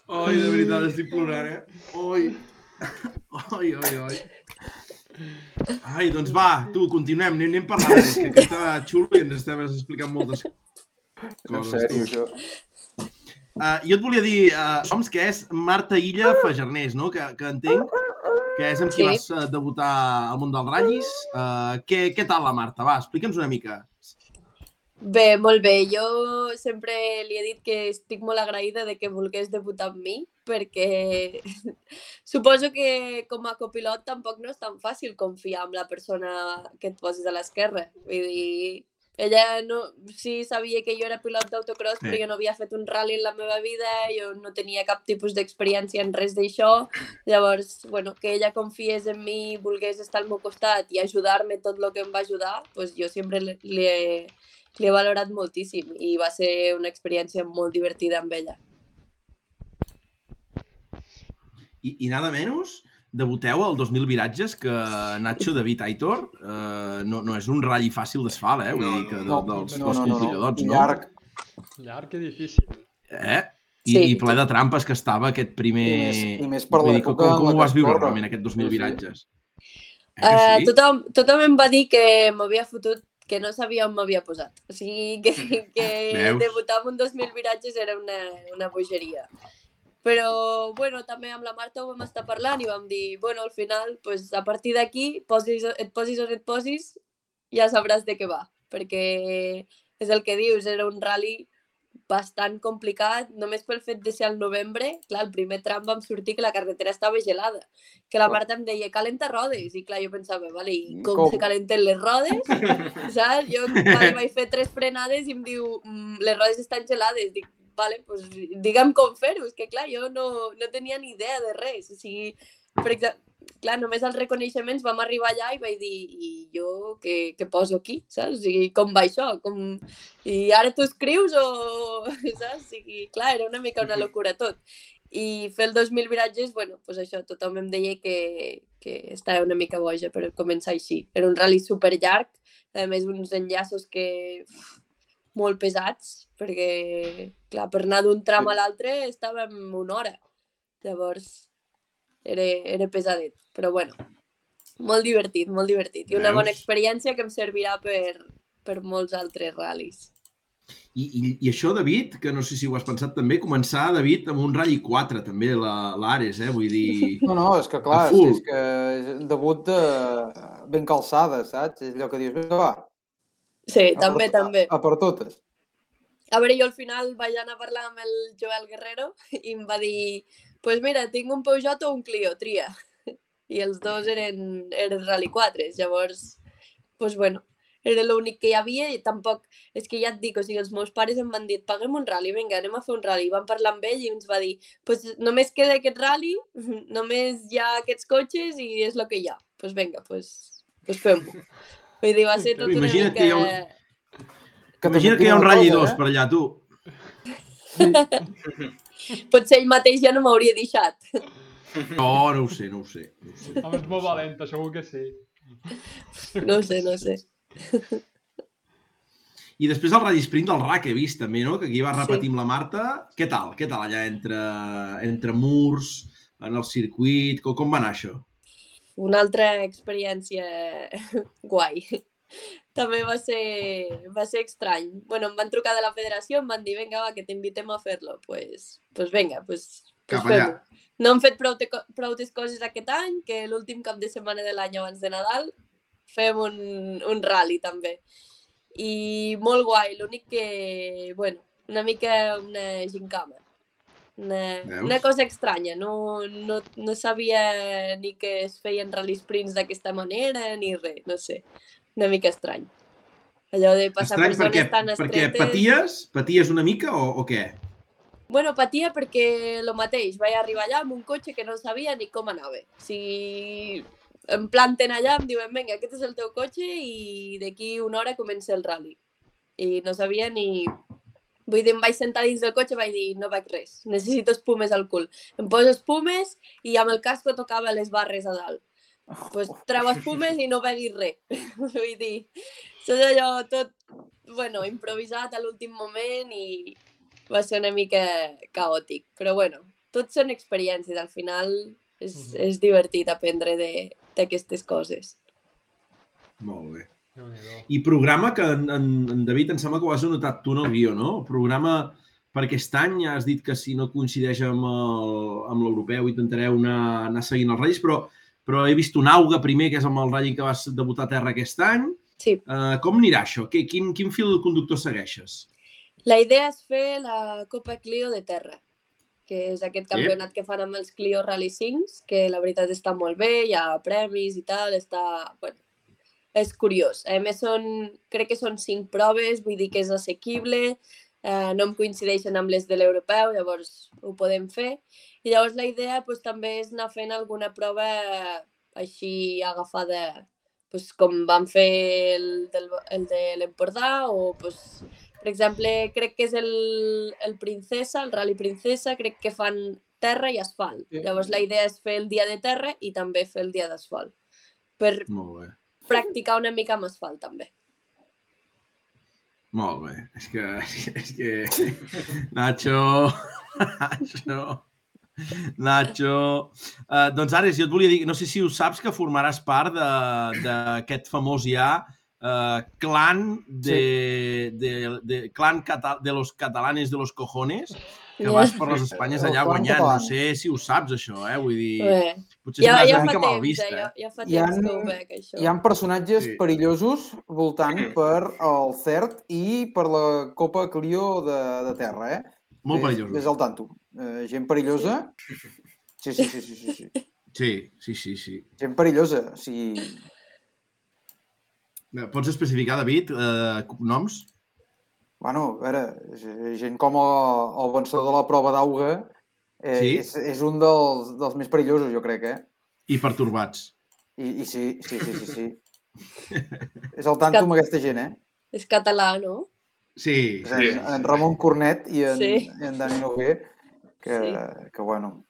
Speaker 1: Oi, de veritat, estic plorant, eh? Oi. Oi, oi, oi. Ai, doncs va, tu, continuem, anem, anem parlant, és que aquesta xulo i ens estaves explicant moltes
Speaker 3: En
Speaker 1: coses.
Speaker 3: sèrio,
Speaker 1: tu.
Speaker 3: això.
Speaker 1: Uh, jo et volia dir, uh, Oms, que és Marta Illa Fajarnés, no? Que, que entenc que és amb qui
Speaker 5: Sí.
Speaker 1: vas uh, debutar al món dels ratllis. Uh, què, què tal la Marta? Va, explica'ns una mica.
Speaker 5: Bé, molt bé. Jo sempre li he dit que estic molt agraïda de que volgués debutar amb mi, perquè suposo que com a copilot tampoc no és tan fàcil confiar en la persona que et poses a l'esquerra. Vull dir, ella no, sí sabia que jo era pilot d'autocross,
Speaker 1: Sí.
Speaker 5: però jo no havia fet un rally en la meva vida, jo no tenia cap tipus d'experiència en res d'això. Llavors, bueno, que ella confiés en mi, volgués estar al meu costat i ajudar-me tot el que em va ajudar, pues jo sempre li, li he, li he valorat moltíssim i va ser una experiència molt divertida amb ella.
Speaker 1: I, i nada menys, debuteu al 2000 viratges que Nacho David Aitor eh, no, no és un ratll fàcil d'asfalt, eh? Vull
Speaker 2: No,
Speaker 1: dir que de,
Speaker 3: No,
Speaker 1: dels,
Speaker 3: no,
Speaker 1: dels
Speaker 3: no, no, no.
Speaker 1: complicadots, no?
Speaker 3: Llarg.
Speaker 4: Llarg i difícil.
Speaker 1: Eh? I,
Speaker 5: Sí.
Speaker 1: I ple de trampes que estava aquest primer...
Speaker 3: I més- i més per
Speaker 1: com,
Speaker 3: l'època
Speaker 1: com, com ho vas
Speaker 3: que
Speaker 1: viure realment, aquest 2000
Speaker 3: Sí, sí.
Speaker 1: viratges? Eh,
Speaker 5: Uh,
Speaker 1: sí?
Speaker 5: tothom, tothom em va dir que m'havia fotut que no sabia on m'havia posat. O sigui, que, que
Speaker 1: Veus?
Speaker 5: debutar amb un 2.000 viratges era una, una bogeria. Però, bueno, també amb la Marta ho vam estar parlant i vam dir, bueno, al final, pues, a partir d'aquí, posis, et posis on et posis, ja sabràs de què va. Perquè és el que dius, era un rally bastant complicat, només pel fet de ser al novembre, clar, el primer tram vam sortir que la carretera estava gelada, que la Marta em deia, calenta rodes, i clar, jo pensava, vale, i com, com? se calenten les rodes? Saps? Jo vale, vaig fer tres frenades i em diu, mm, les rodes estan gelades, dic, vale, pues, digue'm com fer-ho, és que clar, jo no, no tenia ni idea de res, o sigui, per exemple, clar, només els reconeixements vam arribar allà i vaig dir, i jo què, què poso aquí, saps? O sigui, com va això? Com... I ara tu escrius o... saps? O sigui, clar, era una mica una locura tot. I fer el 2.000 viratges, bueno, pues això, tothom em deia que, que estava una mica boja per començar així. Era un rally super llarg, a més uns enllaços que uf, molt pesats, perquè, clar, per anar d'un tram a l'altre estàvem una hora. Llavors, era, era pesadet, però bueno, molt divertit, molt divertit. I una bona experiència que em servirà per, per molts altres ral·lis.
Speaker 1: I, i, I això, David, que no sé si ho has pensat també, començar, David, amb un Rally 4, també, l'Ares, eh? Vull dir...
Speaker 3: No, no, és que clar, és, és que és debut de... ben calçada, saps? És allò que dius, va.
Speaker 5: Sí, a també, per, també.
Speaker 3: A, a per totes.
Speaker 5: A veure, jo al final vaig anar a parlar amb el Joel Guerrero i em va dir pues mira, tinc un Peugeot o un Clio, tria. I els dos eren, eren Rally 4, llavors, pues bueno, era l'únic que hi havia i tampoc, és que ja et dic, o sigui, els meus pares em van dir, paguem un rally, vinga, anem a fer un rally. I vam parlar amb ell i ens va dir, pues només queda aquest rally, només hi ha aquests cotxes i és el que hi ha. Pues vinga, pues, pues fem-ho. Vull dir, va ser tot una mica... Que hi ha un...
Speaker 1: Que Imagina que hi ha un Rally 2 eh? per allà, tu.
Speaker 5: Potser ell mateix ja no m'hauria deixat.
Speaker 1: No, no ho sé, no ho sé. No ho sé.
Speaker 4: Home, ets molt valenta, segur que sí.
Speaker 5: No sé, no sé.
Speaker 1: I després el Rally Sprint del RAC he vist també, no? Que aquí va repetir sí. amb la Marta. Què tal? Què tal allà entre, entre murs, en el circuit? Com, com va anar això?
Speaker 5: Una altra experiència guai també va ser, va ser estrany. Bueno, em van trucar de la federació, em van dir, vinga, va, que t'invitem a fer-lo. Pues, pues vinga, pues, pues fem-ho. No hem fet prou, te, prou coses aquest any, que l'últim cap de setmana de l'any abans de Nadal fem un, un rally també. I molt guai, l'únic que, bueno, una mica una gincama. Una, una cosa estranya, no, no, no sabia ni que es feien rally sprints d'aquesta manera, ni res, no sé una mica estrany. Allò de passar
Speaker 1: estrany per zones tan estretes... Perquè paties? Paties una mica o, o què?
Speaker 5: Bueno, patia perquè el mateix, vaig arribar allà amb un cotxe que no sabia ni com anava. Si em planten allà, em diuen, vinga, aquest és el teu cotxe i d'aquí una hora comença el rally. I no sabia ni... Vull dir, em vaig sentar dins del cotxe i vaig dir, no vaig res, necessito espumes al cul. Em poso espumes i amb el casco tocava les barres a dalt pues, treu espumes i no beguis res. Vull dir, és allò tot, bueno, improvisat a l'últim moment i va ser una mica caòtic. Però bueno, tot són experiències. Al final és, -huh. és divertit aprendre d'aquestes coses.
Speaker 1: Molt bé. I programa que en, en, en David em sembla que ho has anotat tu en el guió, no? El programa per aquest any ja has dit que si no coincideix amb l'europeu intentareu anar, anar seguint els Reis, però però he vist un Auga primer, que és amb el Rally que vas debutar a terra aquest any.
Speaker 5: Sí.
Speaker 1: Uh, com anirà això? Quin, quin fil conductor segueixes?
Speaker 5: La idea és fer la Copa Clio de terra, que és aquest campionat sí. que fan amb els Clio Rally 5, que la veritat està molt bé, hi ha premis i tal, està... Bueno, és curiós. A més, són, crec que són cinc proves, vull dir que és assequible, eh, no em coincideixen amb les de l'europeu, llavors ho podem fer. I llavors la idea pues, també és anar fent alguna prova així agafada, pues, com vam fer el, del, el de l'Empordà o pues, per exemple, crec que és el, el Princesa, el Rally Princesa, crec que fan terra i asfalt. Sí. Llavors la idea és fer el dia de terra i també fer el dia d'asfalt. Per practicar una mica amb asfalt també.
Speaker 1: Molt bé. És que, és que Nacho, Nacho, Nacho. Uh, doncs Ares, jo et volia dir, no sé si ho saps, que formaràs part d'aquest famós ja uh, clan de, sí. de, de, clan cata, de los catalanes de los cojones, que vas per les Espanyes allà guanyant. No sé si ho saps, això, eh? Vull dir,
Speaker 5: Bé,
Speaker 1: potser
Speaker 5: ja,
Speaker 1: és
Speaker 5: ja
Speaker 1: una mica mal
Speaker 5: temps,
Speaker 1: vist,
Speaker 5: eh? ja,
Speaker 1: eh?
Speaker 5: ja fa
Speaker 3: Hi
Speaker 5: temps
Speaker 3: han-
Speaker 5: que ho veig, això.
Speaker 3: Hi ha peronatges
Speaker 1: Sí.
Speaker 3: perillosos voltant per el CERT i per la Copa Clio de, de terra, eh?
Speaker 1: Molt perillós.
Speaker 3: Ves al tanto. Eh, gent perillosa. Sí, sí, sí, sí, sí, sí.
Speaker 1: Sí, sí, sí, sí.
Speaker 3: Gent perillosa. O sigui,
Speaker 1: Pots especificar, David, eh, noms?
Speaker 3: Bueno, a veure, gent com el, el vencedor de la prova d'auga eh,
Speaker 1: Sí?
Speaker 3: és, és un dels, dels més perillosos, jo crec, eh?
Speaker 1: I pertorbats.
Speaker 3: I, i sí, sí, sí, sí, sí. és al tanto amb aquesta gent, eh?
Speaker 5: És català, no?
Speaker 1: Sí,
Speaker 3: És
Speaker 1: sí.
Speaker 3: en, en Ramon Cornet i en,
Speaker 5: Sí.
Speaker 3: i en Dani Noguer, que,
Speaker 5: Sí.
Speaker 3: que bueno,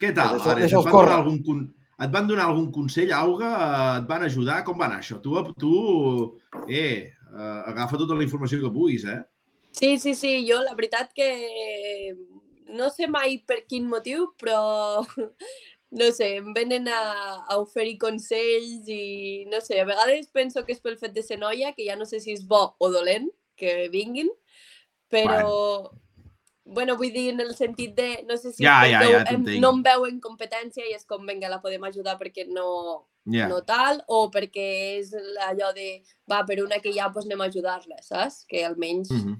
Speaker 1: Què tal,
Speaker 3: Deixa-
Speaker 1: Ares? Et
Speaker 3: deixa'ls
Speaker 1: van,
Speaker 3: córrer.
Speaker 1: donar algun, con- et van donar algun consell, Auga? Eh, Et van ajudar? Com va anar això? Tu, tu eh, eh, agafa tota la informació que puguis, eh?
Speaker 5: Sí, sí, sí, jo la veritat que no sé mai per quin motiu, però no sé, em venen a, a oferir consells i no sé, a vegades penso que és pel fet de ser noia, que ja no sé si és bo o dolent que vinguin, però bueno, vull dir en el sentit de, no sé si
Speaker 1: Ja,
Speaker 5: perquè
Speaker 1: ja, ja,
Speaker 5: ho- em- no em veuen competència i és com, vinga, la podem ajudar perquè no,
Speaker 1: Ja.
Speaker 5: no tal, o perquè és allò de, va, per una que ha, doncs anem a ajudar-la, saps? Que almenys
Speaker 1: Mhm.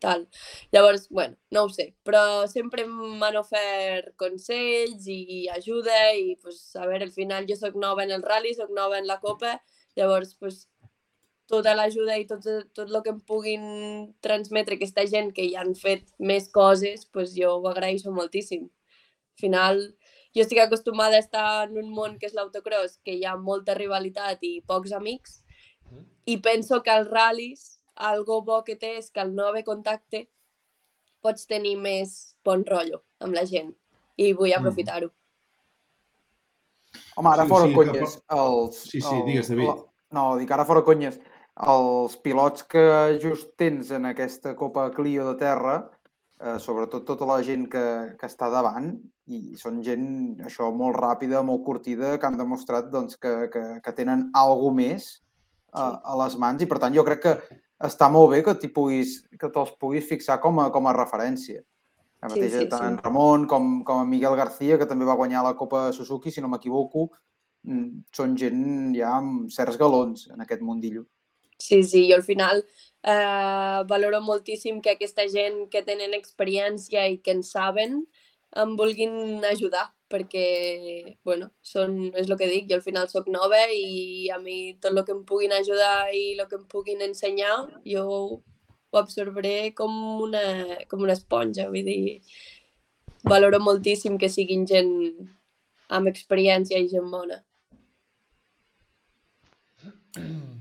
Speaker 5: Tal. Llavors, bueno, no ho sé, però sempre m'han ofert consells i ajuda i, pues, a veure, al final jo sóc nova en el rally, sóc nova en la Copa, llavors, pues, tota l'ajuda i tot, tot el que em puguin transmetre aquesta gent que ja han fet més coses, pues, jo ho agraeixo moltíssim. Al final, jo estic acostumada a estar en un món que és l'autocross, que hi ha molta rivalitat i pocs amics,
Speaker 4: Mhm.
Speaker 5: i penso que als ral·lis algo bo que té és que al no haver contacte pots tenir més bon rotllo amb la gent i vull
Speaker 1: Mhm.
Speaker 5: aprofitar-ho.
Speaker 3: Home, ara
Speaker 1: Sí,
Speaker 3: fora
Speaker 1: sí, que
Speaker 3: conyes. Els,
Speaker 1: Sí, sí, digues, David.
Speaker 3: la- No, dic ara fora conyes. Els pilots que just tens en aquesta Copa Clio de terra, eh, sobretot tota la gent que, que està davant, i són gent, això, molt ràpida, molt curtida, que han demostrat doncs, que, que, que tenen alguna més a, a les mans, i per tant jo crec que està molt bé que t'hi puguis, que te'ls puguis fixar com a, com a referència. La
Speaker 5: Sí,
Speaker 3: mateixa,
Speaker 5: sí,
Speaker 3: tant
Speaker 5: sí.
Speaker 3: en Ramon com, com en Miguel García, que també va guanyar la Copa Suzuki, si no m'equivoco, mm, són gent ja amb certs galons en aquest mundillo.
Speaker 5: Sí, sí, jo al final eh, valoro moltíssim que aquesta gent que tenen experiència i que en saben em vulguin ajudar, perquè, bueno, són, és el que dic, jo al final sóc nova i a mi tot el que em puguin ajudar i el que em puguin ensenyar, jo ho absorbré com una, com una esponja, vull dir, valoro moltíssim que siguin gent amb experiència i gent bona.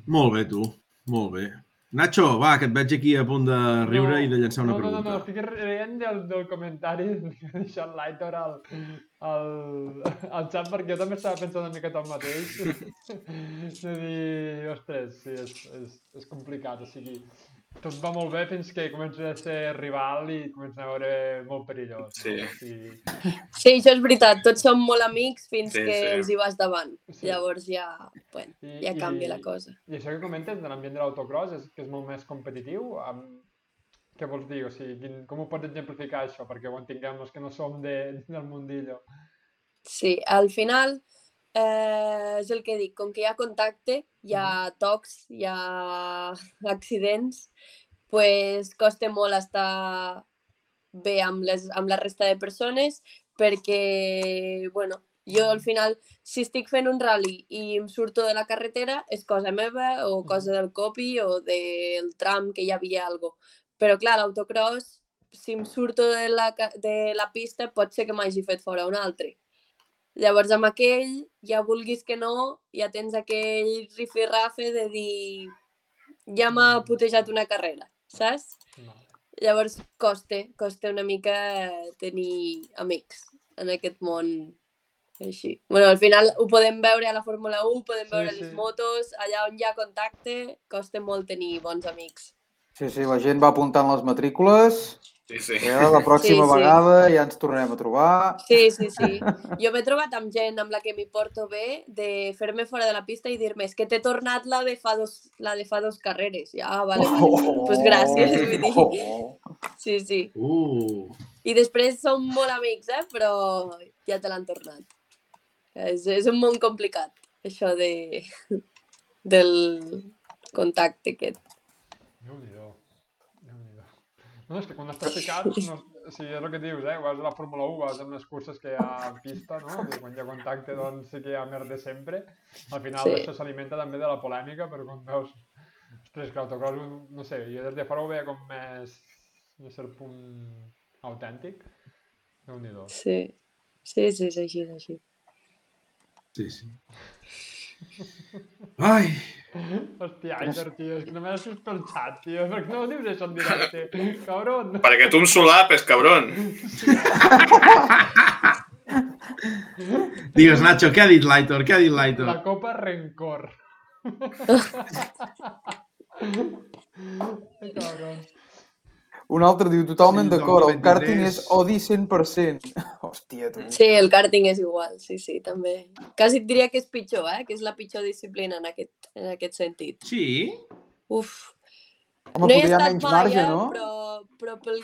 Speaker 1: Molt bé, tu. Molt bé. Nacho, va, que et veig aquí a punt de riure i de llançar una
Speaker 4: no,
Speaker 1: pregunta.
Speaker 4: No, no, no, estic rient del, del comentari que ha deixat l'Aitor al, al, al xat perquè jo també estava pensant una miqueta el mateix. de dir, ostres, sí, és, és, és complicat, o sigui, tot va molt bé fins que comença a ser rival i comença a veure molt perillós.
Speaker 2: Sí.
Speaker 4: No? Sigui,
Speaker 5: Sí, això és veritat, tots som molt amics fins
Speaker 2: Sí,
Speaker 5: que
Speaker 2: sí.
Speaker 5: els hi vas davant.
Speaker 4: Sí.
Speaker 5: Llavors ja, bueno,
Speaker 4: i,
Speaker 5: ja canvia la cosa.
Speaker 4: I això que comentes de l'ambient de l'autocross és que és molt més competitiu. Amb... Què vols dir? O sigui, quin, com ho pots exemplificar això? Perquè ho entenguem els que no som de, del mundillo.
Speaker 5: Sí, al final eh, és el que dic, com que hi ha contacte, hi ha tocs, hi ha accidents, pues costa molt estar bé amb, les, amb la resta de persones perquè, bueno, jo al final, si estic fent un rally i em surto de la carretera, és cosa meva o cosa del copy o del tram que hi havia algo. Però clar, l'autocross, si em surto de la, de la pista, pot ser que m'hagi fet fora un altre. Llavors, amb aquell, ja vulguis que no, ja tens aquell rifirrafe de dir ja m'ha putejat una carrera, saps?
Speaker 4: No.
Speaker 5: Llavors, costa, costa una mica tenir amics en aquest món així. bueno, al final ho podem veure a la Fórmula 1, ho podem
Speaker 4: Sí,
Speaker 5: veure a
Speaker 4: sí.
Speaker 5: les motos, allà on hi ha contacte, costa molt tenir bons amics.
Speaker 3: Sí, sí, la gent va apuntant les matrícules,
Speaker 2: Sí, sí.
Speaker 3: eh? la pròxima
Speaker 5: Sí, sí.
Speaker 3: vegada ja ens tornarem a trobar.
Speaker 5: Sí, sí, sí. Jo m'he trobat amb gent amb la que m'hi porto bé de fer-me fora de la pista i dir-me és que t'he tornat la de fa dos, la de fa dos carreres. Ja, ah, vale, vale. Pues gràcies, vull dir.
Speaker 3: Oh.
Speaker 5: Sí, sí.
Speaker 1: Uh,
Speaker 5: I després som molt amics, eh? però ja te l'han tornat. És, és un món complicat, això de, del contacte aquest.
Speaker 4: Déu-n'hi-do. Déu-n'hi-do. No, és que quan estàs ficat, no, o sigui, és el que dius, eh? Vas a la Fórmula 1, vas amb les curses que hi ha en pista, no? I quan hi ha contacte, doncs sí que hi ha merda sempre. Al final
Speaker 5: Sí.
Speaker 4: això s'alimenta també de la polèmica, però quan veus... Ostres, que l'autocross, no sé, jo des de fora ho veia com més... de cert punt autèntic. Déu-n'hi-do.
Speaker 5: Sí, sí, sí, és així, és així.
Speaker 1: Sí, sí. Ai,
Speaker 4: Hòstia, Aitor, tio, és que no m'has pel xat, tio. Per què no ho dius això en directe? Cabron.
Speaker 2: Perquè tu em solapes, cabron.
Speaker 1: digues, Nacho, què ha dit l'Aitor? Què ha dit l'Aitor?
Speaker 4: La copa rencor. Que cabron.
Speaker 3: Un altre diu, totalment
Speaker 1: Sí,
Speaker 3: d'acord, el
Speaker 1: 2023.
Speaker 3: karting és Odi 100%. Hòstia, tu.
Speaker 5: Sí, el karting és igual, sí, sí, també. Quasi et diria que és pitjor, eh? que és la pitjor disciplina en aquest, en aquest sentit.
Speaker 1: Sí?
Speaker 5: Uf,
Speaker 3: Home,
Speaker 5: no hi he estat
Speaker 3: menys
Speaker 5: mai,
Speaker 3: marge,
Speaker 5: eh?
Speaker 3: no?
Speaker 5: però, però pel,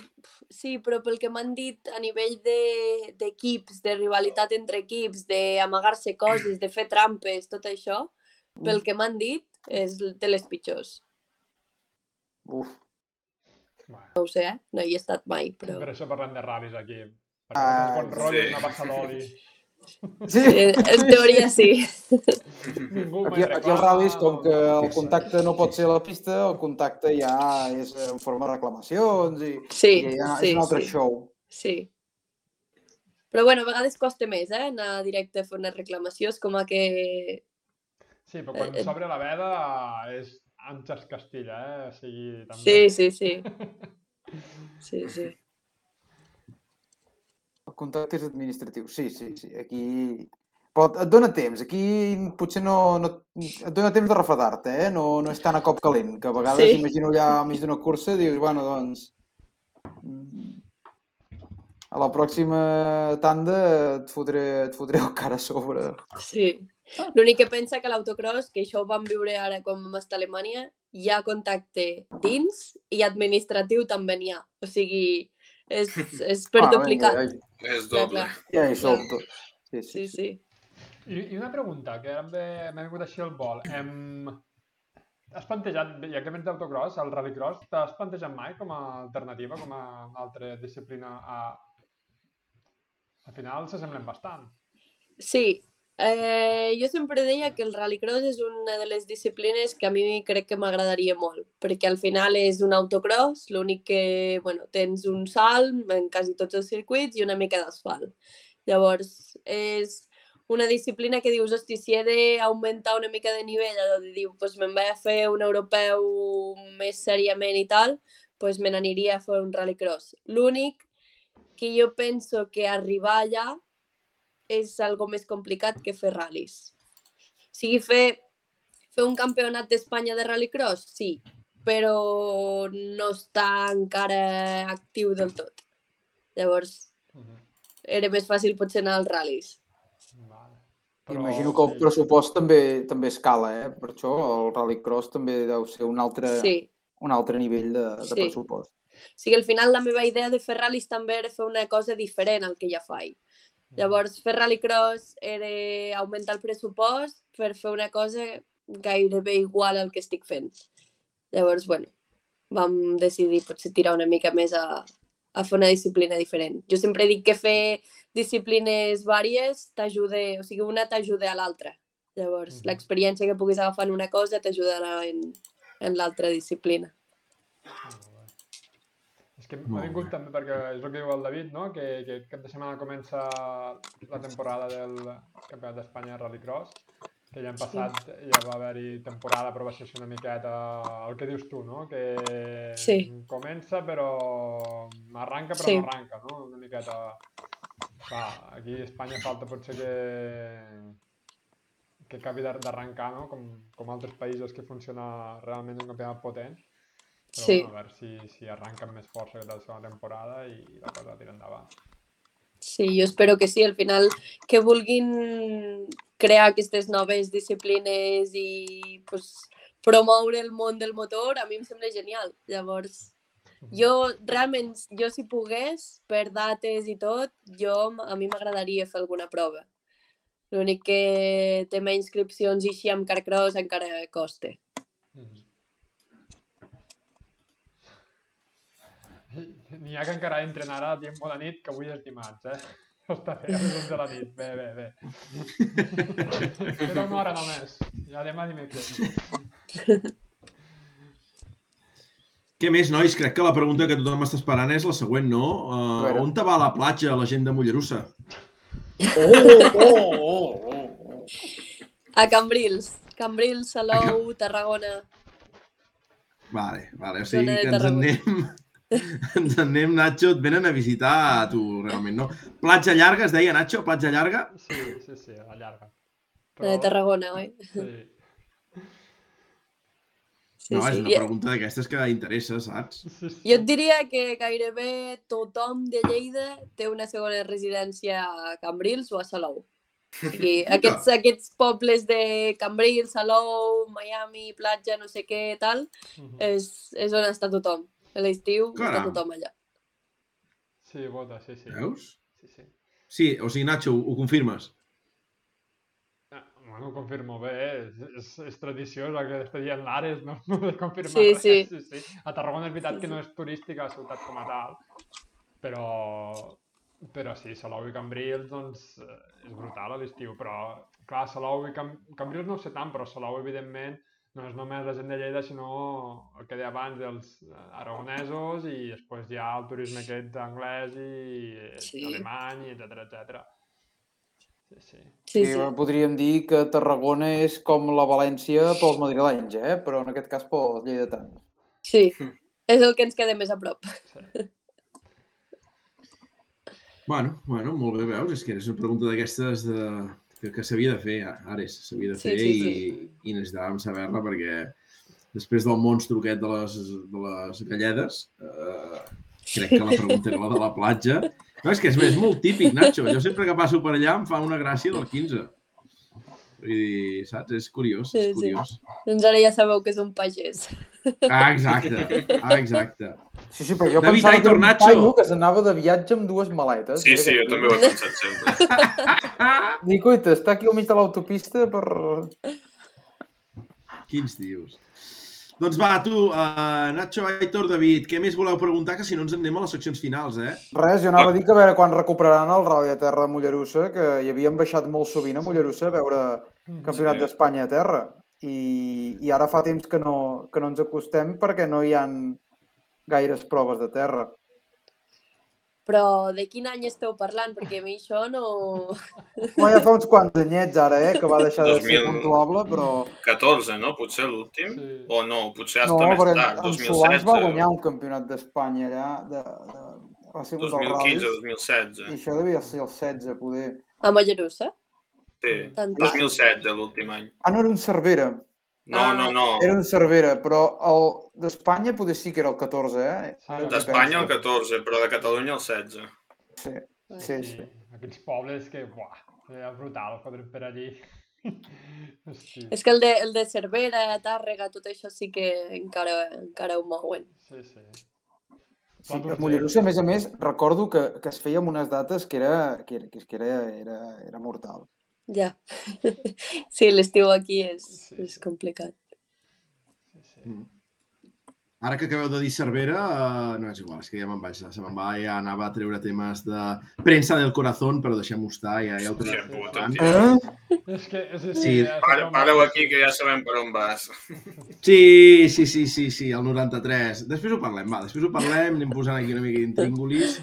Speaker 5: sí, però pel que m'han dit a nivell de- d'equips, de, de rivalitat entre equips, d'amagar-se coses, de fer trampes, tot això, pel que m'han dit, és de les pitjors.
Speaker 3: Uf.
Speaker 4: Bueno,
Speaker 5: No ho sé, eh? no hi he estat mai, però...
Speaker 4: per això parlem de ral·lis aquí. Perquè
Speaker 3: Ah,
Speaker 4: ah, bon rotllo
Speaker 2: sí.
Speaker 4: és una passa d'oli.
Speaker 3: Sí,
Speaker 5: Eh, En teoria sí.
Speaker 4: Ningú
Speaker 3: aquí, aquí els ral·lis, com que el contacte no pot ser a la pista, el contacte ja és en forma de reclamacions i,
Speaker 5: Sí,
Speaker 3: i ja
Speaker 5: sí,
Speaker 3: és un altre
Speaker 5: sí.
Speaker 3: show.
Speaker 5: Sí. Però bueno, a vegades costa més, eh? Anar directe a fer una reclamació, és com a que...
Speaker 4: Sí, però quan
Speaker 5: Eh, eh.
Speaker 4: s'obre la veda és Àngels Castilla, eh? O sigui, també...
Speaker 5: Sí, sí, sí. Sí, sí.
Speaker 3: El contacte és administratiu, sí, sí, sí. Aquí... Però et dona temps, aquí potser no, no... et dona temps de refredar-te, eh? No, no és tan a cop calent, que a vegades
Speaker 5: Sí.
Speaker 3: imagino allà al mig d'una cursa dius, bueno, doncs... mm, A la pròxima tanda et fotré, et fotré el cara a sobre.
Speaker 5: Sí. L'únic que pensa que l'autocross, que això ho vam viure ara com vam estar a Alemanya, hi ha contacte dins i administratiu també n'hi ha. O sigui, és, és per
Speaker 3: Ah, ja,
Speaker 2: És doble.
Speaker 3: ja som tot. Sí, sí.
Speaker 5: Sí, sí.
Speaker 4: I, I una pregunta, que ara m'ha vingut així al vol. Em... Has plantejat, ja que vens d'autocross, el rallycross, t'has plantejat mai com a alternativa, com a altra disciplina a... Al final s'assemblen bastant.
Speaker 5: Sí, eh, jo sempre deia que el rallycross és una de les disciplines que a mi crec que m'agradaria molt, perquè al final és un autocross, l'únic que, bueno, tens un salt en quasi tots els circuits i una mica d'asfalt. Llavors, és una disciplina que dius, hosti, si he d'augmentar una mica de nivell, allò de dir, pues me'n vaig a fer un europeu més seriament i tal, pues me n'aniria a fer un rallycross. L'únic que jo penso que arribar allà és algo més complicat que fer ral·lis. O sigui, fer, fer un campionat d'Espanya de rallycross, sí, però no està encara actiu del tot. Llavors,
Speaker 4: Uh -huh.
Speaker 5: era més fàcil potser anar als ral·lis.
Speaker 4: vale.
Speaker 3: Imagino que el pressupost també també escala, eh? Per això el rallycross també deu ser un altre,
Speaker 5: Sí,
Speaker 3: un altre nivell de, de
Speaker 5: Sí.
Speaker 3: pressupost.
Speaker 5: o sigui, al final la meva idea de fer ral·lis també era fer una cosa diferent al que ja faig. Llavors, fer rallycross era augmentar el pressupost per fer una cosa gairebé igual al que estic fent. Llavors, bueno, vam decidir potser tirar una mica més a, a fer una disciplina diferent. Jo sempre dic que fer disciplines vàries t'ajuda, o sigui, una t'ajuda a l'altra. Llavors,
Speaker 4: Mhm.
Speaker 5: l'experiència que puguis agafar en una cosa t'ajudarà en, en l'altra disciplina.
Speaker 4: Molt bé. Que m'ha vingut
Speaker 1: bé.
Speaker 4: també perquè és el que diu el David, no? que, que cap de setmana comença la temporada del Campionat d'Espanya de Rallycross, que ja hem passat, ja va haver-hi temporada, però va ser una miqueta el que dius tu, no? que
Speaker 5: Sí.
Speaker 4: comença però arranca però
Speaker 5: Sí.
Speaker 4: no arranca, no? una miqueta... Clar, aquí a Espanya falta potser que que acabi d'ar- d'arrencar, no? Com, com altres països que funciona realment un campionat potent. Però
Speaker 5: Sí.
Speaker 4: bueno, a veure si, si arranca amb més força que la segona temporada i la cosa tira endavant.
Speaker 5: Sí, jo espero que sí. Al final, que vulguin crear aquestes noves disciplines i pues, promoure el món del motor, a mi em sembla genial. Llavors, Jo, realment, jo si pogués, per dates i tot, jo, a mi m'agradaria fer alguna prova. L'únic que tema inscripcions i així amb Carcross encara costa.
Speaker 4: N'hi ha que encara entren ara a tiempo de nit, que avui és dimarts, eh? Està bé, a les 11 de la nit. Bé, bé, bé. Queda una hora només. Ja demà dimecres.
Speaker 1: Què més, nois? Crec que la pregunta que tothom està esperant és la següent, no? Uh, on te va a la platja la gent de Mollerussa?
Speaker 2: Oh, oh, oh, oh.
Speaker 5: A Cambrils. Cambrils, Salou, Tarragona.
Speaker 1: Vale, vale, o sigui que ens en anem... Ens en anem, Nacho, et venen a visitar a tu, realment, no? Platja llarga, es deia, Nacho? Platja llarga?
Speaker 4: Sí, sí, sí, a la llarga.
Speaker 5: La de Tarragona, oi?
Speaker 4: Sí.
Speaker 5: Sí,
Speaker 1: no, és
Speaker 5: sí.
Speaker 1: una
Speaker 5: I-
Speaker 1: pregunta d'aquestes que interessa, saps?
Speaker 5: Jo et diria que gairebé tothom de Lleida té una segona residència a Cambrils o a Salou. Sigui, aquests, aquests pobles de Cambrils, Salou, Miami, platja, no sé què, tal,
Speaker 4: Mhm.
Speaker 5: és, és on està tothom. A l'estiu està tothom allà.
Speaker 4: Sí, vota, sí, sí.
Speaker 1: Veus?
Speaker 4: Sí, sí.
Speaker 1: Sí, o sigui, Nacho, ho, ho confirmes?
Speaker 4: Ah, bueno, ho confirmo bé, és, és, és tradició, és el que està dient l'Ares, no, no he de confirmar
Speaker 5: Sí,
Speaker 4: res.
Speaker 5: sí.
Speaker 4: sí, sí. A Tarragona és veritat
Speaker 5: Sí,
Speaker 4: que no és turística la ciutat com a tal, però, però sí, Salou i Cambrils, doncs, eh, és brutal a l'estiu, però, clar, Salou i Cam... Cambrils no ho sé tant, però Salou, evidentment, no és només la gent de Lleida, sinó el que deia abans dels eh, aragonesos i després hi ha el turisme aquest anglès i
Speaker 5: Sí.
Speaker 4: alemany, etc etc. Sí, sí.
Speaker 5: Sí,
Speaker 3: Sí,
Speaker 5: sí.
Speaker 3: Podríem dir que Tarragona és com la València pels madrilenys, eh? però en aquest cas pels lleidatans.
Speaker 5: Sí, és el que ens queda més a prop.
Speaker 4: sí.
Speaker 1: Bueno, bueno, molt bé, veus? És que és una pregunta d'aquestes de... que, que s'havia de fer, Ares, s'havia de
Speaker 5: Sí,
Speaker 1: fer
Speaker 5: sí,
Speaker 1: i, i necessitàvem saber-la perquè després del monstru aquest de les, de les galledes, eh, crec que la pregunta era la de la platja. No, és que és, és molt típic, Nacho. Jo sempre que passo per allà em fa una gràcia del 15. Vull dir, saps? És curiós,
Speaker 5: Sí,
Speaker 1: és
Speaker 5: sí.
Speaker 1: curiós.
Speaker 5: Doncs ara ja sabeu que és un pagès.
Speaker 1: Ah, exacte, ah, exacte.
Speaker 3: Sí, sí, però jo
Speaker 1: David
Speaker 3: pensava que un
Speaker 1: Nacho.
Speaker 3: paio que s'anava de viatge amb dues maletes.
Speaker 2: Sí, sí, jo també ho he pensat sempre.
Speaker 3: Dic, oita, està aquí al mig de l'autopista per...
Speaker 1: Quins dius. Doncs va, tu, uh, Nacho, Aitor, David, què més voleu preguntar? Que si no ens en anem a les seccions finals, eh?
Speaker 3: Res, jo anava a dir que a veure quan recuperaran el Rally a terra de Mollerussa, que hi havien baixat molt sovint a Mollerussa a veure Campionat
Speaker 2: Sí.
Speaker 3: d'Espanya a terra. I, I ara fa temps que no, que no ens acostem perquè no hi han gaires proves de terra.
Speaker 5: Però de quin any esteu parlant? Perquè a mi això no...
Speaker 3: No, ja fa uns quants anyets ara, eh, que va deixar de ser
Speaker 2: 2000.
Speaker 3: puntuable, però...
Speaker 2: 14, no? Potser l'últim?
Speaker 4: Sí.
Speaker 2: O no, potser
Speaker 3: No,
Speaker 2: hasta més
Speaker 3: perquè
Speaker 2: tard,
Speaker 3: en, en Solans
Speaker 2: 2016.
Speaker 3: va guanyar un campionat d'Espanya allà, de, de, va ser un dels
Speaker 2: 2015,
Speaker 3: ral·lis, i
Speaker 2: 2016.
Speaker 3: això devia ser el 16, poder.
Speaker 5: A Mollerussa?
Speaker 2: Sí,
Speaker 5: Tant tant.
Speaker 2: 2016, l'últim any.
Speaker 3: Ah, no era un Cervera,
Speaker 2: No, no, no.
Speaker 3: era un Cervera, però el d'Espanya poder sí que era el 14, eh? Que
Speaker 2: D'Espanya el
Speaker 3: penso.
Speaker 2: 14, però de Catalunya el 16.
Speaker 3: Sí, sí, sí.
Speaker 4: Aquells pobles que, buah, era brutal fotre per allí. Hosti,
Speaker 5: És que el de, el de Cervera, Tàrrega, tot això sí que encara, encara ho mouen.
Speaker 4: sí, sí.
Speaker 3: Sí, a Mollerussa, a més a més, recordo que, que es feia amb unes dates que era, que era, que era, era, era mortal.
Speaker 5: Ja. Sí, l'estiu aquí és,
Speaker 4: Sí,
Speaker 5: és
Speaker 4: sí.
Speaker 5: complicat.
Speaker 4: Sí, sí.
Speaker 1: Ara que acabeu de dir Cervera, uh, no és igual, és que ja me'n vaig, se me'n va, ja anava a treure temes de premsa del corazón, però deixem-ho estar, ja, ja ho abans.
Speaker 2: tio.
Speaker 3: Eh?
Speaker 4: És que, és,
Speaker 1: Sí.
Speaker 4: ja
Speaker 2: Para,
Speaker 4: com-
Speaker 2: pareu aquí que ja sabem per on vas.
Speaker 1: Sí, sí, sí, sí, sí, el 93. Després ho parlem, va, després ho parlem, anem posant aquí una mica d'intríngulis,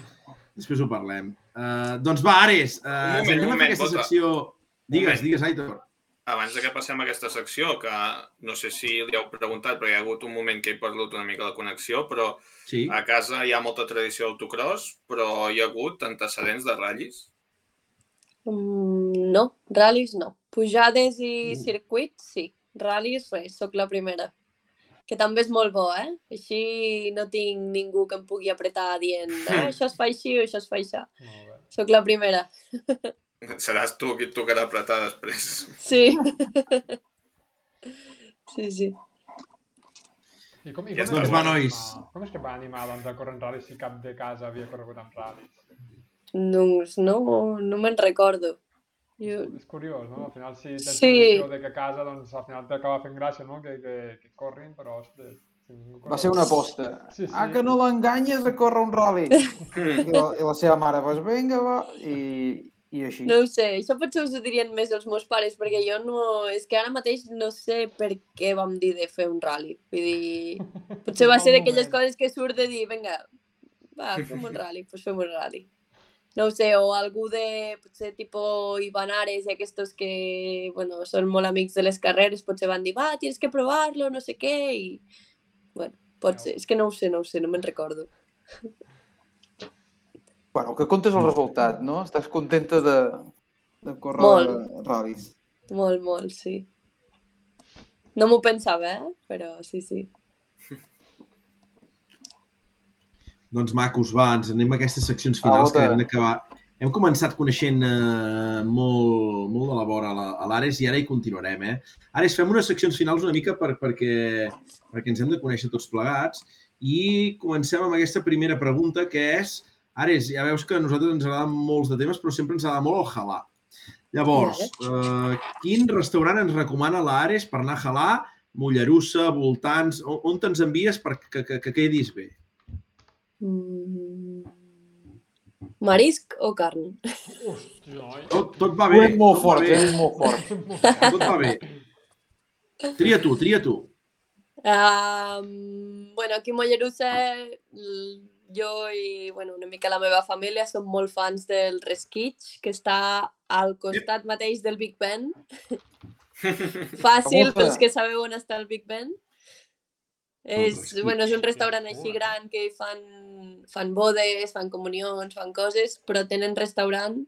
Speaker 1: després ho parlem. Uh, doncs va, Ares, uh,
Speaker 2: Un moment, un moment,
Speaker 1: aquesta
Speaker 2: Bota.
Speaker 1: Digues, digues, Aitor.
Speaker 2: Abans de que passem a aquesta secció, que no sé si li heu preguntat, perquè hi ha hagut un moment que he perdut una mica la connexió, però
Speaker 1: Sí.
Speaker 2: a casa hi ha molta tradició d'autocross, però hi ha hagut antecedents de ratllis.
Speaker 5: Mm, no, ral·lis no. Pujades i
Speaker 1: Mm.
Speaker 5: circuits, sí. Ral·lis, res, sóc la primera. Que també és molt bo, eh? Així no tinc ningú que em pugui apretar dient ah, això es fa així o això es fa això.
Speaker 4: Bé.
Speaker 5: Sóc la primera.
Speaker 2: Seràs tu qui et tocarà apretar després.
Speaker 5: Sí. Sí, sí.
Speaker 4: I com, i
Speaker 2: Ja
Speaker 4: com, és que
Speaker 1: va, nois.
Speaker 4: com és que va animar doncs, a córrer en ral·lis si cap de casa havia corregut en ral·lis?
Speaker 5: Doncs no, no me'n recordo. Jo...
Speaker 4: És curiós, no? Al final, si tens
Speaker 5: Sí.
Speaker 4: de que a casa, doncs, al final t'acaba fent gràcia, no? Que, que, que corrin, però, ostres... si ningú corre-
Speaker 3: Va ser una aposta.
Speaker 4: Sí, sí.
Speaker 3: Ah, que no l'enganyes a córrer un rally. I la, I la seva mare, doncs vinga, va. I, i així.
Speaker 5: No ho sé, això potser us ho dirien més els meus pares, perquè jo no... És que ara mateix no sé per què vam dir de fer un rally. Vull dir, potser va ser d'aquelles coses que surt de dir, vinga, va, fem un rally, doncs fem un rally. No ho sé, o algú de, potser, tipo Ivanares i aquests que, bueno, són molt amics de les carreres, potser van dir, va, tienes que provar-lo, no sé què, i... Bueno, pot ser, és que no ho sé, no ho sé, no me'n recordo.
Speaker 3: Bueno, que comptes el resultat, no? Estàs contenta de, de córrer
Speaker 5: Molt.
Speaker 3: ral·lis.
Speaker 5: Molt, molt, sí. No m'ho pensava, eh? Però sí, sí.
Speaker 1: Doncs macos, va, ens anem a aquestes seccions finals que
Speaker 3: Auta.
Speaker 1: hem d'acabar. Hem començat coneixent eh, molt, molt de la vora a l'Ares i ara hi continuarem, eh? Ares, fem unes seccions finals una mica per, perquè, perquè ens hem de conèixer tots plegats i comencem amb aquesta primera pregunta que és, Ares, ja veus que a nosaltres ens agraden molts de temes però sempre ens agrada molt el halà. Llavors, eh, quin restaurant ens recomana l'Ares per anar a halà? Mollerussa, voltants, on, on te'ns envies per que, que, que quedis bé?
Speaker 5: Mm. Marisc o carn?
Speaker 4: Hòstia, oi?
Speaker 1: Tot, tot va bé.
Speaker 3: és molt
Speaker 1: tot
Speaker 3: fort,
Speaker 1: va bé,
Speaker 3: és molt fort.
Speaker 1: Tot va bé. Tria tu, tria tu.
Speaker 5: Um, bueno, aquí Mollerussa, jo i bueno, una mica la meva família som molt fans del Resquitx, que està al costat mateix del Big Ben. Fàcil, pels que sabeu on està el Big Ben. És, bueno, és un restaurant així gran que fan, fan bodes, fan comunions, fan coses, però tenen restaurant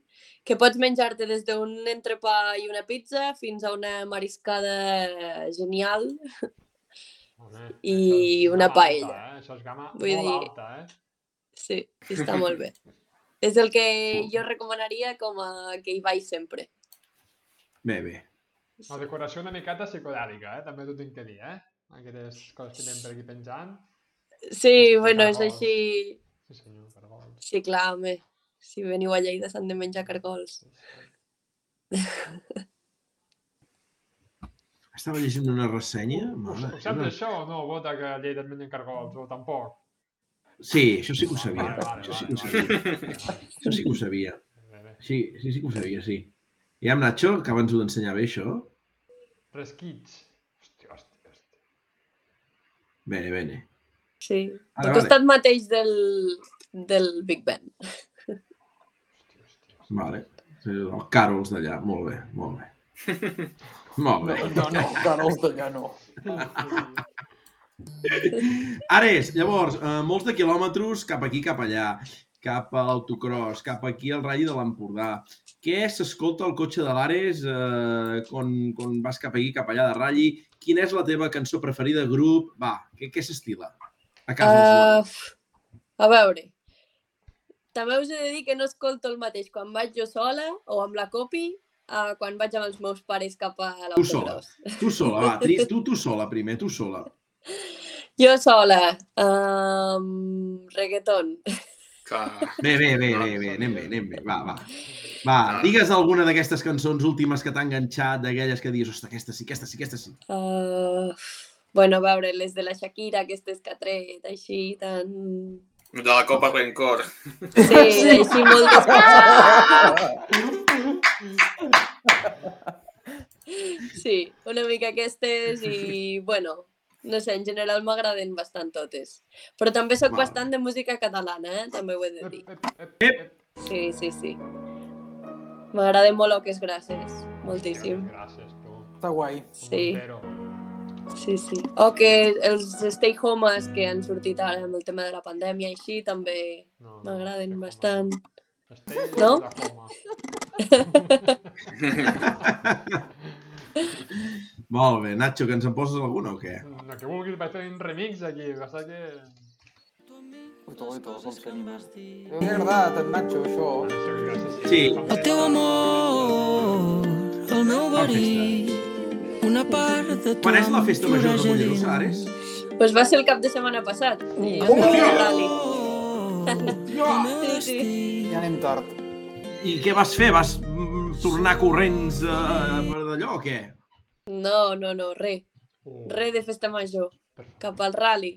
Speaker 5: que pots menjar-te des d'un entrepà i una pizza fins a una mariscada genial. I una paella.
Speaker 4: Alta, eh? Això és gamma
Speaker 5: Vull
Speaker 4: molt
Speaker 5: dir-
Speaker 4: alta, eh?
Speaker 5: Sí, i està molt bé. És el que jo recomanaria com a que hi vaig sempre.
Speaker 1: Bé, bé.
Speaker 4: La decoració una miqueta psicodèlica, eh? També t'ho tinc que dir, eh? Aquestes coses que anem per aquí penjant.
Speaker 5: Sí, bueno, és
Speaker 4: Cargols.
Speaker 5: així...
Speaker 4: Sí, senyor, cargols.
Speaker 5: Sí, clar, home. Si veniu a Lleida s'han de menjar cargols.
Speaker 1: Estava llegint una ressenya.
Speaker 4: Ho,
Speaker 1: Mare,
Speaker 4: ho saps això o no? Vota que a Lleida et mengen cargols, o tampoc?
Speaker 1: Sí, això sí que ho sabia.
Speaker 4: Vale, vale,
Speaker 1: Això sí que ho
Speaker 4: vale,
Speaker 1: sabia. Això sí que ho sabia. Sí, sí, sí que ho sabia, sí. I amb Nacho, que abans ho d'ensenyar bé, això.
Speaker 4: Resquits. Hòstia, hòstia, hòstia.
Speaker 1: Bene, bene.
Speaker 5: Sí.
Speaker 1: Vale,
Speaker 5: Al
Speaker 1: vale.
Speaker 5: costat mateix del, del Big Ben.
Speaker 4: hòstia, hòstia.
Speaker 1: Vale. Sí, Els càrols d'allà. Molt bé, molt bé. Molt bé.
Speaker 3: No, no, Carles d'allà no.
Speaker 1: Ares, llavors, eh, molts de quilòmetres cap aquí, cap allà, cap a l'autocross, cap aquí al Rally de l'Empordà. Què s'escolta al cotxe de l'Ares eh, quan, quan vas cap aquí, cap allà de Rally? Quina és la teva cançó preferida, grup? Va, què, què s'estila? A casa uh...
Speaker 5: A veure, també us he de dir que no escolto el mateix quan vaig jo sola o amb la copi uh, quan vaig amb els meus pares cap a
Speaker 1: Tu sola.
Speaker 5: l'autocross.
Speaker 1: Tu sola, va, tu, tu sola primer, tu sola.
Speaker 5: Jo sola, um, reggaeton.
Speaker 1: Bé, bé, bé, bé, bé, anem bé, anem bé, va, va. Va, digues alguna d'aquestes cançons últimes que t'ha enganxat, d'aquelles que dius, ostres, aquesta sí, aquesta sí, aquesta sí.
Speaker 5: Uh, bueno, a veure, les de la Shakira, aquestes que ha tret, així, tan...
Speaker 2: De la Copa Rencor.
Speaker 5: Sí, així molt descansat. Sí, una mica aquestes i, bueno, no sé, en general m'agraden bastant totes. Però també sóc bastant de música catalana, eh? també ho he de dir. Sí, sí, sí. M'agraden molt Oques Gràcies, moltíssim.
Speaker 4: Gràcies, tu.
Speaker 3: Està guai.
Speaker 5: Sí. Sí, sí. O que els stay homes que han sortit ara amb el tema de la pandèmia i així també
Speaker 4: No, no,
Speaker 5: m'agraden bastant.
Speaker 4: Stay
Speaker 5: No?
Speaker 1: Molt bé, Nacho, que ens en poses alguna o què?
Speaker 4: El que vulguis, vaig fer un remix aquí. Que...
Speaker 3: Ui, to, ui, to, com s'anima. M'ha agradat, en Nacho, això.
Speaker 1: Sí.
Speaker 6: El teu amor, el meu verí, una part de tu
Speaker 1: Quan és la festa major de Mollerussa, Ares?
Speaker 5: pues va ser el cap de setmana passat. I jo
Speaker 1: Hòstia!
Speaker 5: estava al rally.
Speaker 1: Ja.
Speaker 5: Sí, sí.
Speaker 3: Ja anem tard.
Speaker 1: I què vas fer? Vas mm, tornar corrents uh, per d'allò o què?
Speaker 5: No, no, no, res. Res de festa major. Cap al rally.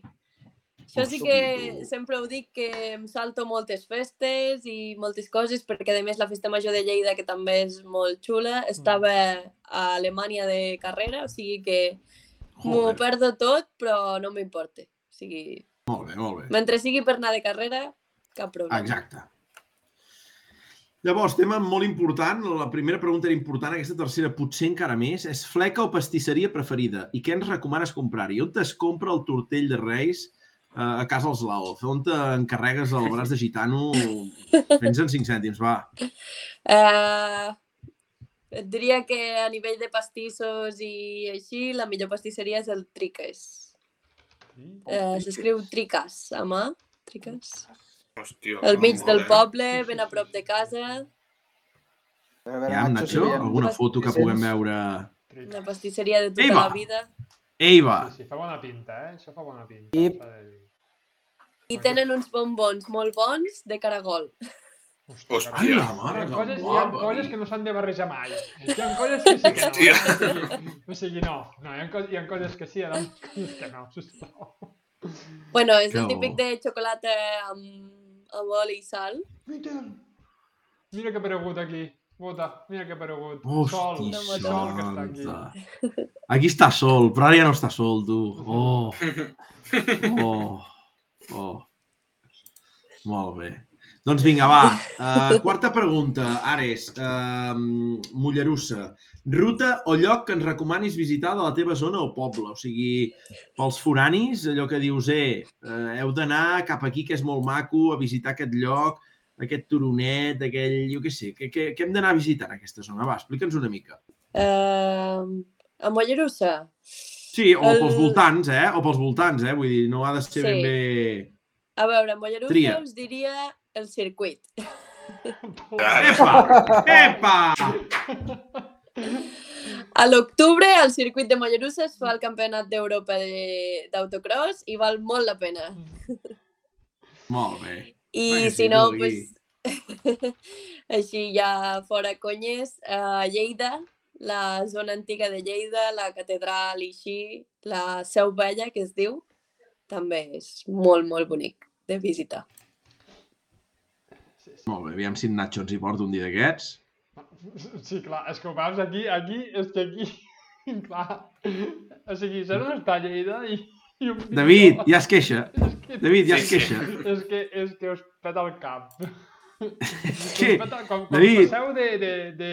Speaker 5: Això sí que sempre ho dic que em salto moltes festes i moltes coses perquè a més la festa major de Lleida que també és molt xula estava a Alemanya de carrera, o sigui que m'ho perdo tot però no m'importa. O sigui,
Speaker 1: Molt bé, molt bé.
Speaker 5: mentre sigui per anar de carrera, cap problema.
Speaker 1: Exacte. Llavors, tema molt important, la primera pregunta era important, aquesta tercera potser encara més, és fleca o pastisseria preferida? I què ens recomanes comprar-hi? On es compra el tortell de Reis eh, a casa als Laoz? On t'encarregues el braç de gitano? Fes en 5 cèntims, va.
Speaker 5: Uh, et diria que a nivell de pastissos i així, la millor pastisseria és el Triques. Uh, S'escriu Tricas, a mà. Tricas.
Speaker 2: Hòstia.
Speaker 5: Al mig del
Speaker 2: bé.
Speaker 5: poble, ben a prop de casa.
Speaker 3: A veure,
Speaker 1: Ja,
Speaker 3: Nacho, si
Speaker 1: Nacho,
Speaker 3: veiem-
Speaker 1: alguna foto que puguem veure?
Speaker 5: Una pastisseria de tota
Speaker 1: Ei, va.
Speaker 5: la vida.
Speaker 1: Ei, va!
Speaker 4: Sí, sí, fa bona pinta, eh? Això fa bona pinta.
Speaker 3: I-.
Speaker 5: I tenen uns bombons molt bons de caragol.
Speaker 4: Hòstia,
Speaker 2: Hòstia.
Speaker 1: Ai, la
Speaker 4: Hi
Speaker 1: mare
Speaker 4: ha,
Speaker 1: que
Speaker 4: coses,
Speaker 1: em
Speaker 4: hi ha coses que no s'han de barrejar mai. Hi ha coses que sí que no.
Speaker 2: Hòstia.
Speaker 4: O sigui, o sigui, no. No, hi ha, coses, hi ha coses que sí, hi ha coses que no, sisplau.
Speaker 5: Bueno, és
Speaker 1: Que
Speaker 5: el típic
Speaker 1: bo.
Speaker 5: de xocolata amb, amb oli i sal.
Speaker 4: Mira, mira que ha aparegut aquí. Vota, mira que ha aparegut.
Speaker 1: Hosti,
Speaker 4: sol,
Speaker 5: Sol.
Speaker 4: que està aquí.
Speaker 1: Aquí està sol, però ara ja no està sol, tu. Oh, oh, oh. Molt bé. Doncs vinga, va. Uh, quarta pregunta, Ares. Uh, Mollerussa. Ruta o lloc que ens recomanis visitar de la teva zona o poble? O sigui, pels foranis, allò que dius, eh, uh, heu d'anar cap aquí, que és molt maco, a visitar aquest lloc, aquest turonet, aquell, jo què sé, què, què, què hem d'anar a visitar en aquesta zona? Va, explica'ns una mica.
Speaker 5: Uh, a Mollerussa.
Speaker 1: Sí, o
Speaker 5: El-
Speaker 1: pels voltants, eh? O pels voltants, eh? Vull dir, no ha de ser
Speaker 5: Sí.
Speaker 1: ben bé...
Speaker 5: A veure, a Mollerussa
Speaker 1: Tria.
Speaker 5: us diria el circuit.
Speaker 1: Epa! Epa!
Speaker 5: A l'octubre, al circuit de Mollerussa es fa el campionat d'Europa de- d'autocross i val molt la pena.
Speaker 1: Molt bé.
Speaker 5: I
Speaker 1: que
Speaker 5: si no,
Speaker 1: vulgui.
Speaker 5: pues, així ja fora conyes, a Lleida, la zona antiga de Lleida, la catedral i així, la Seu Vella, que es diu, també és molt, molt bonic de visitar.
Speaker 1: Molt bé, aviam si en Nacho ens hi porta un dia d'aquests.
Speaker 4: Sí, clar, és que ho veus aquí, aquí, és que aquí, clar, o sigui, saps on està Lleida i... i un
Speaker 1: David, ja es queixa.
Speaker 4: És que,
Speaker 1: David, ja es
Speaker 2: Sí, sí.
Speaker 1: queixa.
Speaker 4: és que, és que us peta el cap.
Speaker 1: que,
Speaker 4: Us peta, quan, quan
Speaker 1: David.
Speaker 4: passeu de, de, de,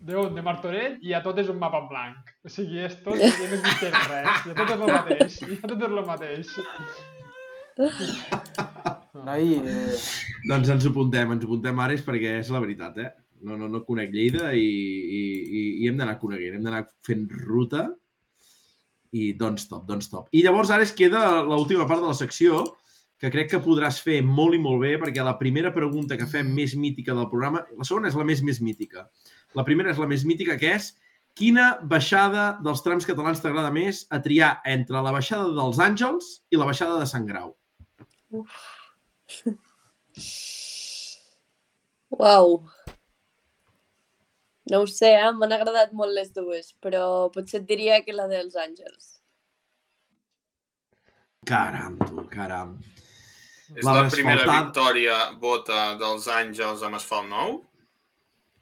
Speaker 4: de on? De Martorell i ja tot és un mapa en blanc. O sigui, és tot, ja no existeix res, ja tot és el mateix, ja tot és el mateix.
Speaker 3: Noi, eh,
Speaker 1: Doncs ens ho apuntem, ens ho apuntem, Ares, perquè és la veritat, eh? No, no, no conec Lleida i, i, i, i hem d'anar coneguent, hem d'anar fent ruta i doncs top, doncs top. I llavors ara es queda l'última part de la secció, que crec que podràs fer molt i molt bé, perquè la primera pregunta que fem més mítica del programa, la segona és la més més mítica. La primera és la més mítica, que és quina baixada dels trams catalans t'agrada més a triar entre la baixada dels Àngels i la baixada de Sant Grau?
Speaker 5: Uau! No ho sé, eh? m'han agradat molt les dues, però potser et diria que la dels Àngels.
Speaker 1: Caram, tu, caram.
Speaker 2: És
Speaker 1: La
Speaker 2: la, primera victòria bota dels Àngels amb asfalt nou?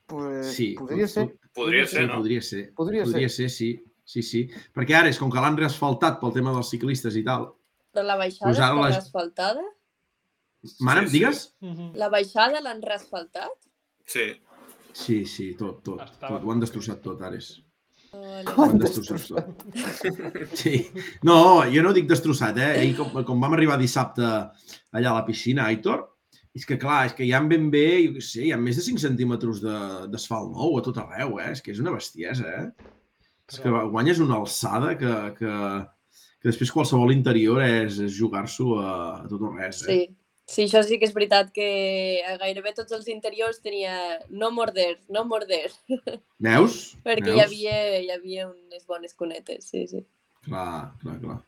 Speaker 3: pues,
Speaker 1: Sí,
Speaker 3: podria ser.
Speaker 2: Podria ser, no?
Speaker 1: podria ser.
Speaker 3: Podria
Speaker 1: Podria ser, sí. Sí, sí. Perquè ara és com que l'han reasfaltat pel tema dels ciclistes i tal.
Speaker 5: Però la baixada
Speaker 1: Pues ara
Speaker 5: està
Speaker 1: la-
Speaker 5: reasfaltada?
Speaker 1: Mare,
Speaker 2: Sí, sí.
Speaker 1: digues?
Speaker 4: Mhm.
Speaker 5: La baixada l'han reasfaltat?
Speaker 2: Sí.
Speaker 1: Sí, sí, tot, tot.
Speaker 4: Estava-
Speaker 1: tot. Ho han destrossat tot, Ares.
Speaker 5: Vale.
Speaker 1: Ho han destrossat tot. Sí. No, jo no dic destrossat, eh? Ahir, com, com vam arribar dissabte allà a la piscina, Aitor, és que clar, és que hi ha ben bé, jo què sé, hi ha més de 5 centímetres de- d'asfalt nou a tot arreu, eh? És que és una bestiesa, eh? És que guanyes una alçada que, que, que després qualsevol interior és, és jugar-s'ho a, a tot o res, eh?
Speaker 5: Sí. Sí, això sí que és veritat que a gairebé tots els interiors tenia no morder, no morder,
Speaker 1: Veus?
Speaker 5: perquè
Speaker 1: Veus?
Speaker 5: hi havia, hi havia unes bones cunetes, sí, sí.
Speaker 1: Clar, clar, clar.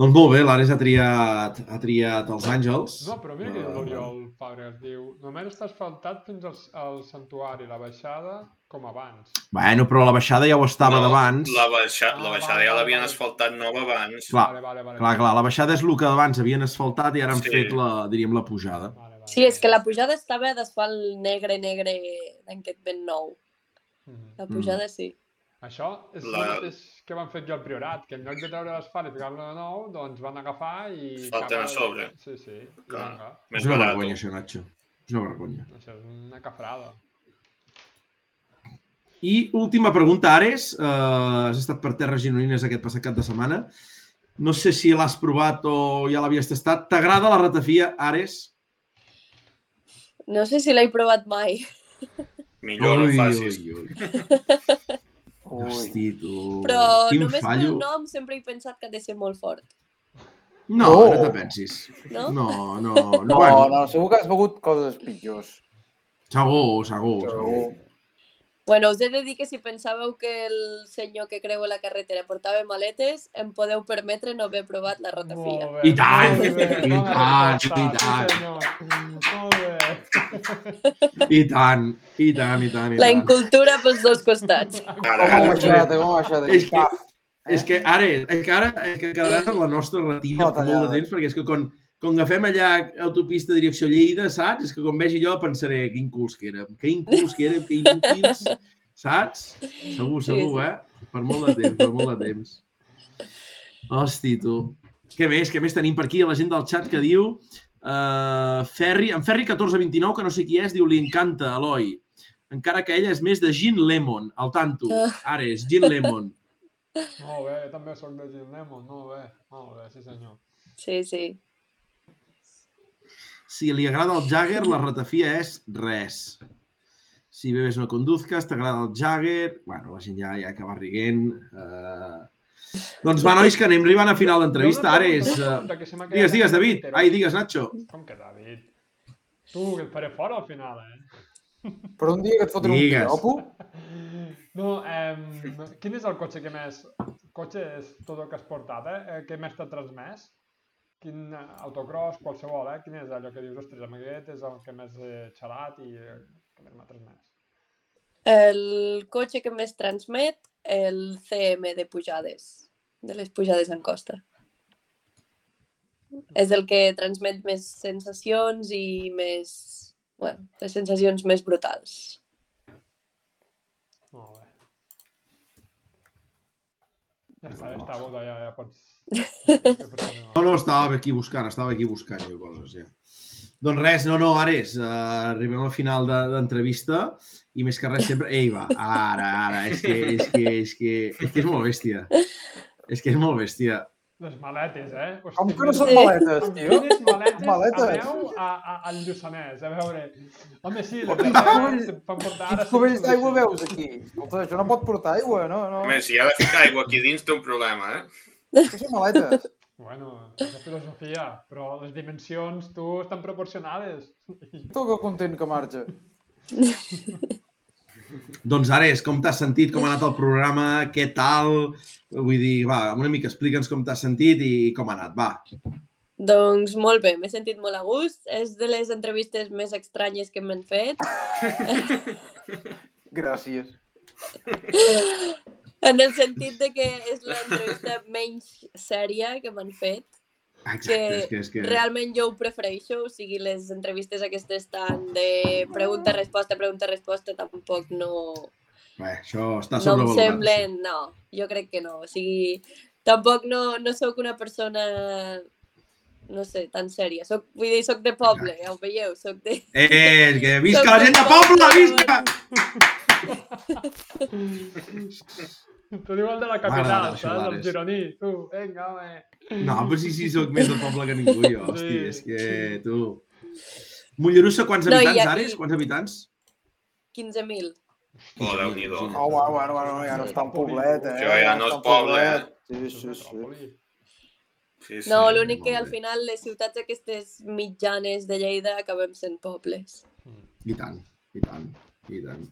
Speaker 1: Doncs molt bé, l'Ares ha triat, ha triat els àngels.
Speaker 4: No, però mira que diu
Speaker 1: Eh,
Speaker 4: l'Oriol Fàbregas, diu, només està asfaltat fins al, al santuari, la baixada com abans.
Speaker 1: Bueno, però la baixada ja ho estava d'abans.
Speaker 2: La, baixa, la
Speaker 4: Ah,
Speaker 2: baixada
Speaker 4: vale,
Speaker 2: ja l'havien
Speaker 4: vale.
Speaker 2: asfaltat nova abans.
Speaker 1: Clar,
Speaker 4: vale, vale, vale.
Speaker 1: Clar, clar, la baixada és el que abans havien asfaltat i ara han
Speaker 2: Sí.
Speaker 1: fet la, diríem, la pujada.
Speaker 4: Vale, vale,
Speaker 5: Sí, és que la pujada estava d'asfalt negre, negre, d'aquest ben nou.
Speaker 4: Mhm.
Speaker 5: La pujada sí.
Speaker 4: Això és
Speaker 2: La-
Speaker 4: el mateix que van fer jo al Priorat, que en lloc de treure l'asfalt i ficar-lo de nou, doncs van agafar i...
Speaker 2: Asfalten a sobre.
Speaker 4: Sí, sí.
Speaker 2: Clar. Més
Speaker 1: és una
Speaker 2: barat.
Speaker 1: vergonya, això, Nacho. És una vergonya.
Speaker 4: Això és una cafrada.
Speaker 1: I última pregunta, Ares. Uh, has estat per terres gironines aquest passat cap de setmana. No sé si l'has provat o ja l'havies tastat. T'agrada la ratafia, Ares?
Speaker 5: No sé si l'he provat mai,
Speaker 2: Millor no facis.
Speaker 1: ui, ui.
Speaker 3: Ui.
Speaker 1: Hosti, tu.
Speaker 5: però
Speaker 1: Quin
Speaker 5: només
Speaker 1: fallo.
Speaker 5: pel nom sempre he pensat que ha de ser molt fort,
Speaker 1: No,
Speaker 3: No.
Speaker 1: no te pensis.
Speaker 5: no?
Speaker 1: No, no, no.
Speaker 3: No,
Speaker 1: bueno,
Speaker 3: no, segur que has begut coses pitjors.
Speaker 1: Segur, segur, segur.
Speaker 3: Segur.
Speaker 5: Bueno, us he de dir que si pensàveu que el senyor que creua la carretera portava maletes, em podeu permetre no haver provat la ratafia.
Speaker 4: Molt bé,
Speaker 1: I tant,
Speaker 4: molt bé,
Speaker 1: i tant, i tant. I tant, i tant, i tant,
Speaker 5: La incultura pels dos costats.
Speaker 2: Ara,
Speaker 3: Com ha
Speaker 2: ara.
Speaker 3: ha baixat.
Speaker 1: És que-
Speaker 3: Paf.
Speaker 1: És que ara, és que ara quedarà la nostra retina
Speaker 3: No,
Speaker 1: molt de temps, perquè és que quan, quan agafem allà autopista direcció Lleida, saps? És que quan vegi allò pensaré, quin culs que érem, que inculs que érem, que inútils, saps? Segur, segur, eh? Per molt de temps, per molt de temps. Hosti, tu. Què més? Què més tenim per aquí? La gent del xat que diu... Uh, Ferri, en Ferri 1429, que no sé qui és, diu, li encanta, Eloi. Encara que ella és més de gin lemon, al tanto. Ara és gin lemon.
Speaker 4: Molt bé, jo també soc de Gin Lemon, molt bé, molt bé, sí senyor.
Speaker 5: Sí, sí.
Speaker 1: Si li agrada el Jagger, la ratafia és res. Si bebes no conduzcas, t'agrada el Jagger... Bueno, la gent ja, ja acaba riguent. Uh... Doncs va, nois, que anem arribant a final d'entrevista. Ara és... Uh... Digues, digues, David. Ai, digues, Nacho.
Speaker 4: Com que David? Tu, que et faré fora al final, eh?
Speaker 3: Per un dia que et foten un piropo,
Speaker 4: No, eh, quin és el cotxe que més... Cotxe és tot el que has portat, eh? eh que més t'ha transmès? Quin autocross, qualsevol, eh? Quin és allò que dius, ostres, amb aquest és el que més he xalat i eh, que més m'ha transmès?
Speaker 5: El cotxe que més transmet, el CM de pujades, de les pujades en costa. És el que transmet més sensacions i més... Bueno, les sensacions més brutals.
Speaker 4: Molt bé. Ja està, ja està, ja, ja pots...
Speaker 1: No, no, estava aquí buscant, estava aquí buscant jo coses, ja. Doncs res, no, no, Ares, uh, arribem al final de- d'entrevista i més que res sempre... Ei, va, ara, ara, és que és, que, és, que, és que és molt bèstia. És que és molt bèstia.
Speaker 4: Les maletes, eh? Hosti,
Speaker 3: com que no són maletes, tio?
Speaker 4: quines maletes,
Speaker 3: Maletes.
Speaker 4: aneu a, a, al Lluçanès, a veure... Home, sí, les maletes se'n fan portar ara...
Speaker 3: Quins cubells d'aigua veus aquí? Escolta, això no pot portar aigua, no? no.
Speaker 2: Home, si ha de ficar aigua aquí dins té un problema, eh?
Speaker 3: Que són maletes.
Speaker 4: Bueno, és la filosofia, però les dimensions, tu, estan proporcionades.
Speaker 3: Tu que content que marxa.
Speaker 1: Doncs Ares, com t'has sentit, com ha anat el programa, què tal? Vull dir, va, una mica explica'ns com t'has sentit i com ha anat, va.
Speaker 5: Doncs molt bé, m'he sentit molt a gust. És de les entrevistes més estranyes que m'han fet.
Speaker 3: Gràcies.
Speaker 5: En el sentit de que és l'entrevista menys sèria que m'han fet.
Speaker 1: Exacte, és que... És que...
Speaker 5: Realment jo ho prefereixo, o sigui, les entrevistes aquestes tan de pregunta-resposta, pregunta-resposta, tampoc no,
Speaker 1: Bé, això està
Speaker 5: no em semblen... No, jo crec que no. O sigui, tampoc no, no sóc una persona, no sé, tan sèria. Soc, vull dir, soc de poble, ja ho veieu, soc de...
Speaker 1: Eh, que visca
Speaker 5: Soc
Speaker 1: la
Speaker 5: de
Speaker 1: gent de poble, visca!
Speaker 4: Tu diu el de la capital,
Speaker 1: això,
Speaker 4: saps? El
Speaker 1: Ares.
Speaker 4: gironí. Tu, vinga, home.
Speaker 1: No, però sí, sí, sóc més de poble que ningú, jo. Hosti,
Speaker 4: Sí,
Speaker 1: és que
Speaker 4: sí.
Speaker 1: tu... Mollerussa, quants
Speaker 5: No,
Speaker 1: habitants,
Speaker 5: aquí-
Speaker 1: Ares? Quants habitants?
Speaker 5: 15.000.
Speaker 2: Oh, Déu-n'hi-do.
Speaker 3: Oh, bueno, bueno, ja no està un poblet, eh?
Speaker 2: Això ja no és poble,
Speaker 3: poblet.
Speaker 2: eh?
Speaker 3: Sí,
Speaker 4: És
Speaker 3: sí, sí.
Speaker 2: Sí, sí.
Speaker 5: No, l'únic que al final les ciutats aquestes mitjanes de Lleida acabem sent pobles.
Speaker 1: I tant, i tant, i tant.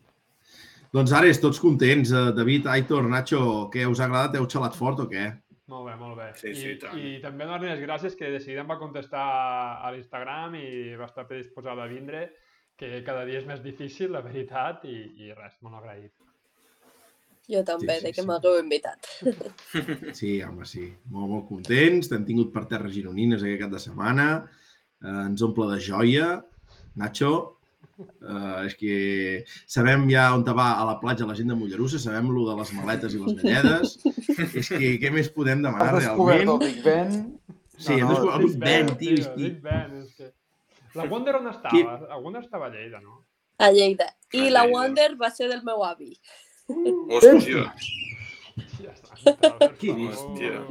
Speaker 1: Doncs Ares, tots contents. Eh, David, Aitor, Nacho, què us ha agradat? Heu xalat fort o què?
Speaker 4: Molt bé, molt bé.
Speaker 2: Sí, sí,
Speaker 4: I,
Speaker 2: i tant.
Speaker 4: I també donar-li les gràcies que de seguida em va contestar a l'Instagram i va estar predisposada a vindre, que cada dia és més difícil, la veritat, i, i res, molt agraït.
Speaker 5: Jo també,
Speaker 1: Sí, sí,
Speaker 5: de que
Speaker 1: sí.
Speaker 5: m'hagueu invitat.
Speaker 1: Sí, home, sí. Molt, molt contents. T'hem tingut per terres gironines aquest cap de setmana. Eh, ens omple de joia. Nacho, eh, és que sabem ja on va a la platja la gent de Mollerussa, sabem lo de les maletes i les galledes. és que què més podem demanar
Speaker 3: Has descobert el
Speaker 1: realment?
Speaker 3: Big Ben.
Speaker 1: Sí, hem
Speaker 3: No, no,
Speaker 1: descobert el Big Ben, tio.
Speaker 4: tio. Big Ben, és que... La Wonder on estava?
Speaker 1: Qui-
Speaker 4: La Wonder estava a Lleida, no?
Speaker 5: A Lleida. I
Speaker 2: A
Speaker 5: la
Speaker 2: Lleida.
Speaker 5: Wonder va ser del meu avi.
Speaker 2: Hòstia,
Speaker 4: Ja està.
Speaker 1: Qui.
Speaker 2: Hòstia.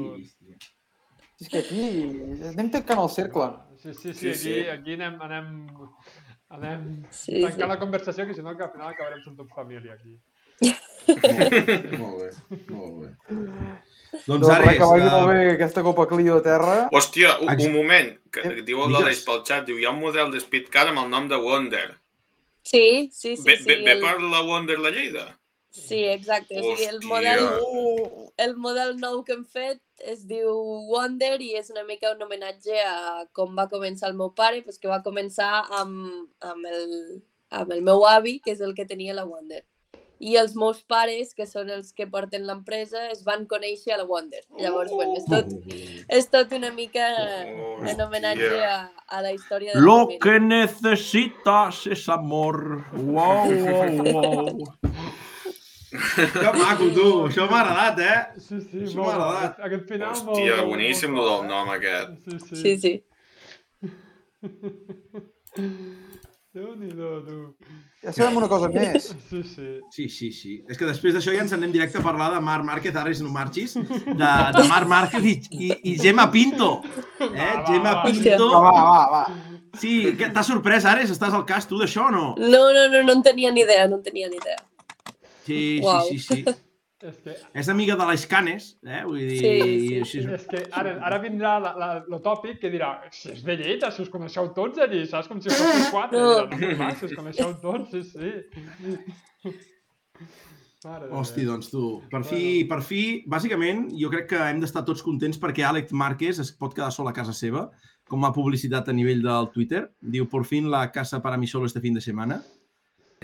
Speaker 3: És que aquí anem tancant el cercle.
Speaker 4: Sí, sí, sí,
Speaker 2: Sí,
Speaker 4: aquí,
Speaker 2: sí.
Speaker 4: aquí anem, anem, anem
Speaker 5: Sí,
Speaker 4: tancant
Speaker 5: sí.
Speaker 4: la conversació, que si no que al final acabarem sent tot família aquí.
Speaker 1: Molt bé, molt bé. Doncs
Speaker 3: Doncs
Speaker 1: és...
Speaker 3: que vagi molt bé aquesta Copa Clio a terra.
Speaker 2: hòstia, un, un moment, que
Speaker 3: Eh,
Speaker 2: diu el. Doleix pel xat, diu, hi ha un model de Speedcar amb el nom de Wonder.
Speaker 5: Sí, sí, sí.
Speaker 2: Ve,
Speaker 5: sí,
Speaker 2: ve, ve
Speaker 5: el-
Speaker 2: per la Wonder la Lleida?
Speaker 5: Sí, exacte. O sigui, el
Speaker 2: Hòstia.
Speaker 5: model, el model nou que hem fet es diu Wonder i és una mica un homenatge a com va començar el meu pare, pues que va començar amb, amb, el, amb el meu avi, que és el que tenia la Wonder. I els meus pares, que són els que porten l'empresa, es van conèixer a la Wonder. Llavors, bueno, és tot, és tot una mica en homenatge a, a la història de la
Speaker 1: Lo
Speaker 5: família.
Speaker 1: que necesitas es amor. Wow, wow, wow. Que maco, tu. Això m'ha agradat, eh?
Speaker 4: Sí, sí,
Speaker 1: Això
Speaker 4: molt
Speaker 1: m'ha agradat.
Speaker 4: Aquest final molt...
Speaker 2: Hòstia,
Speaker 4: molt-
Speaker 2: boníssim
Speaker 4: molt
Speaker 2: del
Speaker 4: eh?
Speaker 2: nom aquest.
Speaker 4: Sí, sí.
Speaker 5: Sí, sí.
Speaker 4: Déu-n'hi-do, tu.
Speaker 3: Ja sabem una cosa més.
Speaker 4: Sí, sí.
Speaker 1: Sí, sí, sí. És que després d'això ja ens anem directe a parlar de Marc Márquez, ara és no marxis, de, de Marc Márquez i, i, i Gemma Pinto. Eh?
Speaker 4: Va, va,
Speaker 1: Gemma
Speaker 4: va.
Speaker 1: Pinto.
Speaker 3: Va, va, va, va.
Speaker 1: Sí, t'ha sorprès, Ares? Estàs al cas, tu, d'això o no?
Speaker 5: No, no, no, no en tenia ni idea, no en tenia ni idea.
Speaker 1: Sí,
Speaker 5: Uau.
Speaker 1: sí, sí, sí.
Speaker 4: És que,
Speaker 1: És amiga de les Canes, eh? Vull dir...
Speaker 5: Sí, sí,
Speaker 1: així és-
Speaker 4: és que ara, ara vindrà la, la, lo tòpic que dirà si és de Lleida, si us coneixeu tots allí, saps? Com si fossin quatre.
Speaker 5: No.
Speaker 4: Dirà, no, clar, si us coneixeu tots, sí, sí. Mare
Speaker 1: Hosti, doncs tu, per fi, per fi, bàsicament, jo crec que hem d'estar tots contents perquè Àlex Márquez es pot quedar sol a casa seva, com a publicitat a nivell del Twitter. Diu, por fin la casa para mí solo este fin de semana.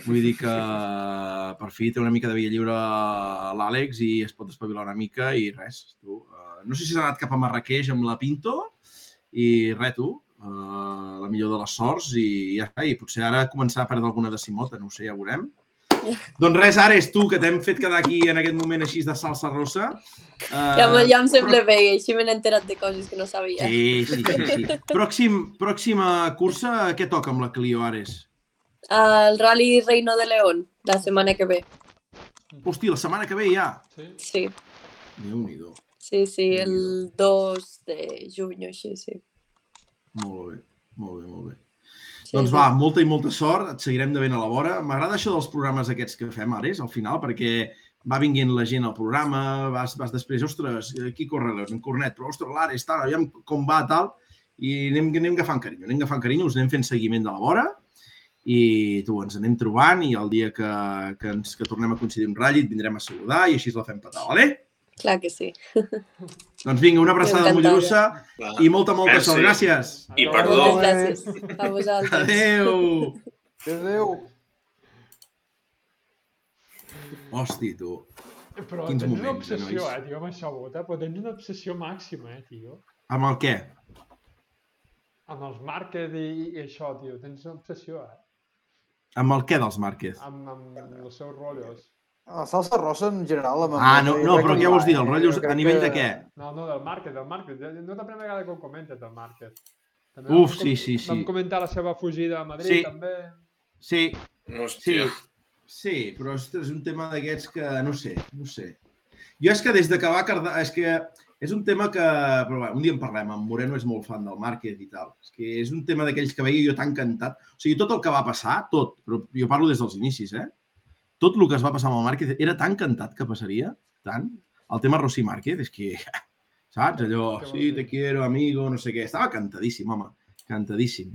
Speaker 1: Vull dir que per fi té una mica de via lliure l'Àlex i es pot espavilar una mica i res. Tu, uh, no sé si s'ha anat cap a Marrakeix amb la Pinto i res, tu, uh, la millor de les sorts i ja està. I potser ara començar a perdre alguna decimota, no ho sé, ja veurem. Doncs res, Ares, tu, que t'hem fet quedar aquí en aquest moment així de salsa rossa. Uh,
Speaker 5: Ja, ja em sembla bé, i així me n'he enterat de coses que no sabia.
Speaker 1: Sí, sí, sí. sí. Pròxim, pròxima cursa, què toca amb la Clio, Ares?
Speaker 5: El Rally Reino de León, la setmana que ve.
Speaker 1: Hosti, la setmana que ve ja.
Speaker 4: Sí?
Speaker 5: Sí,
Speaker 1: Déu-n'hi-do.
Speaker 5: sí, sí, el 2 de juny així, sí.
Speaker 1: Molt bé, molt bé, molt bé.
Speaker 5: sí
Speaker 1: Doncs
Speaker 5: sí.
Speaker 1: va, molta i molta sort, et seguirem de ben a la vora. M'agrada això dels programes aquests que fem, Ares, al final, perquè va vinguent la gent al programa, vas, vas després, ostres, aquí corre en Cornet, però ostres, l'Ares, tal, aviam com va, tal, i anem, anem agafant carinyo, anem agafant carinyo, us anem fent seguiment de la vora, i tu, ens anem trobant i el dia que, que, ens, que tornem a coincidir un ratll et vindrem a saludar i així la fem petar, vale?
Speaker 5: Clar que sí.
Speaker 1: Doncs vinga, una abraçada. Mollerussa
Speaker 2: Va.
Speaker 1: i molta, molta
Speaker 2: Merci.
Speaker 1: sort. Gràcies.
Speaker 2: I perdó.
Speaker 5: Moltes gràcies a vosaltres.
Speaker 1: Adéu.
Speaker 3: Adéu.
Speaker 1: Hosti, tu.
Speaker 4: Però
Speaker 1: Quins
Speaker 4: tens una
Speaker 1: moments, eh,
Speaker 4: obsessió,
Speaker 1: nois?
Speaker 4: eh, tio, amb això, Bota, però tens una obsessió màxima, eh, tio.
Speaker 1: Amb el què?
Speaker 4: Amb els market i, i això, tio, tens una obsessió, eh?
Speaker 1: Amb el què dels Márquez?
Speaker 4: Amb, amb els seus rotllos.
Speaker 3: La salsa rossa en general... Amb
Speaker 1: Ah, no, no, però què vols dir? Els rotllos a nivell
Speaker 3: que-
Speaker 1: de què?
Speaker 4: No, no, del market, del market. No és la primera vegada que ho comentes, del market. També
Speaker 1: Uf,
Speaker 4: vam
Speaker 1: sí, sí, sí.
Speaker 4: Vam comentar la seva fugida a Madrid,
Speaker 1: Sí.
Speaker 4: també.
Speaker 1: Sí, sí,
Speaker 2: Hòstia.
Speaker 1: sí, però ostres, és un tema d'aquests que no sé, no sé. Jo és que des de que va Cardà... És que és un tema que... Però bé, un dia en parlem, en Moreno és molt fan del Márquez i tal. És que és un tema d'aquells que veia jo tan encantat. O sigui, tot el que va passar, tot, però jo parlo des dels inicis, eh? Tot el que es va passar amb el Márquez era tan encantat que passaria, tant. El tema Rossi Márquez, és que... Saps? Allò, sí, te quiero, amigo, no sé què. Estava cantadíssim, home. Cantadíssim.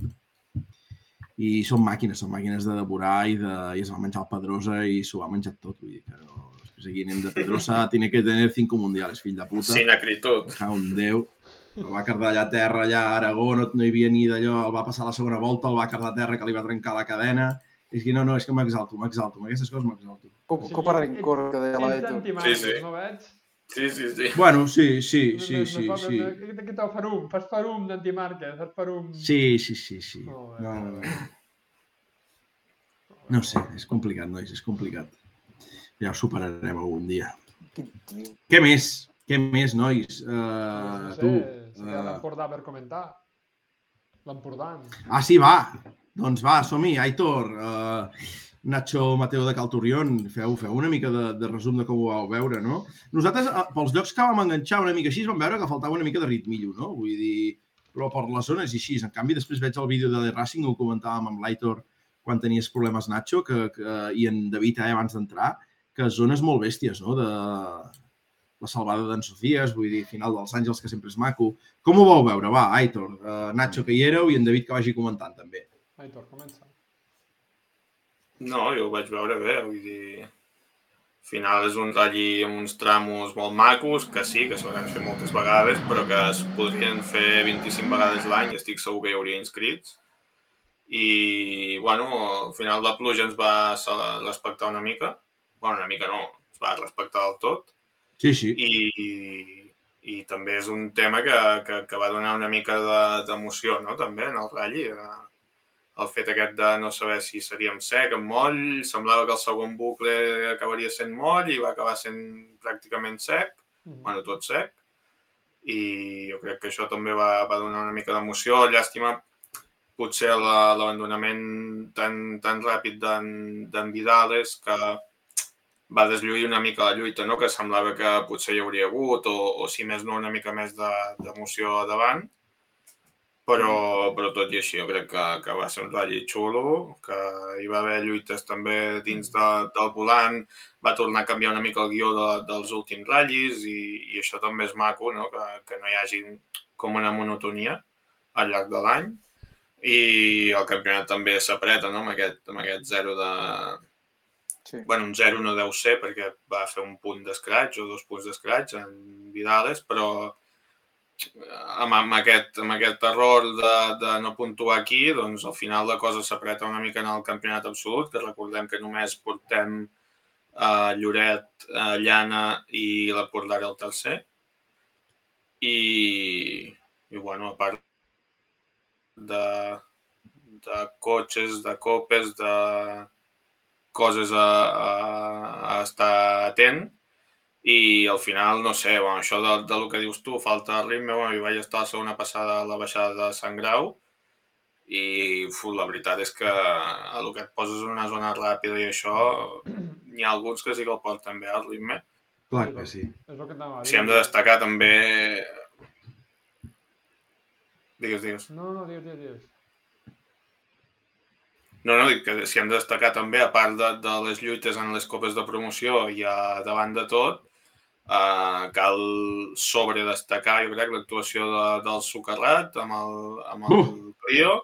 Speaker 1: I són màquines, són màquines de devorar i, de, i es va menjar el Pedrosa i s'ho ha menjat tot. Vull dir que no, O sigui, nen de Pedrosa tiene que tener cinco mundiales, fill de puta.
Speaker 2: Sin acritud.
Speaker 1: Ca un Déu. El va cardar allà a terra, allà a Aragó, no, no hi havia ni d'allò, el va passar la segona volta, el va cardar a terra que li va trencar la cadena. És que no, no, és que m'exalto, m'exalto, amb aquestes coses m'exalto.
Speaker 3: Com, com per rencor que deia
Speaker 4: antimàgic,
Speaker 2: Sí, sí.
Speaker 4: no veig?
Speaker 2: Sí, sí, sí.
Speaker 1: Bueno, sí, sí, sí, sí,
Speaker 4: fa-
Speaker 1: sí.
Speaker 4: Què tal farum? Fas farum d'antimarca, fas farum...
Speaker 1: Sí, sí, sí, sí. No, no, no. No sé, és complicat, nois, és complicat. Ja ho superarem algun dia. Què més? Què més, nois? Uh,
Speaker 4: no sé,
Speaker 1: tu.
Speaker 4: si
Speaker 1: Uh...
Speaker 4: l'Empordà per comentar. L'Empordà.
Speaker 1: Ah, sí, va. Doncs va, som-hi. Aitor, uh, Nacho Mateo de Calturrión, feu, feu una mica de, de resum de com ho vau veure, no? Nosaltres, pels llocs que vam enganxar una mica així, vam veure que faltava una mica de ritmillo, no? Vull dir, però per les zones i així. En canvi, després veig el vídeo de The Racing, ho comentàvem amb l'Aitor quan tenies problemes Nacho, que, que, i en David eh, abans d'entrar, que zones molt bèsties, no? De la salvada d'en Sofies, vull dir, final dels Àngels, que sempre és maco. Com ho vau veure? Va, Aitor, uh, Nacho, que hi éreu, i en David que vagi comentant, també.
Speaker 4: Aitor, comença.
Speaker 2: No, jo ho vaig veure bé, vull dir... Al final és un ratll amb uns tramos molt macos, que sí, que s'hauran fet moltes vegades, però que es podrien fer 25 vegades l'any, estic segur que hi hauria inscrits. I, bueno, al final la pluja ens va respectar una mica. Bueno, una mica no, es va respectar del tot.
Speaker 1: Sí, sí.
Speaker 2: I, i també és un tema que, que, que va donar una mica de- d'emoció, no?, també, en el ratll. eh, El fet aquest de no saber si seríem sec, amb moll, semblava que el segon bucle acabaria sent moll i va acabar sent pràcticament sec,
Speaker 4: Mhm.
Speaker 2: bueno, tot sec. I jo crec que això també va, va donar una mica d'emoció. Llàstima, potser la- l'abandonament tan, tan ràpid d'en d'en Vidales que va deslluir una mica la lluita, no? que semblava que potser hi hauria hagut, o, o si més no, una mica més de- d'emoció de, davant. Però, però tot i així, jo crec que, que va ser un ratll xulo, que hi va haver lluites també dins de, del volant, va tornar a canviar una mica el guió de, dels últims ratllis i, i això també és maco, no? que, que no hi hagi com una monotonia al llarg de l'any. I el campionat també s'apreta no? amb, aquest, amb aquest zero de,
Speaker 3: Sí.
Speaker 2: bueno, un 0 no deu ser perquè va fer un punt d'escratx o dos punts d'escratx en Vidales, però amb, amb, aquest, amb aquest error de, de no puntuar aquí, doncs al final la cosa s'apreta una mica en el campionat absolut, que recordem que només portem uh, Lloret, uh, Llana i la Portara el tercer. I, i bueno, a part de, de cotxes, de copes, de coses a, a, a estar atent i al final, no sé, bueno, això de, de lo que dius tu, falta de ritme, bueno, jo vaig estar la segona passada a la baixada de Sant Grau i fu, la veritat és que a lo que et poses en una zona ràpida i això, n'hi ha alguns que sí que el porten bé al ritme.
Speaker 1: Clar que sí.
Speaker 4: És el que t'anava.
Speaker 2: Si hem de destacar també... Digues, digues.
Speaker 4: No, no, digues, digues, digues.
Speaker 2: No, no, dic que si hem de destacar també, a part de, de les lluites en les copes de promoció i a davant de tot, eh, cal sobredestacar, jo crec, l'actuació de, del Socarrat amb el, amb el Rio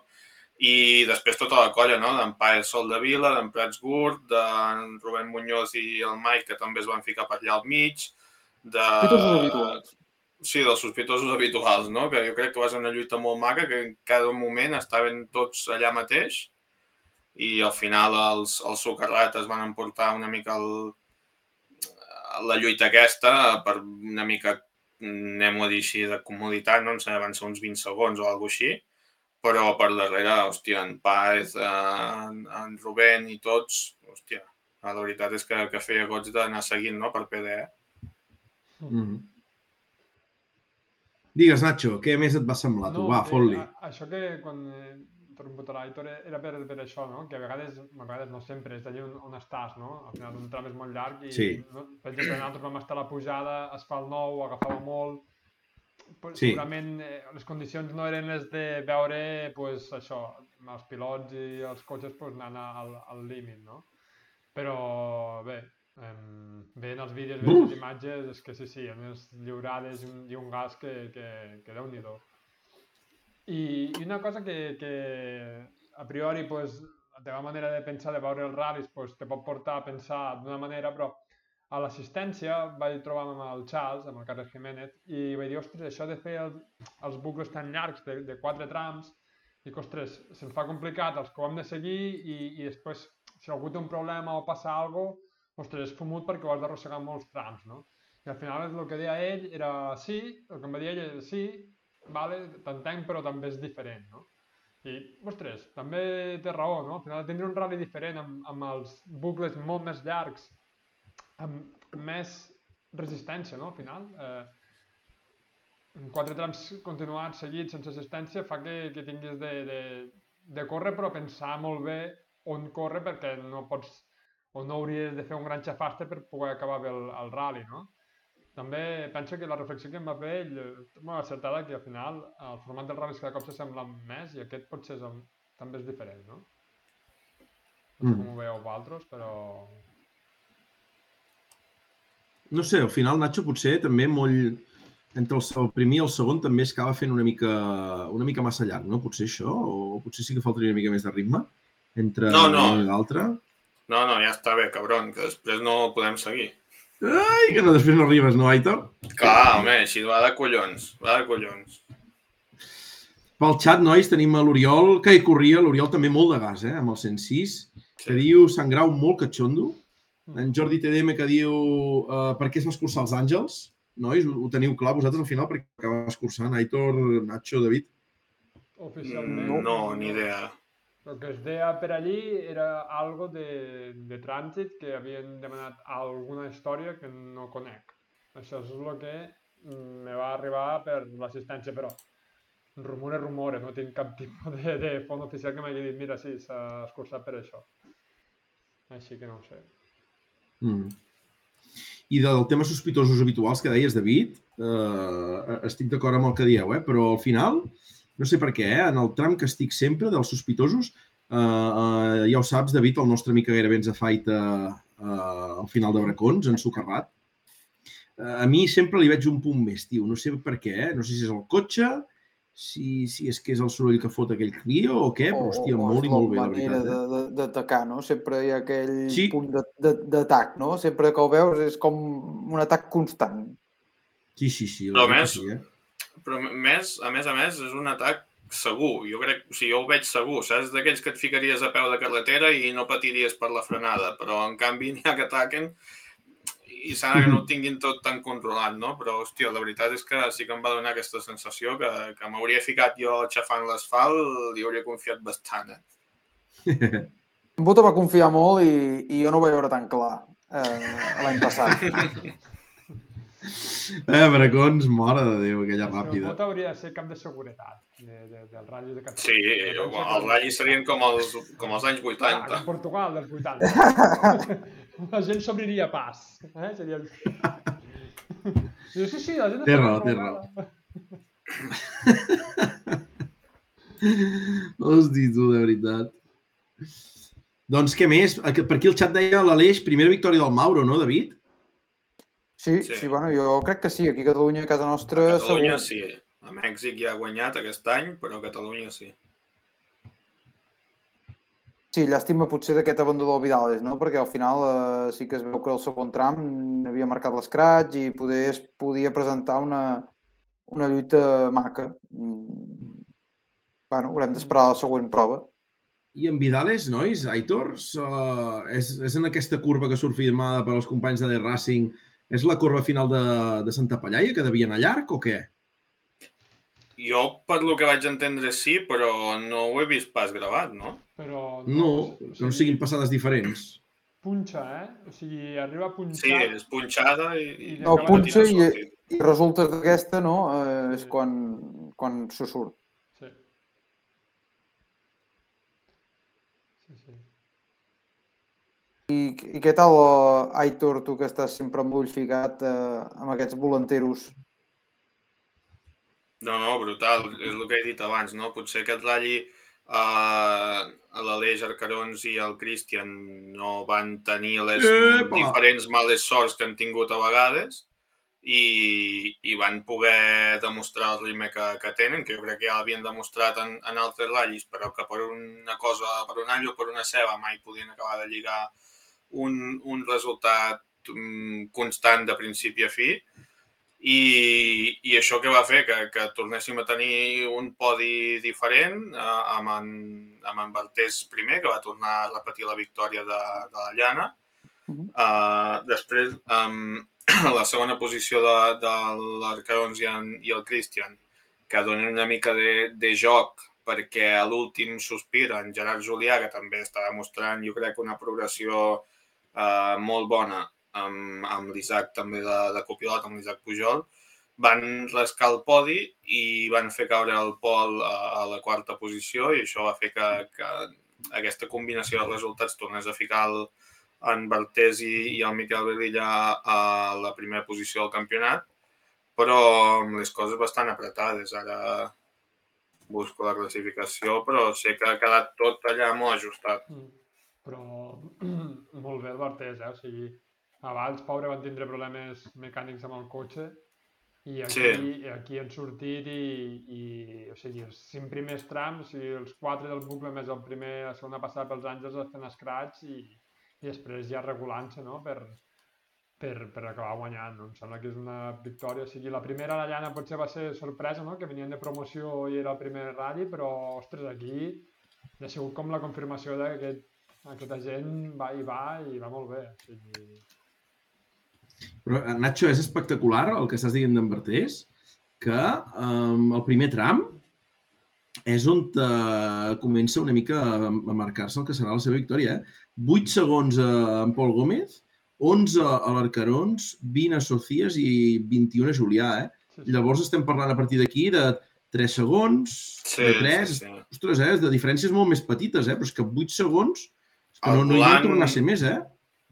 Speaker 2: i després tota la colla, no? d'en Paer Sol de Vila, d'en Prats Gurt, d'en Rubén Muñoz i el Mike, que també es van ficar per allà al mig, de...
Speaker 3: Sospitosos habituals.
Speaker 2: Sí, dels sospitosos habituals, no? Que jo crec que va ser una lluita molt maca, que en cada moment estaven tots allà mateix i al final els, els socarrat es van emportar una mica el, la lluita aquesta per una mica, anem-ho a dir així, de comoditat, no? Em van ser uns 20 segons o alguna així, però per darrere, hòstia, en Paz, en, en Rubén i tots, hòstia, la veritat és que, que feia goig d'anar seguint, no?, per PDE.
Speaker 1: Mm -hmm. Digues, Nacho, què més et va semblar? tu? Va,
Speaker 4: eh,
Speaker 1: fot-li.
Speaker 4: Això que quan eh, torno a l'Aitor era per, per això, no? Que a vegades, a vegades no sempre, és d'allà on, on estàs, no? Al final un tram és molt llarg i,
Speaker 1: Sí.
Speaker 4: no, per exemple, nosaltres vam estar a la pujada, es fa el nou, agafava molt, pues,
Speaker 1: Sí.
Speaker 4: segurament eh, les condicions no eren les de veure pues, això, els pilots i els cotxes pues, anant al, al límit, no? Però bé, em, veient els vídeos, veient les imatges, és que sí, sí, a més lliurades i un, i un gas que, que, que déu-n'hi-do. I, I una cosa que, que a priori pues, la teva manera de pensar, de veure els ral·lis, pues, te pot portar a pensar d'una manera, però a l'assistència vaig trobar amb el Charles, amb el Carles Jiménez, i vaig dir, ostres, això de fer el, els bucles tan llargs de, de quatre trams, i que, ostres, se'ns fa complicat els que ho hem de seguir i, i després, si algú té un problema o passa alguna cosa, ostres, és fumut perquè ho has d'arrossegar molts trams, no? I al final el que deia ell era sí, el que em va dir ell era sí, vale, t'entenc, però també és diferent, no? I, ostres, també té raó, no? Al final tindre un rally diferent amb, amb els bucles molt més llargs, amb més resistència, no? Al final, eh, quatre trams continuats seguits sense assistència fa que, que tinguis de, de, de córrer però pensar molt bé on córrer perquè no pots o no hauries de fer un gran xafaste per poder acabar bé el, el rally, no? També penso que la reflexió que em va fer ell és molt acertada que al final el format dels ral·lis cada cop s'assembla més i aquest potser és el, també és diferent, no? No sé
Speaker 1: Mm.
Speaker 4: com ho veieu vosaltres, però...
Speaker 1: No sé, al final, Nacho, potser també molt... Entre el, el primer i el segon també es acaba fent una mica, una mica massa llarg, no? Potser això, o potser sí que faltaria una mica més de ritme entre
Speaker 2: No, no.
Speaker 1: i l'altre.
Speaker 2: No, no, ja està bé, cabron, que després no podem seguir.
Speaker 1: Ai, que no, després no arribes, no, Aitor?
Speaker 2: Clar, home, així va de collons, va de collons.
Speaker 1: Pel xat, nois, tenim a l'Oriol, que hi corria, l'Oriol també molt de gas, eh, amb el 106, que diu Sant Grau molt catxondo. En Jordi TDM que diu uh, per què es va escurçar els àngels? Nois, ho, ho teniu clar vosaltres al final perquè acaba escurçant Aitor, Nacho, David?
Speaker 4: Oficialment...
Speaker 2: Mm, No, ni idea.
Speaker 4: El que es deia per allí era algo de, de trànsit que havien demanat alguna història que no conec. Això és el que mm, me va arribar per l'assistència, però rumore, rumore, no tinc cap tipus de, de font oficial que m'hagi dit mira, sí, s'ha escurçat per això. Així que no ho sé.
Speaker 1: Mm. I del tema sospitosos habituals que deies, David, eh, estic d'acord amb el que dieu, eh? però al final, no sé per què, eh? en el tram que estic sempre dels sospitosos, eh, eh, ja ho saps, David, el nostre amic que gairebé ens afaita eh, al final de Bracons, ensocarrat. Eh, a mi sempre li veig un punt més, tio. No sé per què, eh? no sé si és el cotxe, si, si és que és el soroll que fot aquell Clio o què, però, hòstia, molt i molt bé, la veritat. Eh?
Speaker 3: de- de- d'atacar, no? Sempre hi ha aquell
Speaker 1: Sí.
Speaker 3: punt de- de- d'atac, no? Sempre que el veus és com un atac constant.
Speaker 1: Sí, sí, sí. Veritat
Speaker 2: més-
Speaker 1: sí, eh?
Speaker 2: Però més, a més a més, és un atac segur. Jo crec, o sigui, jo ho veig segur. Saps d'aquells que et ficaries a peu de carretera i no patiries per la frenada, però en canvi n'hi ha que ataquen i sembla que no ho tinguin tot tan controlat, no? Però, hòstia, la veritat és que sí que em va donar aquesta sensació que, que m'hauria ficat jo xafant l'asfalt i hauria confiat bastant, eh?
Speaker 3: En Bota va confiar molt i, i jo no ho vaig veure tan clar eh, l'any passat.
Speaker 1: Eh, Bracons, mare de Déu, aquella
Speaker 4: El
Speaker 1: ràpida.
Speaker 4: vot hauria de ser cap de seguretat de, de, del Rally de Catalunya.
Speaker 2: Sí,
Speaker 4: que-
Speaker 2: els ratllis serien com els, com els anys
Speaker 4: Ah,
Speaker 2: 80.
Speaker 4: com Portugal dels 80. la gent s'obriria pas. Eh? Seria... Diu, sí, sí, la gent
Speaker 1: Té raó, té
Speaker 4: preocupada.
Speaker 1: Hosti, tu, de veritat. Doncs què més? Per aquí el xat deia l'Aleix, primera victòria del Mauro, no, David?
Speaker 2: Sí,
Speaker 3: Sí. sí, bueno, jo crec que sí, aquí a Catalunya, a casa nostra,
Speaker 2: A Catalunya
Speaker 3: segur.
Speaker 2: sí. A Mèxic ja ha guanyat aquest any, però a Catalunya sí.
Speaker 3: Sí, llàstima potser d'aquest abandó del Vidales, no? Perquè al final eh, sí que es veu que el segon tram havia marcat l'escratx i poder, es podia presentar una, una lluita maca. Mm. Bueno, haurem d'esperar la següent prova.
Speaker 1: I en Vidales, nois, Aitor, uh, és, és en aquesta curva que surt firmada per als companys de The Racing, és la curva final de, de Santa Pallaia, que devia anar llarg o què?
Speaker 2: Jo, per lo que vaig entendre, sí, però no ho he vist pas gravat, no?
Speaker 4: Però
Speaker 1: No,
Speaker 4: o
Speaker 1: que no siguin passades diferents.
Speaker 4: Punxa, eh? O sigui, arriba a punxar...
Speaker 2: Sí, és punxada i...
Speaker 4: I No,
Speaker 3: punxa i-. I resultes d'aquesta, no? Eh, és quan, quan se surt.
Speaker 4: Sí. Sí, sí.
Speaker 3: I, i què tal, eh, Aitor, tu que estàs sempre amb l'ull ficat eh, amb aquests volanteros?
Speaker 2: No, no, brutal. És el que he dit abans, no? Potser aquest ratll eh, l'Aleix Arcarons i el Christian no van tenir les
Speaker 1: Epa!
Speaker 2: diferents males sorts que han tingut a vegades i, i van poder demostrar el ritme que, que tenen, que jo crec que ja l'havien demostrat en, en altres ratllis, però que per una cosa, per un all o per una ceba mai podien acabar de lligar un, un resultat mm, constant de principi a fi i, i això que va fer que, que tornéssim a tenir un podi diferent eh, amb, en, amb en Bartés primer, que va tornar a repetir la victòria de, de la Llana. Uh uh, després, um, la segona posició de, de l'Arcarons i, en, i el Christian, que donen una mica de, de joc perquè a l'últim sospir en Gerard Julià, que també està demostrant, jo crec, una progressió eh, molt bona amb, amb l'Isaac també de, de copilot, amb l'Isaac Pujol, van rascar el podi i van fer caure el Pol a, a la quarta posició i això va fer que, que aquesta combinació de resultats tornés a ficar el, en Bartés i, i el Miquel Velilla a la primera posició del campionat, però amb les coses bastant apretades. Ara busco la classificació, però sé que ha quedat tot allà molt ajustat. Mm.
Speaker 4: Però molt bé el Bartés, eh? O sigui, abans, pobre, van tindre problemes mecànics amb el cotxe i aquí, sí. aquí han sortit i, i, o sigui, els cinc primers trams, o sigui, els quatre del bucle més el primer, la segona passada pels Àngels fent escrats i, i després ja regulant-se, no?, per, per, per acabar guanyant. No? Em sembla que és una victòria. O sigui, la primera la llana potser va ser sorpresa, no? que venien de promoció i era el primer rally, però, ostres, aquí ha sigut com la confirmació de que aquest, aquesta gent va i va i va molt bé. O sigui...
Speaker 1: Però, eh, Nacho, és espectacular el que estàs dient d'en Bertés, que um, el primer tram és on te comença una mica a marcar-se el que serà la seva victòria. Eh? 8 segons a en Pol Gómez, 11 a l'Arcarons, 20 a Socias i 21 a Julià, eh? Sí, sí. Llavors estem parlant a partir d'aquí de 3 segons, sí, de 3... Sí, sí. Ostres, eh? De diferències molt més petites, eh? Però és que 8 segons no, no hi ha tornar a ser més, eh?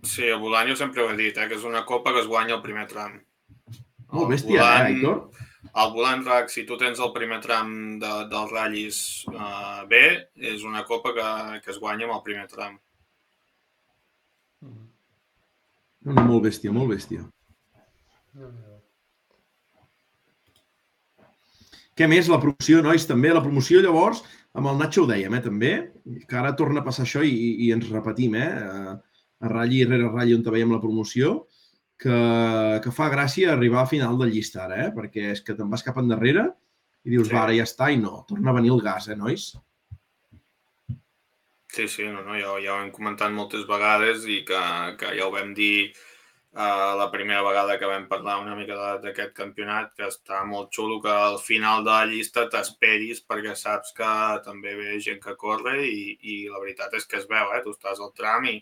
Speaker 2: Sí, el volant jo sempre ho he dit, eh? que és una copa que es guanya el primer tram.
Speaker 1: Molt bèstia, volant, eh, Aitor?
Speaker 2: El volant RAC, si tu tens el primer tram de, dels ratllis uh, bé, és una copa que, que es guanya amb el primer tram.
Speaker 1: No, no, molt bèstia, molt bèstia. No, no. Què més? La promoció, nois, també. La promoció, llavors, amb el Nacho ho dèiem, eh, també, que ara torna a passar això i, i ens repetim, eh, a, a ratlli rere ratlli on veiem la promoció, que, que fa gràcia arribar a final del llist ara, eh, perquè és que te'n vas cap endarrere i dius, sí. va, ara ja està, i no, torna a venir el gas, eh, nois?
Speaker 2: Sí, sí, no, no, ja, ja ho hem comentat moltes vegades i que, que ja ho vam dir uh, la primera vegada que vam parlar una mica d'aquest campionat, que està molt xulo que al final de la llista t'esperis perquè saps que també ve gent que corre i, i la veritat és que es veu, eh? tu estàs al tram i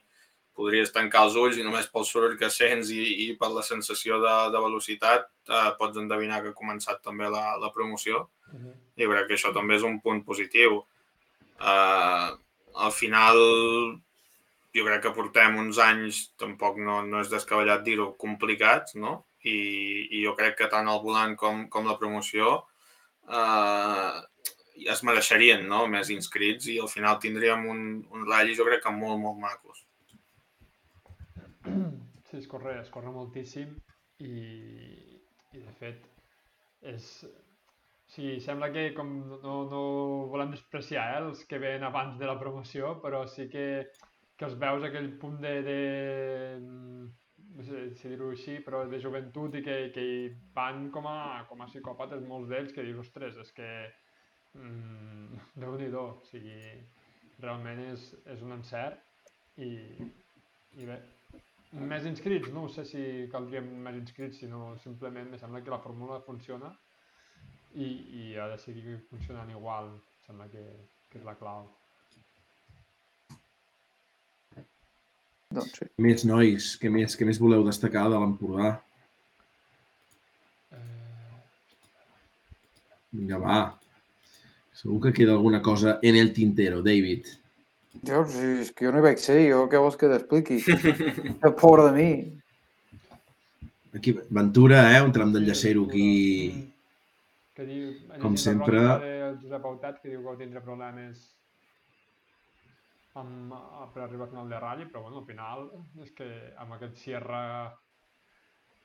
Speaker 2: podries tancar els ulls i només pel soroll que sents i, i per la sensació de, de velocitat uh, pots endevinar que ha començat també la, la promoció uh -huh. i crec que això també és un punt positiu. Uh, al final jo crec que portem uns anys, tampoc no, no és descabellat dir-ho, complicats, no? I, I jo crec que tant el volant com, com la promoció eh, es mereixerien no? més inscrits i al final tindríem un, un ratll, jo crec que molt, molt macos.
Speaker 4: Sí, es corre, es corre moltíssim i, i de fet és, Sí, sembla que com no, no volem despreciar eh, els que ven abans de la promoció, però sí que, que els veus aquell punt de, de no sé si dir-ho així, però de joventut i que, que hi van com a, com a psicòpates molts d'ells que dius, ostres, és que mm, déu-n'hi-do, o sigui, realment és, és un encert i, i bé, més inscrits, no sé si caldrien més inscrits, sinó simplement me sembla que la fórmula funciona i, i ha de seguir funcionant igual, sembla que, que és la clau.
Speaker 1: Doncs sí. Més nois, què més, què més voleu destacar de l'Empordà? Eh... Vinga, va. Segur que queda alguna cosa en el tintero, David.
Speaker 3: Jo, és que jo no hi vaig ser, jo què vols que t'expliqui? Pobre de mi.
Speaker 1: Aquí, Ventura, eh? Un tram d'enllacero aquí
Speaker 4: que diu,
Speaker 1: com sempre...
Speaker 4: El Josep Autat, que diu que tindrà problemes amb, per arribar a final de ratll, però bueno, al final és que amb aquest Sierra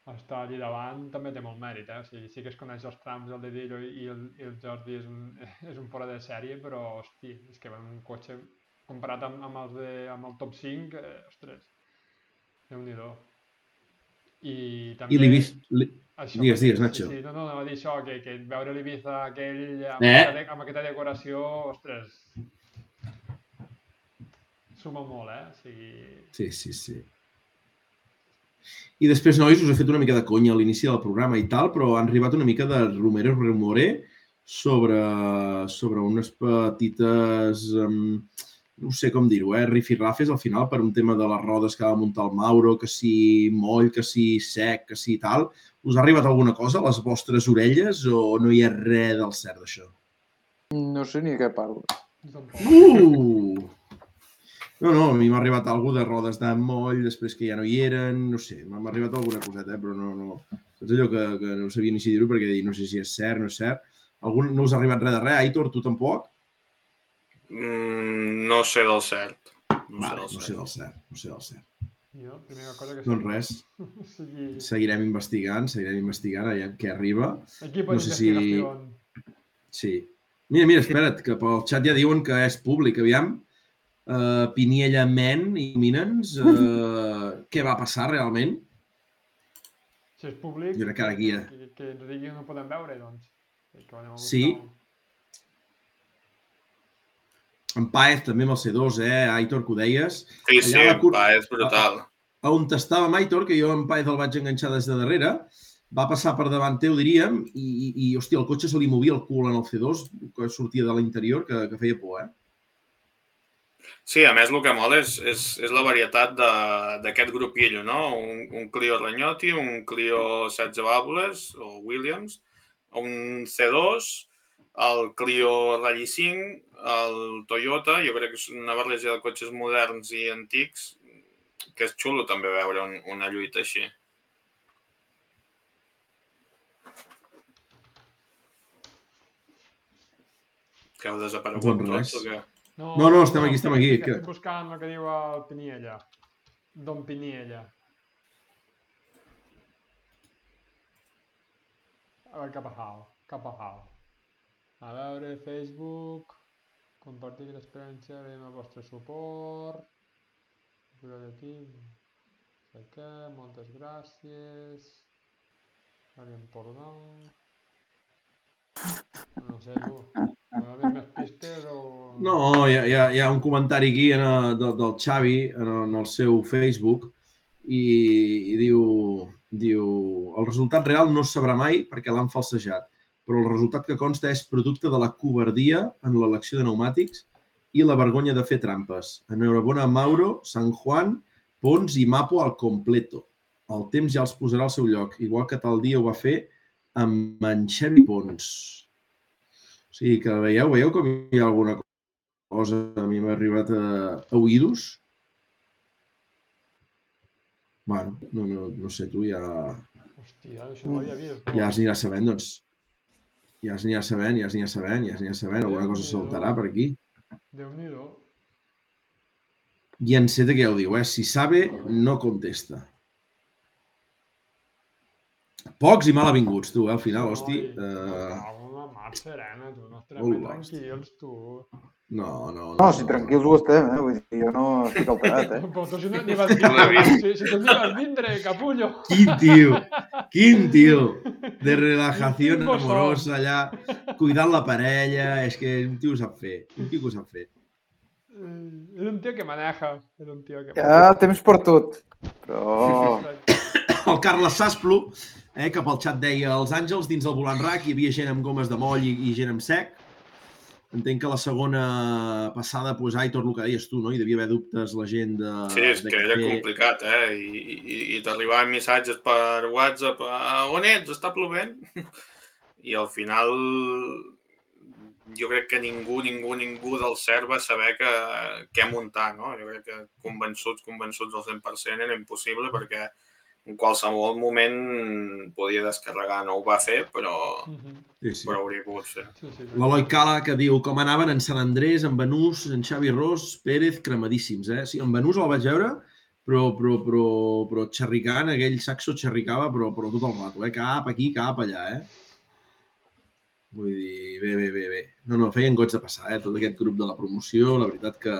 Speaker 4: està allí davant també té molt mèrit, eh? O sigui, sí que es coneix els trams, el Dedillo i el, i el Jordi és un, és un fora de sèrie, però, hosti, és que va un cotxe comparat amb, amb, els de, amb el top 5, eh, ostres, déu nhi I
Speaker 1: I
Speaker 4: també...
Speaker 1: l'Ibiza... li-
Speaker 4: Això
Speaker 1: Digues, digues, Nacho.
Speaker 4: Sí, sí, no, no, anava a dir això, que, que veure l'Ibiza aquell amb,
Speaker 1: Eh?
Speaker 4: aquesta, de- amb aquesta decoració, ostres, suma molt, eh? O sigui,
Speaker 1: Sí, sí, sí. I després, nois, us he fet una mica de conya a l'inici del programa i tal, però han arribat una mica de rumore rumore sobre, sobre unes petites... Um, no sé com dir-ho, eh? Rifirrafes al final per un tema de les rodes que va muntar el Mauro, que si moll, que si sec, que si tal. Us ha arribat alguna cosa a les vostres orelles o no hi ha res del cert d'això?
Speaker 3: No sé ni de què parlo.
Speaker 1: Uh! No, no, a mi m'ha arribat alguna de rodes de moll, després que ja no hi eren, no sé, m'ha arribat alguna coseta, eh? però no, no... Saps allò que, que no sabia ni si dir-ho perquè no sé si és cert, no és cert. Algun, no us ha arribat res de res, Aitor, tu tampoc?
Speaker 2: Mm, no sé del cert. No
Speaker 1: Vale,
Speaker 2: sé
Speaker 1: no
Speaker 2: del
Speaker 1: sé
Speaker 2: cert.
Speaker 1: del cert, no sé del cert.
Speaker 4: Jo, primera cosa que
Speaker 1: Doncs res,
Speaker 4: sigui,
Speaker 1: seguirem investigant, seguirem investigant, aviam què arriba.
Speaker 4: equipo
Speaker 1: no
Speaker 4: de
Speaker 1: sé si-. Sí. Mira, mira, espera't, que pel xat ja diuen que és públic, aviam. Uh, Piniella Men i Minens, uh, què va passar realment?
Speaker 4: Si és públic,
Speaker 1: Jo crec que aquí ja-
Speaker 4: que, que ens digui on ho podem veure, doncs. Que ho anem a
Speaker 1: Sí. En Paez també amb el C2, eh? Aitor, que ho deies.
Speaker 2: Sí, sí,
Speaker 1: Allà la cur-
Speaker 2: és brutal.
Speaker 1: A on estava Aitor, que jo en Paez el vaig enganxar des de darrere, va passar per davant teu, diríem, i, i, i hòstia, el cotxe se li movia el cul en el C2, que sortia de l'interior, que, que feia por, eh?
Speaker 2: Sí, a més el que mola és, és, és la varietat de- d'aquest grupillo, no? Un, un Clio Ragnotti, un Clio 16 válvules, o Williams, un C2, el Clio Rally 5, el Toyota, jo crec que és una barreja de cotxes moderns i antics, que és xulo també veure un, una lluita així. Que heu desaparegut
Speaker 1: Doncs
Speaker 2: tots o què?
Speaker 1: No, no, estem aquí, estem aquí, que-
Speaker 4: Estic buscant el que diu el Piniella. Don Piniella. A veure, cap a Hal. Cap a Hal. A veure, Facebook. Compartir l'experiència, veiem el vostre suport. De ti. No sé què, moltes gràcies. Alguien por no. No sé, tu.
Speaker 1: No, hi ha, hi ha, hi ha un comentari aquí en el, del, del Xavi en el, en el seu Facebook i, i diu, diu el resultat real no es sabrà mai perquè l'han falsejat, però el resultat que consta és producte de la covardia en l'elecció de pneumàtics i la vergonya de fer trampes. Enhorabona Mauro, San Juan, Pons i Mapo al completo. El temps ja els posarà al seu lloc, igual que tal dia ho va fer amb en Xavi Pons. Sigui que veieu, veieu com hi ha alguna cosa a mi m'ha arribat a, a oïdos. Bueno, no, no, no sé, tu ja,
Speaker 4: Hòstia, això no ho havia
Speaker 1: ja es anirà sabent, doncs. Ja es anirà sabent, ja es anirà sabent, ja es anirà sabent. Alguna cosa saltarà per aquí.
Speaker 4: Déu-n'hi-do.
Speaker 1: I en Seta ja ho diu, eh? Si sabe, no contesta. Pocs i mal avinguts, tu, eh? Al final, hosti. Eh...
Speaker 4: serena, tu. No estarem ben tranquils, tu.
Speaker 1: No, no, no.
Speaker 3: No, si tranquils ho estem, eh? Vull dir, jo no estic alterat, eh?
Speaker 4: Però tu si no ni vas vindre, si, si tu ni vas vindre, capullo.
Speaker 1: Quin tio, quin tio de relajació amorosa allà, cuidant la parella, és que un tio ho sap fer, un tio que ho sap fer.
Speaker 4: Eh, Era un tio que maneja. Era un tio que
Speaker 3: Ja temps per tot. Però...
Speaker 1: El Carles Sasplo, eh, que pel xat deia els àngels dins del volant rac hi havia gent amb gomes de moll i, i gent amb sec. Entenc que la segona passada, doncs, Aitor, el que deies tu, no? Hi devia haver dubtes la gent de...
Speaker 2: Sí, és
Speaker 1: de
Speaker 2: que era
Speaker 1: fer-
Speaker 2: complicat, eh? I, i, i t'arribaven missatges per WhatsApp, "Ah, on ets? Està plovent? I al final jo crec que ningú, ningú, ningú del CERT va saber que, què muntar, no? Jo crec que convençuts, convençuts al 100% era impossible perquè en qualsevol moment podia descarregar. No ho va fer, però,
Speaker 4: Mhm.
Speaker 1: Sí, sí.
Speaker 2: però hauria pogut fer.
Speaker 4: Sí, sí.
Speaker 1: L'Eloi Cala, que diu com anaven en Sant Andrés, en Benús, en Xavi Ros, Pérez, cremadíssims, eh? Sí, en Benús el vaig veure, però, però, però, però xerricant, aquell saxo xerricava, però, però tot el rato, eh? Cap aquí, cap allà, eh? Vull dir, bé, bé, bé, bé. No, no, feien goig de passar, eh? Tot aquest grup de la promoció, la veritat que,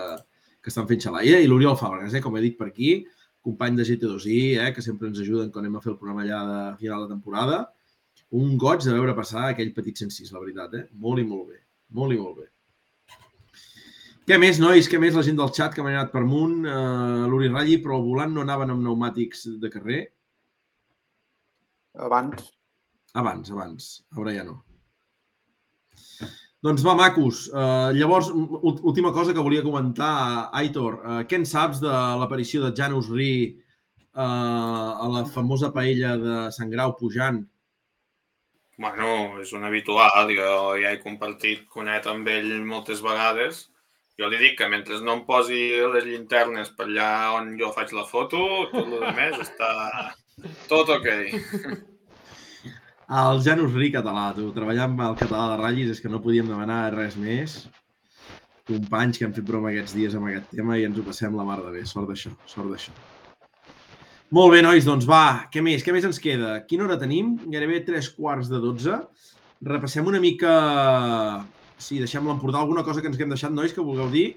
Speaker 1: que estan fent xalaia. I l'Oriol Fàbregas, eh? Com he dit per aquí, company de GT2i, eh, que sempre ens ajuden quan anem a fer el programa allà de final de temporada. Un goig de veure passar aquell petit 106, la veritat, eh? Molt i molt bé. Molt i molt bé. Què més, nois? Què més la gent del xat que m'ha anat per amunt? Uh, L'Uri Ralli, però al volant no anaven amb pneumàtics de carrer?
Speaker 3: Abans.
Speaker 1: Abans, abans. Ara ja no. Doncs va, macos. Uh, llavors, última cosa que volia comentar, Aitor. Uh, què en saps de l'aparició de Janus Ri uh, a la famosa paella de Sant Grau pujant?
Speaker 2: Bueno, és un habitual, jo ja he compartit conet amb ell moltes vegades. Jo li dic que mentre no em posi les llinternes per allà on jo faig la foto, tot el més està tot ok.
Speaker 1: El Janus Ri català, tu. Treballar amb el català de ratllis és que no podíem demanar res més. Companys que han fet broma aquests dies amb aquest tema i ens ho passem la mar de bé. Sort d'això, sort d'això. Molt bé, nois, doncs va, què més? Què més ens queda? Quina hora tenim? Gairebé tres quarts de dotze. Repassem una mica... Sí, deixem l'emportar alguna cosa que ens hem deixat, nois, que vulgueu dir?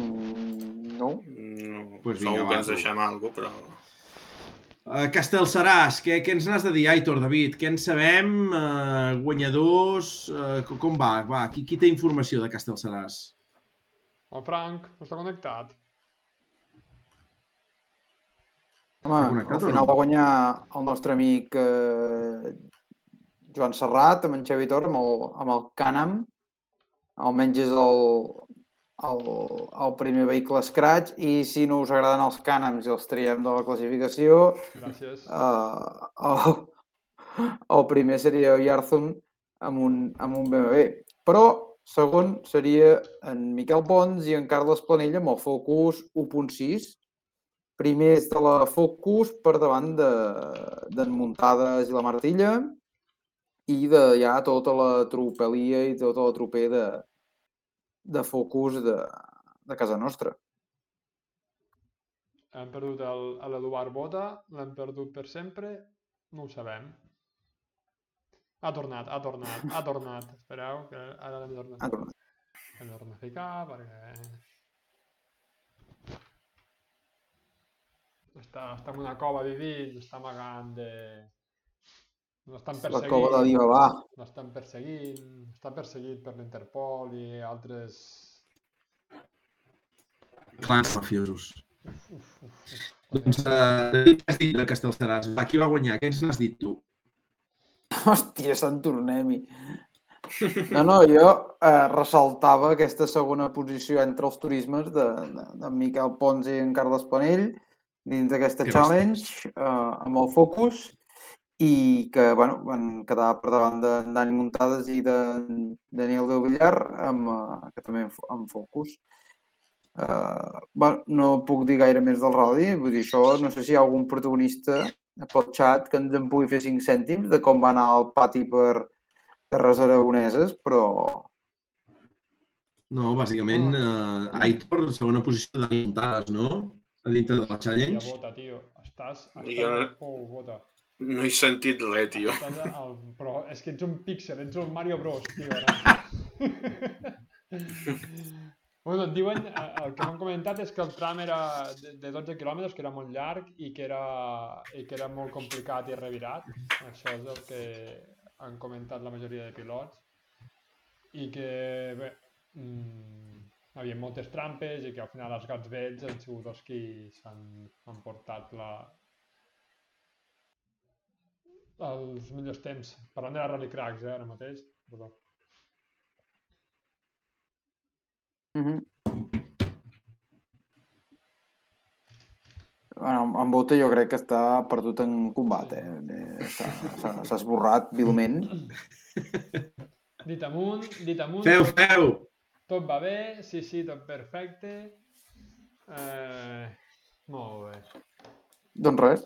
Speaker 3: Mm, no.
Speaker 2: No,
Speaker 1: Pues
Speaker 2: pues
Speaker 1: vinga,
Speaker 2: segur
Speaker 1: va,
Speaker 2: que ens deixem alguna cosa, però...
Speaker 1: Uh, Castellseràs, què, què ens n'has de dir, Aitor, David? Què en sabem? Uh, guanyadors? Uh, com va? Va, qui, qui té informació de Castellseràs?
Speaker 4: El Frank no està connectat.
Speaker 3: Home,
Speaker 1: connectat
Speaker 3: al final
Speaker 1: no?
Speaker 3: va guanyar el nostre amic eh, Joan Serrat, amb en Xavi Tor, amb el, amb el Canam. Almenys és el, el, el primer vehicle Scratch i si no us agraden els Canams i els triem de la classificació,
Speaker 4: Gràcies.
Speaker 3: uh, el, el primer seria Yarzun amb un, amb un BMW. Però segon seria en Miquel Pons i en Carles Planell amb el Focus 1.6. Primers de la Focus per davant de- d'en de, Muntades i la Martilla i de ja tota la tropelia i tota la troper de, de Focus de, de casa nostra.
Speaker 4: Hem perdut l'Eduard Bota, l'hem perdut per sempre, no ho sabem. Ha tornat, ha tornat, ha tornat. Espereu, que ara l'hem tornat,
Speaker 3: Ha tornat.
Speaker 4: l'hem tornat a ficar perquè... Està, està en una cova vivint, està amagant de... L'estan
Speaker 3: La
Speaker 4: perseguint.
Speaker 3: cova de Divabà.
Speaker 4: L'estan perseguint, està perseguit per l'Interpol i altres...
Speaker 1: Clans mafiosos. Doncs, què has dit de Castellseràs? Va, qui va guanyar? Què ens n'has dit tu?
Speaker 3: Hòstia, Sant Tornem-hi. No, no, jo eh, ressaltava aquesta segona posició entre els turismes de, de, de Miquel Pons i en Carles Panell dins d'aquesta
Speaker 1: Que
Speaker 3: challenge eh, amb el Focus i que bueno, van quedar per davant de Dani Muntades i de Daniel Del Villar amb, eh, que també amb, amb Focus. Uh, bueno, no puc dir gaire més del rally, vull dir, això no sé si hi ha algun protagonista pel xat que ens en pugui fer 5 cèntims de com va anar el pati per terres aragoneses, però
Speaker 1: No, bàsicament, uh, Aitor, segona posició de muntades, no? A dintre de la
Speaker 4: Ja
Speaker 1: challenge.
Speaker 4: vota, tio. Estàs... estàs pou, vota.
Speaker 2: No he sentit res, tio.
Speaker 4: Estàs al... Però és que ets un píxel, ets un Mario Bros, tio. Ara. bueno, et diuen, eh, el que m'han comentat és que el tram era de, de 12 quilòmetres, que era molt llarg i que era, i que era molt complicat i revirat. Això és el que han comentat la majoria de pilots. I que, bé, mm, hi havia moltes trampes i que al final els gats vells han sigut els qui s'han han portat la, els millors temps. Parlant de la Rally Cracks, eh, ara mateix. Perdó.
Speaker 3: Mhm. Bueno, en Bota jo crec que està perdut en combat, eh? Eh, s'ha esborrat vilment.
Speaker 4: Dit amunt, dit amunt,
Speaker 1: Feu, feu!
Speaker 4: tot va bé, sí, sí, tot perfecte. Eh, molt bé.
Speaker 3: Doncs res,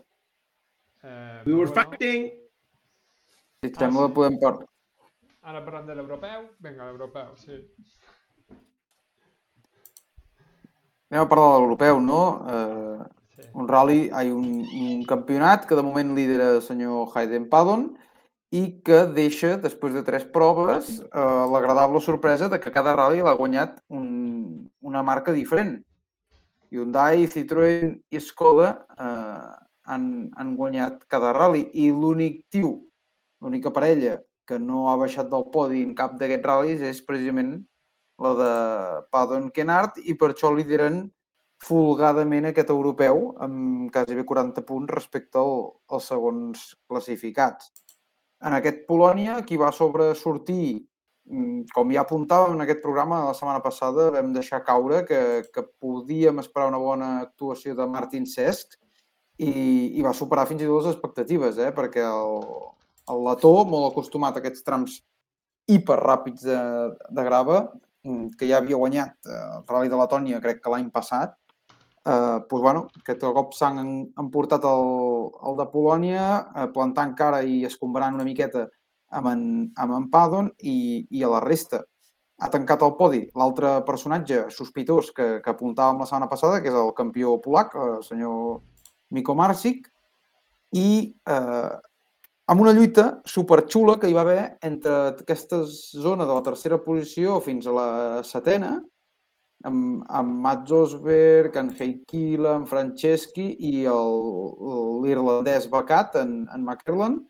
Speaker 4: Eh,
Speaker 1: We were
Speaker 4: bueno,
Speaker 1: fighting!
Speaker 3: et sembla podem parlar.
Speaker 4: ara parlant de l'europeu, vinga, l'europeu, sí.
Speaker 3: Anem a parlar de l'europeu, no? Eh,
Speaker 4: sí.
Speaker 3: un rally, ai, un, un campionat que de moment lidera el senyor Hayden Paddon i que deixa, després de tres proves, eh, l'agradable sorpresa de que cada rally l'ha guanyat un, una marca diferent. Hyundai, Citroën i Skoda eh, han, han guanyat cada rally i l'únic tio, l'única parella que no ha baixat del podi en cap d'aquests ral·lis és precisament la de Padon Kenard i per això lideren folgadament aquest europeu amb quasi bé 40 punts respecte al, als segons classificats. En aquest Polònia, qui va sobresortir, mm, com ja apuntàvem en aquest programa la setmana passada, vam deixar caure que, que podíem esperar una bona actuació de Martin Cesc i, i va superar fins i tot les expectatives, eh? perquè el, el Letó, molt acostumat a aquests trams hiperràpids de, de grava, mm, que ja havia guanyat eh, el Rally de Letònia, crec que l'any passat, eh, doncs, bueno, aquest cop s'han emportat el, el de Polònia, eh, plantant cara i escombrant una miqueta amb en, amb en Padon i, i a la resta. Ha tancat el podi l'altre personatge sospitós que, que apuntàvem la setmana passada, que és el campió polac, el senyor Miko Marsik, i eh, amb una lluita superxula que hi va haver entre aquesta zona de la tercera posició fins a la setena, amb, amb Mats Osberg, en Heikila, en Franceschi i l'irlandès becat, en, en McErland,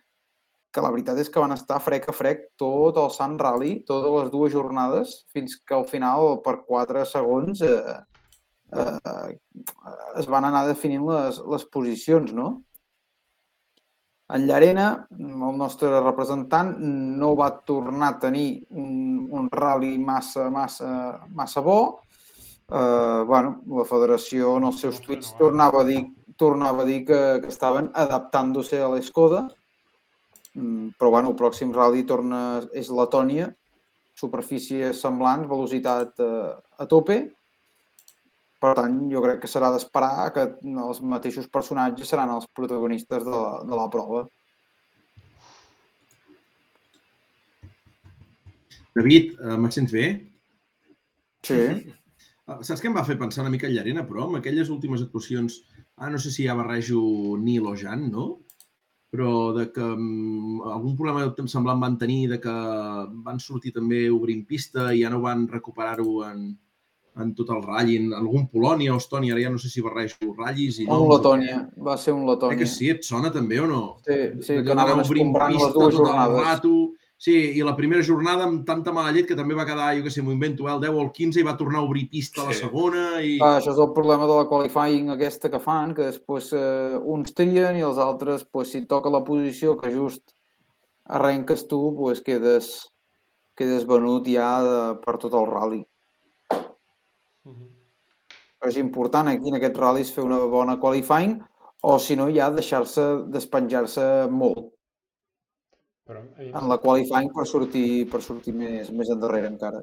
Speaker 3: que la veritat és que van estar frec a frec tot el Sant Rally, totes les dues jornades, fins que al final, per 4 segons, eh, eh, es van anar definint les, les posicions, no? En Llarena, el nostre representant no va tornar a tenir un, un rally massa, massa, massa bo, eh, bueno, la federació en els seus tuits tornava a dir, tornava a dir que, que estaven adaptant-se a l'Escoda, mm, però bueno, el pròxim rally torna, és Letònia, superfícies semblants, velocitat eh, a tope, per tant, jo crec que serà d'esperar que els mateixos personatges seran els protagonistes de la, de la prova.
Speaker 1: David, eh, me sents bé?
Speaker 3: Sí.
Speaker 1: Ah, Saps què em va fer pensar una mica en Llarena, però? Amb aquelles últimes actuacions, ah, no sé si ja barrejo Nil o Jan, no? Però de que um, algun problema em semblant van tenir, de que van sortir també obrint pista i ja no van recuperar-ho en, en tot el ratll, en algun Polònia o Estònia, ara ja no sé si barrejo ratllis i
Speaker 3: Un Letònia, va ser un
Speaker 1: Eh
Speaker 3: Letònia.
Speaker 1: que sí, et sona també o no?
Speaker 3: Sí, sí,
Speaker 1: Allò
Speaker 3: que anaven
Speaker 1: obrint
Speaker 3: escombrant les dues
Speaker 1: tot el
Speaker 3: jornades.
Speaker 1: Rato. Sí, i la primera jornada amb tanta mala llet que també va quedar, jo què sé, m'ho invento, eh, el 10 o el 15 i va tornar a obrir pista a la
Speaker 2: Sí.
Speaker 1: segona i...
Speaker 3: Ah, això és el problema de la qualifying aquesta que fan, que després eh, uns trien i els altres, pues, si toca la posició que just arrenques tu, pues, quedes, quedes venut ja de, per tot el rally.
Speaker 4: Mhm.
Speaker 3: Però és important aquí en aquests ral·lis fer una bona qualifying o si no ja deixar-se despenjar-se molt
Speaker 4: Però, eh,
Speaker 3: en la qualifying per sortir, per sortir més, més endarrere encara.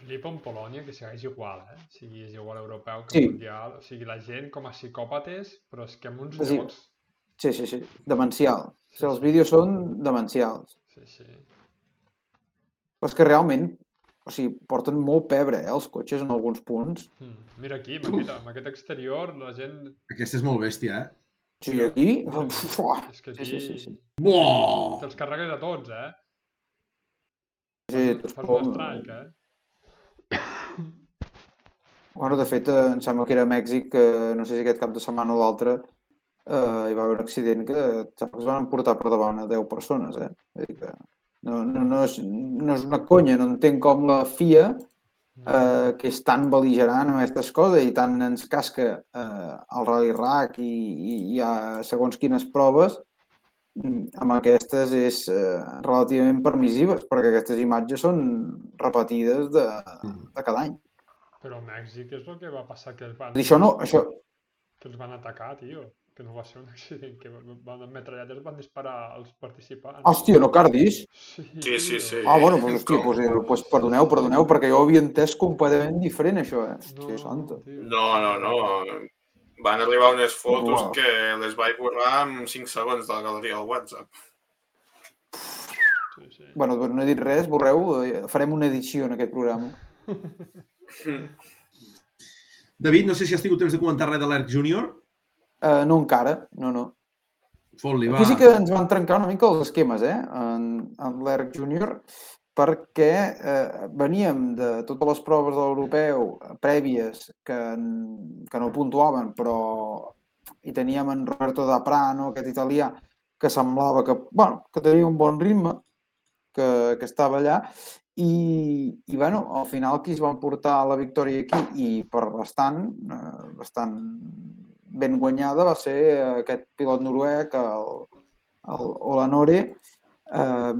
Speaker 4: Flipa en Polònia que segueix igual, eh? O sigui, és igual europeu que
Speaker 3: Sí.
Speaker 4: mundial. O sigui, la gent com a psicòpates, però és que amb uns
Speaker 3: Sí.
Speaker 4: llocs...
Speaker 3: Sí, sí, sí, demencial. O sigui, els vídeos són demencials.
Speaker 4: Sí, sí.
Speaker 3: Però és que realment, o sigui, porten molt pebre, eh, els cotxes en alguns punts.
Speaker 4: Mm. Mira aquí, amb aquest, amb aquest exterior, la gent...
Speaker 1: Aquesta és molt bèstia, eh?
Speaker 3: Sí, aquí... Uah,
Speaker 4: És que
Speaker 3: Sí,
Speaker 4: aquí
Speaker 3: sí, sí, sí.
Speaker 1: Buah!
Speaker 4: te'ls carregues a tots, eh?
Speaker 3: Sí, tots
Speaker 4: Fas
Speaker 3: com-
Speaker 4: un strike, eh?
Speaker 3: Bueno, de fet, eh, em sembla que era a Mèxic, que no sé si aquest cap de setmana o l'altre, eh, hi va haver un accident que es van emportar per davant a 10 persones, eh? Vull dir que no, no, no, és, no és una conya, no entenc com la FIA, eh, que és tan beligerant amb aquestes coses i tant ens casca eh, el Rally Rack i, i hi ha segons quines proves, mm, amb aquestes és eh, relativament permissives, perquè aquestes imatges són repetides de, de cada any.
Speaker 4: Però a Mèxic és el que va passar, que els van,
Speaker 3: I això no, això,
Speaker 4: que els van atacar, tio. Que no va ser un accident, que van amb metralletes van disparar als participants.
Speaker 3: hòstia, no cardis?
Speaker 4: Sí,
Speaker 2: Sí, sí, sí.
Speaker 3: Ah, bueno, doncs, hòstia, doncs, eh, doncs perdoneu, perdoneu, perquè jo ho havia entès completament diferent, això, eh? Hòstia, santa.
Speaker 4: tio.
Speaker 2: No, no, no. Van arribar unes fotos
Speaker 3: Uau.
Speaker 2: que les vaig borrar en 5 segons de la galeria del WhatsApp.
Speaker 4: Sí, sí.
Speaker 3: Bueno, doncs no he dit res, borreu, eh, farem una edició en aquest programa.
Speaker 1: David, no sé si has tingut temps de comentar res de l'ERC Júnior.
Speaker 3: Uh, no encara, no, no.
Speaker 1: Fot-li, va.
Speaker 3: Aquí sí que ens van trencar una mica els esquemes, eh? En, en l'ERC Júnior. perquè eh, veníem de totes les proves de l'europeu prèvies que, que no puntuaven, però i teníem en Roberto da Prano, aquest italià, que semblava que, bueno, que tenia un bon ritme, que, que estava allà, i, i bueno, al final qui es van portar la victòria aquí i per bastant, eh, bastant ben guanyada va ser aquest pilot noruec, el, el Olanore, eh,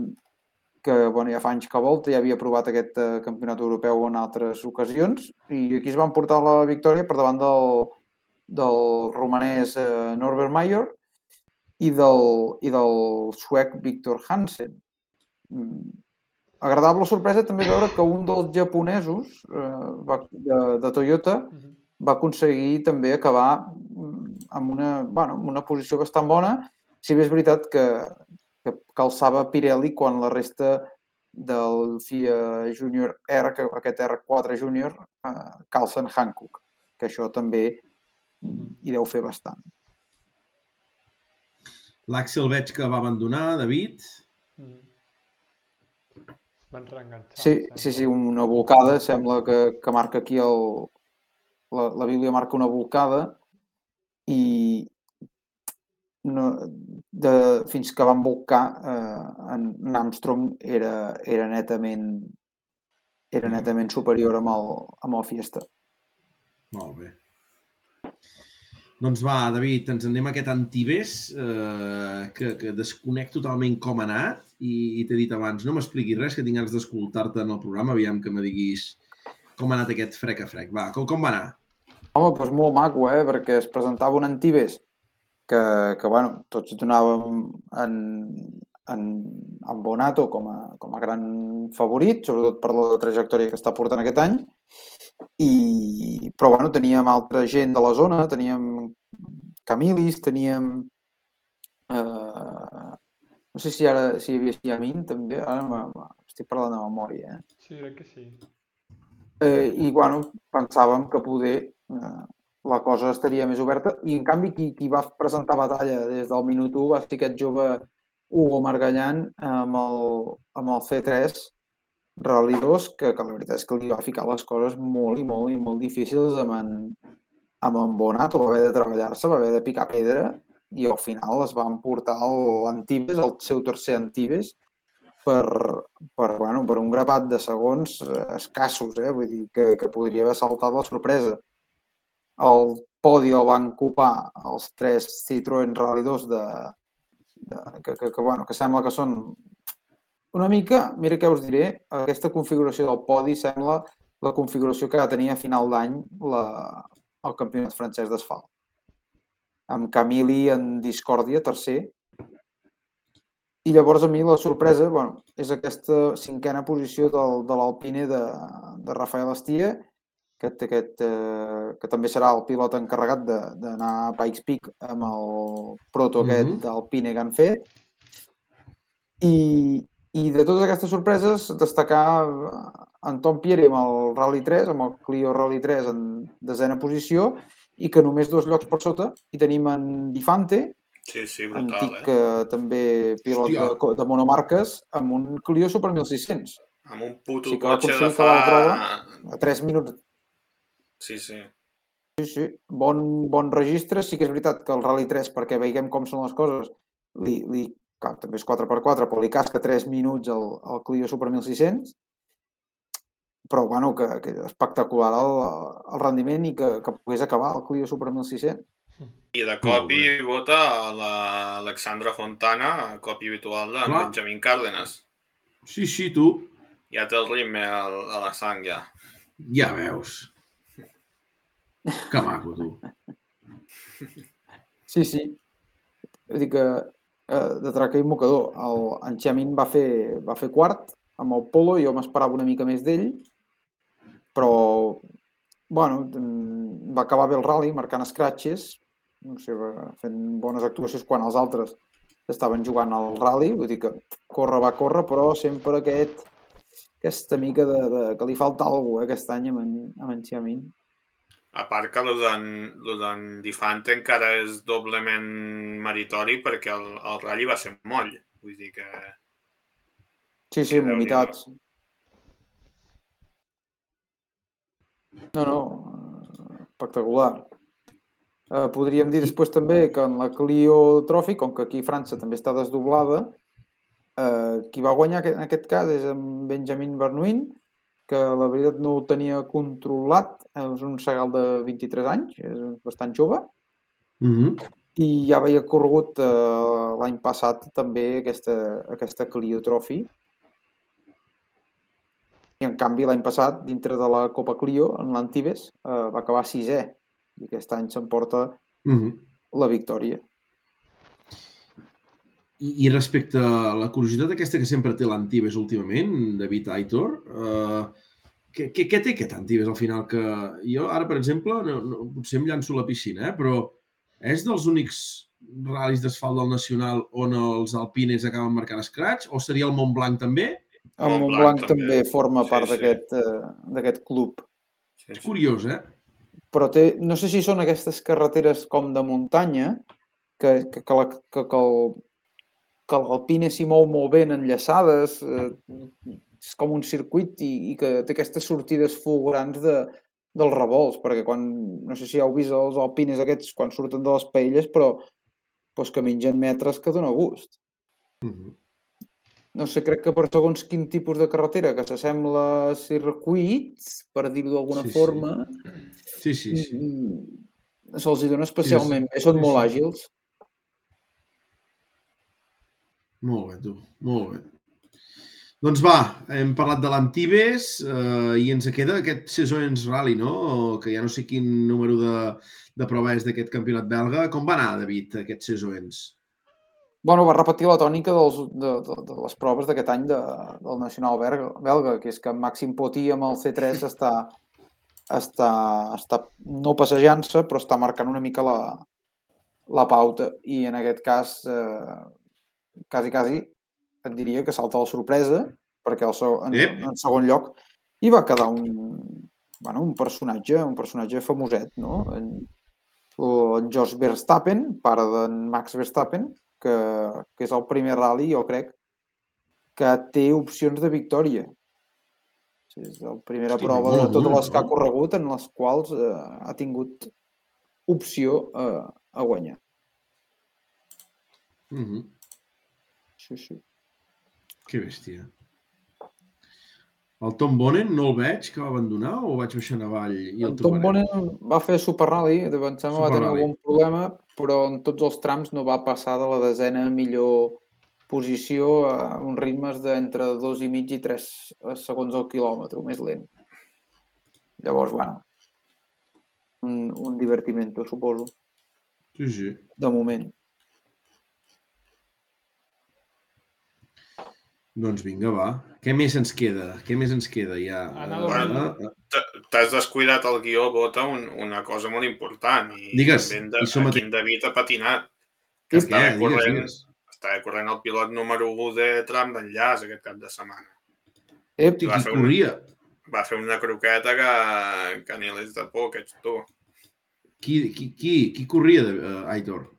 Speaker 3: que bueno, ja fa anys que volta, ja havia provat aquest eh, campionat europeu en altres ocasions i aquí es van portar la victòria per davant del, del romanès eh, Norbert Mayer i del, i del suec Victor Hansen. Mm. Agradable sorpresa també veure que un dels japonesos eh, de, de Toyota va aconseguir també acabar mm, amb una, bueno, amb una posició bastant bona, si bé és veritat que, que calçava Pirelli quan la resta del FIA Junior R, que aquest R4 Junior, eh, calcen Hankook, que això també hi deu fer bastant.
Speaker 1: L'Àxel veig que va abandonar, David.
Speaker 4: Mm. Van reenganxar.
Speaker 3: Sí, sí, sí, una volcada, sembla que, que marca aquí el... La, la Bíblia marca una volcada i no, de, fins que van volcar eh, en, en Armstrong era, era netament era netament superior amb el, amb el Fiesta.
Speaker 1: Molt bé. Doncs va, David, ens anem a aquest Antibes, eh, que, que desconec totalment com ha anat i, i t'he dit abans, no m'expliquis res, que tinc ganes d'escoltar-te en el programa, aviam que me diguis com ha anat aquest frec a frec. Va, com, com va anar?
Speaker 3: Home, doncs molt maco, eh? perquè es presentava un Antibes que, que bueno, tots donàvem en, en, en Bonato com a, com a gran favorit, sobretot per la trajectòria que està portant aquest any, i, però bueno, teníem altra gent de la zona, teníem Camilis, teníem... Eh, no sé si ara si hi havia Siamin també, ara estic parlant de memòria. Eh?
Speaker 4: Sí, crec que sí.
Speaker 3: Eh, I bueno, pensàvem que poder la cosa estaria més oberta i en canvi qui, qui va presentar batalla des del minut 1 va ser aquest jove Hugo Margallan amb el, amb el C3 Rally 2 que, que la veritat és que li va ficar les coses molt i molt i molt difícils amb en, amb en Bonato, va haver de treballar-se, va haver de picar pedra i al final es van portar l'Antibes, el seu tercer Antibes, per, per, bueno, per un grapat de segons escassos, eh? vull dir que, que podria haver saltat la sorpresa. El podi el van ocupar els tres Citroën Rally 2 de, de, que, que, que, bueno, que sembla que són una mica, mira què us diré, aquesta configuració del podi sembla la configuració que va tenir a final d'any el campionat francès d'asfalt. Amb Camili en discòrdia, tercer. I llavors a mi la sorpresa bueno, és aquesta cinquena posició del, de l'Alpine de, de Rafael Estia, que, aquest, eh, que també serà el pilot encarregat d'anar a Pikes Peak amb el proto aquest mm -hmm. d'Alpine que han fet. I, i de totes aquestes sorpreses, destacar en Tom Pierre amb el Rally 3, amb el Clio Rally 3 en desena posició, i que només dos llocs per sota hi tenim en Difante,
Speaker 2: sí, sí, brutal,
Speaker 3: antic
Speaker 2: eh?
Speaker 3: eh, també pilot de, de monomarques, amb un Clio Super 1600.
Speaker 2: Amb un puto
Speaker 3: sí que
Speaker 2: cotxe de fa...
Speaker 3: prova a 3 minuts.
Speaker 2: Sí, sí.
Speaker 3: Sí, sí, bon, bon registre. Sí que és veritat que el Rally 3, perquè veiem com són les coses, li, li clar, també és 4x4, però li casca 3 minuts al, al Clio Super 1600, però bueno, que, que espectacular el, el rendiment i que, que pogués acabar el Clio Super 1600.
Speaker 2: I de copi vota l'Alexandra Fontana, copi habitual de
Speaker 1: Clar.
Speaker 2: Benjamin Cárdenas.
Speaker 1: Sí, sí, tu.
Speaker 2: Ja té el ritme a, a la sang, ja.
Speaker 1: Ja veus. Que maco, tu.
Speaker 3: Sí, sí. Vull dir que eh, de traca i mocador. El, en Xiamin va fer, va fer quart amb el Polo, jo m'esperava una mica més d'ell, però bueno, mm, va acabar bé el rally marcant scratches, no sé, fent bones actuacions quan els altres estaven jugant al rally, vull dir que córrer va córrer, però sempre aquest, aquesta mica de, de que li falta alguna cosa eh, aquest any amb amb en Xiamin.
Speaker 2: A part que lo d'en Difante encara és doblement meritori perquè el, el ratll va ser moll. Vull dir que...
Speaker 3: Sí, sí, vomitats. No, no, espectacular. Eh, podríem dir després també que en la Clio Trophy, com que aquí França també està desdoblada, eh, qui va guanyar en aquest cas és en Benjamin Bernouin, que la veritat no ho tenia controlat, és un segal de 23 anys, és bastant jove,
Speaker 1: Mhm.
Speaker 3: i ja havia corregut eh, l'any passat també aquesta, aquesta Clio Trophy. I en canvi l'any passat, dintre de la Copa Clio, en l'Antibes, eh, va acabar sisè. I aquest any s'emporta
Speaker 1: Mhm.
Speaker 3: la victòria.
Speaker 1: I, I respecte a la curiositat aquesta que sempre té l'Antibes últimament, David Aitor, eh, què, què, què té aquest Antibes al final? Que jo ara, per exemple, no, no, potser em llanço a la piscina, eh, però és dels únics ral·lis d'asfalt del Nacional on els alpines acaben marcant escrats? O seria el Montblanc també?
Speaker 3: El
Speaker 2: Montblanc
Speaker 3: Montblanc
Speaker 2: també.
Speaker 3: també forma
Speaker 2: Sí,
Speaker 3: part
Speaker 2: sí.
Speaker 3: d'aquest eh, d'aquest club.
Speaker 2: Sí,
Speaker 1: És curiós, eh?
Speaker 3: Però té, no sé si són aquestes carreteres com de muntanya, que, que, que, la, que, que el, que l'Alpine s'hi mou molt ben enllaçades, eh, és com un circuit i, i que té aquestes sortides fulgurants de, dels revolts, perquè quan, no sé si heu vist els alpines aquests quan surten de les paelles, però doncs que mengen metres que dona gust.
Speaker 1: Mhm.
Speaker 3: No sé, crec que per segons quin tipus de carretera que s'assembla a circuits, per dir-ho d'alguna
Speaker 1: Sí, sí.
Speaker 3: forma,
Speaker 1: Sí, sí, sí.
Speaker 3: mm, se'ls hi dona especialment bé, són
Speaker 1: sí,
Speaker 3: molt
Speaker 1: sí.
Speaker 3: àgils.
Speaker 1: Molt bé, tu. Molt bé. Doncs va, hem parlat de l'Antibes eh, i ens queda aquest Saisons Rally, no? Que ja no sé quin número de, de prova és d'aquest campionat belga. Com va anar, David, aquest Saisons?
Speaker 3: Bueno, va repetir la tònica dels, de, de, de les proves d'aquest any de, del Nacional belga, belga, que és que Màxim Potí amb el C3 està, està, està no passejant-se, però està marcant una mica la, la pauta. I en aquest cas, eh, quasi, quasi, et diria que salta la sorpresa, perquè el seu, en,
Speaker 1: Ep.
Speaker 3: en segon lloc hi va quedar un, bueno, un personatge, un personatge famoset, no? En, en Jos Verstappen, pare d'en Max Verstappen, que, que és el primer rally, jo crec, que té opcions de victòria. És la primera
Speaker 1: Hosti,
Speaker 3: prova de totes les que ha
Speaker 1: no?
Speaker 3: corregut en les quals eh, ha tingut opció eh, a guanyar.
Speaker 1: Mm -hmm.
Speaker 3: Sí, sí.
Speaker 1: Que bèstia. El Tom Bonen no el veig, que va abandonar, o vaig baixant avall i el
Speaker 3: En Tom
Speaker 1: trobarem?
Speaker 3: Bonen va fer Super Rally, de em sembla va tenir
Speaker 1: Rally.
Speaker 3: algun problema, però en tots els trams no va passar de la desena millor posició a uns ritmes d'entre dos i mig i tres segons al quilòmetre, més lent. Llavors, bueno, un, un divertimento, suposo,
Speaker 1: Sí, sí.
Speaker 3: de moment.
Speaker 1: Doncs vinga, va. Què més ens queda? Què més ens queda ja?
Speaker 4: Anava
Speaker 1: Eh,
Speaker 2: Bueno,
Speaker 1: eh,
Speaker 2: T'has descuidat el guió, Bota, un, una cosa molt important. I
Speaker 1: Digues,
Speaker 2: de,
Speaker 1: i som a
Speaker 2: aquí en David ha patinat.
Speaker 1: què,
Speaker 2: estava
Speaker 1: digues,
Speaker 2: corrent.
Speaker 1: digues.
Speaker 2: Estava corrent el pilot número 1 de tram d'enllaç aquest cap de setmana.
Speaker 3: Ep,
Speaker 1: Hosti,
Speaker 2: va fer un-
Speaker 1: corria?
Speaker 2: Va fer una croqueta que, que ni l'és de por, que ets tu.
Speaker 1: Qui, qui, qui, qui corria, de, uh, Aitor?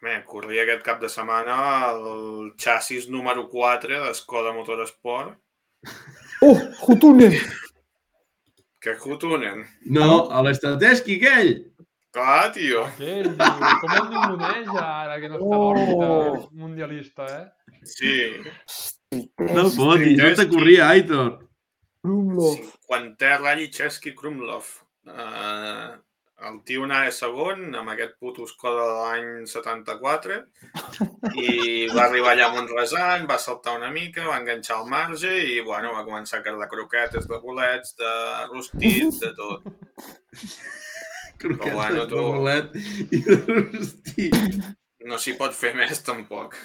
Speaker 2: Bé, corria aquest cap de setmana el xassis número 4 d'Escoda Motorsport,
Speaker 3: oh, Hutune!
Speaker 2: que Hutunen.
Speaker 1: No, a l'Estrateski, aquell!
Speaker 2: Clar, tio.
Speaker 4: Aquell, com el ninguneja ara que no està l'òrbita mundialista, eh?
Speaker 2: Sí,
Speaker 1: No fotis, no te corria, Aitor.
Speaker 3: Krumlov.
Speaker 2: 50è Rally Chesky Krumlov. Uh, el tio anava segon amb aquest puto Skoda de l'any 74 i va arribar allà amb un resant, va saltar una mica, va enganxar el marge i bueno, va començar a quedar croquetes de bolets, de rostits, de tot.
Speaker 1: Croquetes
Speaker 2: bueno,
Speaker 1: de
Speaker 2: tu.
Speaker 1: bolet i de rosti.
Speaker 2: No s'hi pot fer més tampoc.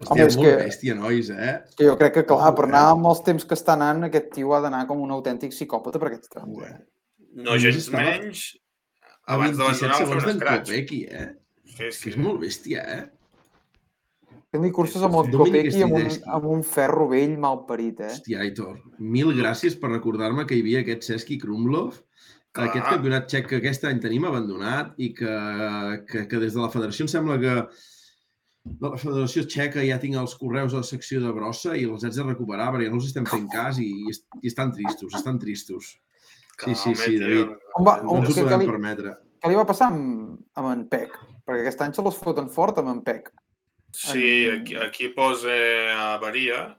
Speaker 1: Hòstia,
Speaker 3: és
Speaker 1: molt
Speaker 3: que-
Speaker 1: bèstia, nois, eh?
Speaker 3: Que jo crec que, clar, per anar amb els temps que està anant, aquest tio ha d'anar com un autèntic psicòpata per aquests trams. Eh?
Speaker 2: No gens menys,
Speaker 1: A
Speaker 2: abans
Speaker 1: 27
Speaker 2: d'abandonar va fer
Speaker 1: segons
Speaker 2: un
Speaker 1: d'en. Kopecky, eh?
Speaker 2: Sí,
Speaker 1: Que
Speaker 2: sí.
Speaker 1: és molt bèstia, eh?
Speaker 3: Fent-li curses amb el Kopecky amb, un, amb un ferro vell mal parit, eh?
Speaker 1: Hòstia, Aitor, mil gràcies per recordar-me que hi havia aquest Seski Krumlov,
Speaker 2: Clar.
Speaker 1: aquest campionat txec que aquest any tenim abandonat i que, que, que des de la federació em sembla que de la federació txeca ja tinc els correus a la secció de brossa i els haig de recuperar perquè no els estem fent cas i, i, est- i estan tristos, estan tristos. Sí, sí, sí, David.
Speaker 3: On va,
Speaker 1: No
Speaker 3: on,
Speaker 1: ens ho podem
Speaker 3: li,
Speaker 1: permetre.
Speaker 3: què li va passar amb, amb en Pec? Perquè aquest any se los foten fort amb en Pec.
Speaker 2: Sí, aquí, aquí posa avaria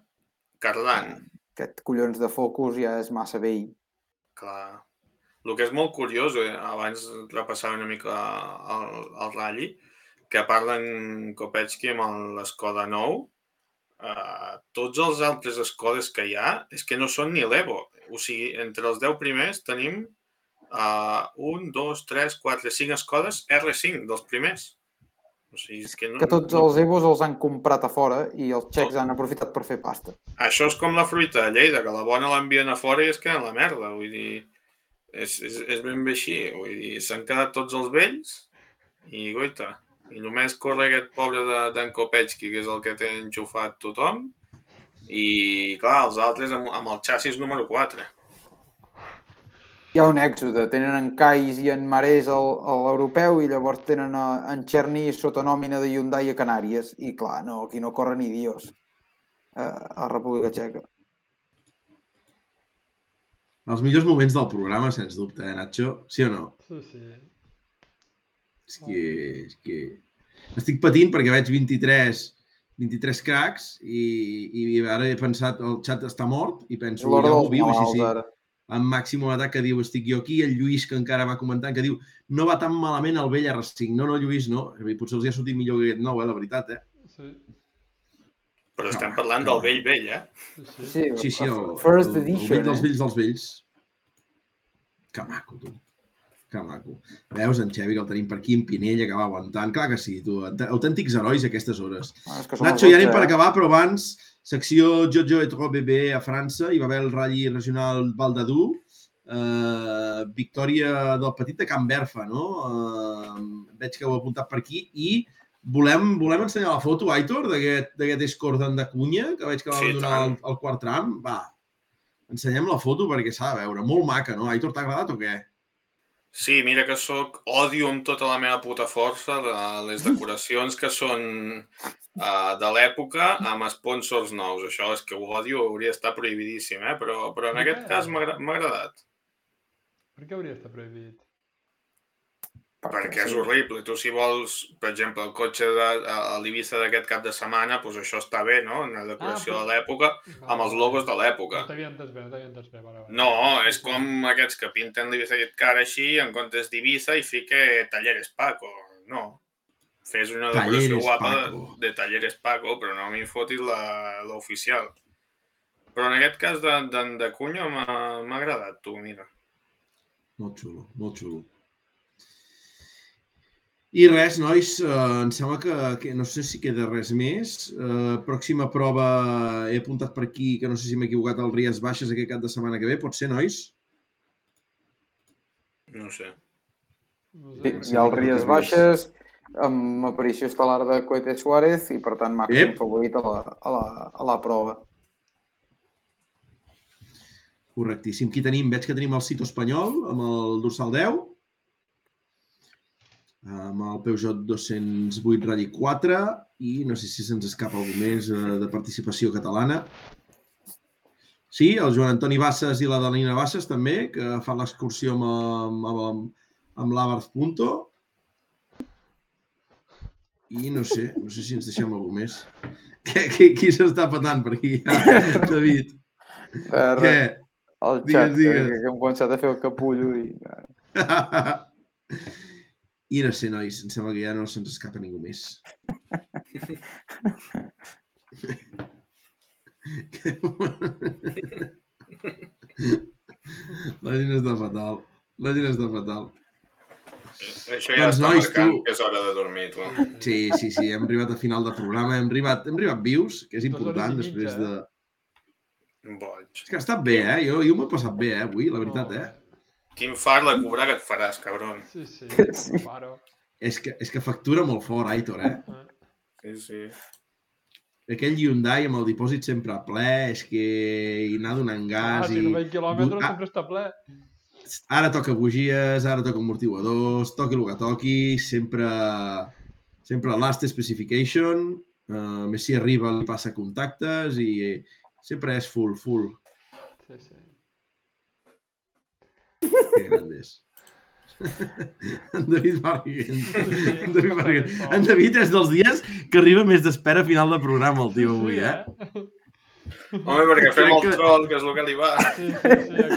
Speaker 2: Cardan.
Speaker 3: Aquest collons de focus ja és massa vell.
Speaker 2: Clar. El que és molt curiós, eh, abans repassava una mica el, el ratll, que a part d'en Kopechki amb l'Skoda nou, eh, tots els altres Skodes que hi ha és que no són ni l'Evo. O sigui, entre els 10 primers tenim uh, un, dos, tres, quatre, cinc Skodes R5 dels primers. O sigui, és que no...
Speaker 3: Que tots els Evos els han comprat a fora i els xecs han aprofitat per fer pasta.
Speaker 2: Això és com la fruita de Lleida, que la bona l'envien a fora i es queda en la merda. Vull dir, és, és, és ben bé així. Vull dir, s'han quedat tots els vells i, goita, i només corre aquest pobre de- d'en Kopechki, que és el que té enxufat tothom, i, clar, els altres amb, amb el xassis número 4.
Speaker 3: Hi ha un èxode, tenen en Kais i en Marès al- a l'europeu i llavors tenen a, en Cherny sota nòmina de Hyundai a Canàries. I clar, no, aquí no corre ni Dios eh, a la República Txeca.
Speaker 1: Els millors moments del programa, sens dubte, eh, Nacho? Sí o no?
Speaker 4: Sí, sí.
Speaker 1: És que, és que... Estic patint perquè veig 23, 23 cracs i, i ara he pensat, el xat està mort i penso, ja ho viu, així sí.
Speaker 3: ara.
Speaker 1: En màxim atac que diu, estic jo aquí, el Lluís que encara va comentant, que diu, no va tan malament el vell R5. No, no, Lluís, no. Potser els hi ha sortit millor que aquest nou, eh, la veritat, eh?
Speaker 4: Sí,
Speaker 2: Però estem
Speaker 1: No,
Speaker 2: parlant
Speaker 1: no.
Speaker 2: del vell vell, eh?
Speaker 4: sí, sí.
Speaker 3: Sí,
Speaker 1: Sí, el,
Speaker 3: First
Speaker 1: el, el
Speaker 3: edition,
Speaker 1: vell dels
Speaker 3: eh?
Speaker 1: vells dels vells. Que maco, tu. Que maco. Veus en Xevi, que el tenim per aquí, en Pinella, que va aguantant. Clar que sí, tu. aut- Autèntics herois a aquestes hores.
Speaker 3: Ah,
Speaker 1: Nacho, ja anem per
Speaker 3: 12, eh?
Speaker 1: acabar, però abans, secció Jojo et Bebé a França, hi va haver el Rally Regional Val d'Adú, eh, victòria del petit de Can Berfa, no? Eh, veig que ho heu apuntat per aquí i volem, volem ensenyar la foto, Aitor, d'aquest de Cunha, que veig que va
Speaker 2: Sí,
Speaker 1: donar el, el quart tram. Va, ensenyem la foto perquè s'ha de veure. Molt maca, no? Aitor, t'ha agradat o què?
Speaker 2: Sí, mira que sóc, odio amb tota la meva puta força de les decoracions que són uh, de l'època amb sponsors nous. Això és que ho odio, hauria d'estar prohibidíssim, eh? però, però en aquest cas m'ha agradat.
Speaker 4: Per què hauria d'estar prohibit?
Speaker 2: Perquè és horrible. Tu si vols, per exemple, el cotxe de, a, l'Ibiza d'aquest cap de setmana, doncs això està bé, no? En la decoració
Speaker 4: Ah,
Speaker 2: de l'època, amb els logos de l'època.
Speaker 4: No t'havia entès bé, no t'havia entès bé. Vale, vale.
Speaker 2: No, és com aquests que pinten l'Ibiza aquest cara així, en comptes d'Ibiza, i fique Talleres Paco. No. Fes una decoració
Speaker 1: Talleres
Speaker 2: guapa de,
Speaker 1: Paco.
Speaker 2: de Talleres Paco, però no m'hi fotis la- l'oficial. Però en aquest cas de, de, de m'ha m'ha agradat, tu, mira.
Speaker 1: Molt xulo, molt xulo. I res, nois, eh, em sembla que, que no sé si queda res més. Eh, pròxima prova, he apuntat per aquí, que no sé si m'he equivocat, el Ries Baixes aquest cap de setmana que ve. Pot ser, nois?
Speaker 2: No sé.
Speaker 4: No
Speaker 3: Sí,
Speaker 4: sé.
Speaker 3: hi ha el Ries Baixes amb aparició estel·lar de Coete Suárez i, per tant, màxim
Speaker 1: Ep.
Speaker 3: favorit a la, a, la, a la prova.
Speaker 1: Correctíssim. Qui tenim? Veig que tenim el Cito Espanyol, amb el dorsal 10, amb el Peugeot 208 Rally 4 i no sé si se'ns escapa algú més eh, de participació catalana. Sí, el Joan Antoni Bassas i la Dalina Bassas també, que fan l'excursió amb, amb, amb, amb l'Abarth Punto. I no sé, no sé si ens deixem algú més. Què, qui qui s'està patant per aquí? David,
Speaker 3: Eh,
Speaker 1: què?
Speaker 3: el
Speaker 1: Digues,
Speaker 3: xat,
Speaker 1: digues.
Speaker 3: que, que hem començat a fer el capullo i...
Speaker 1: I no sé, nois, em sembla que ja no se'ns escapa ningú més. La gent està fatal. La gent està fatal.
Speaker 2: Això ja
Speaker 1: Doncs,
Speaker 2: està
Speaker 1: nois,
Speaker 2: marcant
Speaker 1: tu-
Speaker 2: que és hora de dormir, tu.
Speaker 1: Sí, sí, sí, hem arribat a final de programa, hem arribat, hem arribat vius, que és important després
Speaker 4: mitja,
Speaker 1: de...
Speaker 2: Boig.
Speaker 1: És que ha estat bé, eh? Jo, jo m'ho he passat bé, eh, avui, la veritat, eh?
Speaker 2: Quin fart de cobrar que et faràs, cabron.
Speaker 4: Sí, sí,
Speaker 3: Sí.
Speaker 4: paro.
Speaker 1: És que, és que factura molt fort, Aitor, eh?
Speaker 4: Eh.
Speaker 2: Sí, sí.
Speaker 1: Aquell Hyundai amb el dipòsit sempre ple, és que hi anar donant
Speaker 4: Ah,
Speaker 1: gas
Speaker 4: si
Speaker 1: i...
Speaker 4: no 20 quilòmetres
Speaker 1: Ah.
Speaker 4: sempre està ple.
Speaker 1: Ara toca bugies, ara toca amortiguadors, toqui el que toqui, sempre, sempre last specification, uh, més si arriba li passa contactes i sempre és full, full.
Speaker 4: Sí, sí.
Speaker 1: Grandes. En David Barriguent. En David Barriguent. En David és dels dies que arriba més d'espera a final de programa, el tio, avui, eh?
Speaker 2: Home, perquè fem el troll, que és el que li va.
Speaker 4: Sí, sí, sí,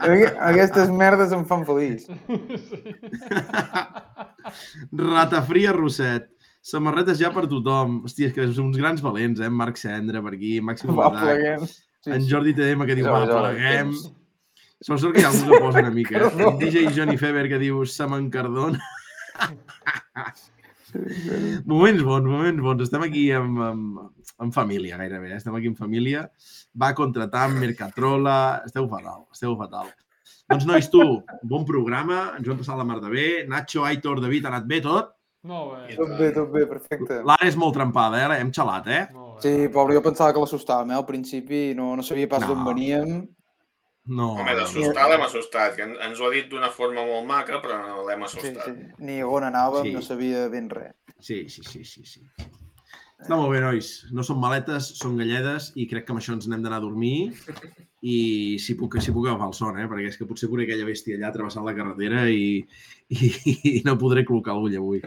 Speaker 4: aquí.
Speaker 3: Aquestes merdes em fan feliç.
Speaker 1: Ratafria Rosset. Samarretes ja per tothom. Hòstia, és que són uns grans valents, eh? Marc Cendra per aquí, Màxim.
Speaker 3: Sí,
Speaker 1: en
Speaker 3: sí.
Speaker 1: Jordi TDM que diu, va, pleguem.
Speaker 3: temps.
Speaker 1: Sort sort que hi ha algú que posa una mica. Eh? DJ Johnny Feber que diu, se m'encardona. moments bons, moments bons. Estem aquí en, en, en família, gairebé. eh? Estem aquí en família. Va contratar amb Mercatrola. Esteu fatal, esteu fatal. Doncs, nois, tu, bon programa. Ens ho hem passat la mar de bé. Nacho, Aitor, David, ha anat bé tot?
Speaker 4: Molt bé.
Speaker 3: Tot bé, tot bé, perfecte.
Speaker 1: L'Anna és molt trempada, eh? Hem xalat, eh?
Speaker 3: Sí, pobre, jo pensava que l'assustàvem, eh? Al principi no, no sabia pas
Speaker 1: No.
Speaker 3: d'on veníem.
Speaker 1: No.
Speaker 2: Home, d'assustar l'hem assustat, que en- ens ho ha dit d'una forma molt maca, però no l'hem
Speaker 3: Sí,
Speaker 2: assustat.
Speaker 3: sí. Ni on anàvem,
Speaker 1: Sí.
Speaker 3: no sabia ben res.
Speaker 1: Sí, sí, sí, sí, sí. Està molt bé, nois. No són maletes, són galledes i crec que amb això ens n'hem d'anar a dormir i si puc, si puc agafar el son, eh? perquè és que potser veuré aquella bèstia allà travessant la carretera i, i, i no podré col·locar l'ull avui.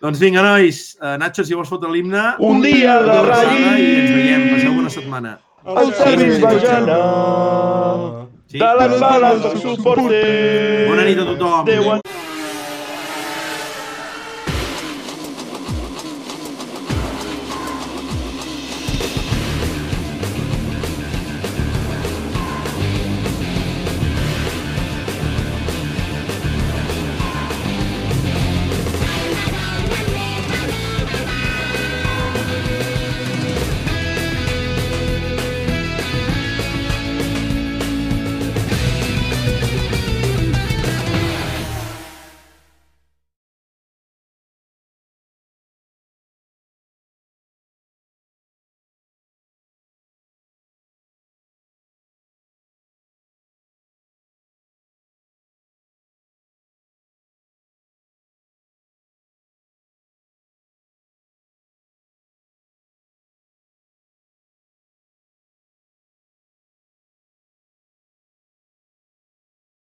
Speaker 1: Doncs vinga, nois. Uh, Nacho, si vols fotre l'himne...
Speaker 7: Un dia de
Speaker 1: abraçada I ens veiem. Passeu bona setmana.
Speaker 7: Al serviç bajana
Speaker 1: Sí?
Speaker 7: de les bales del suporter.
Speaker 1: Bona nit a tothom.
Speaker 7: Déu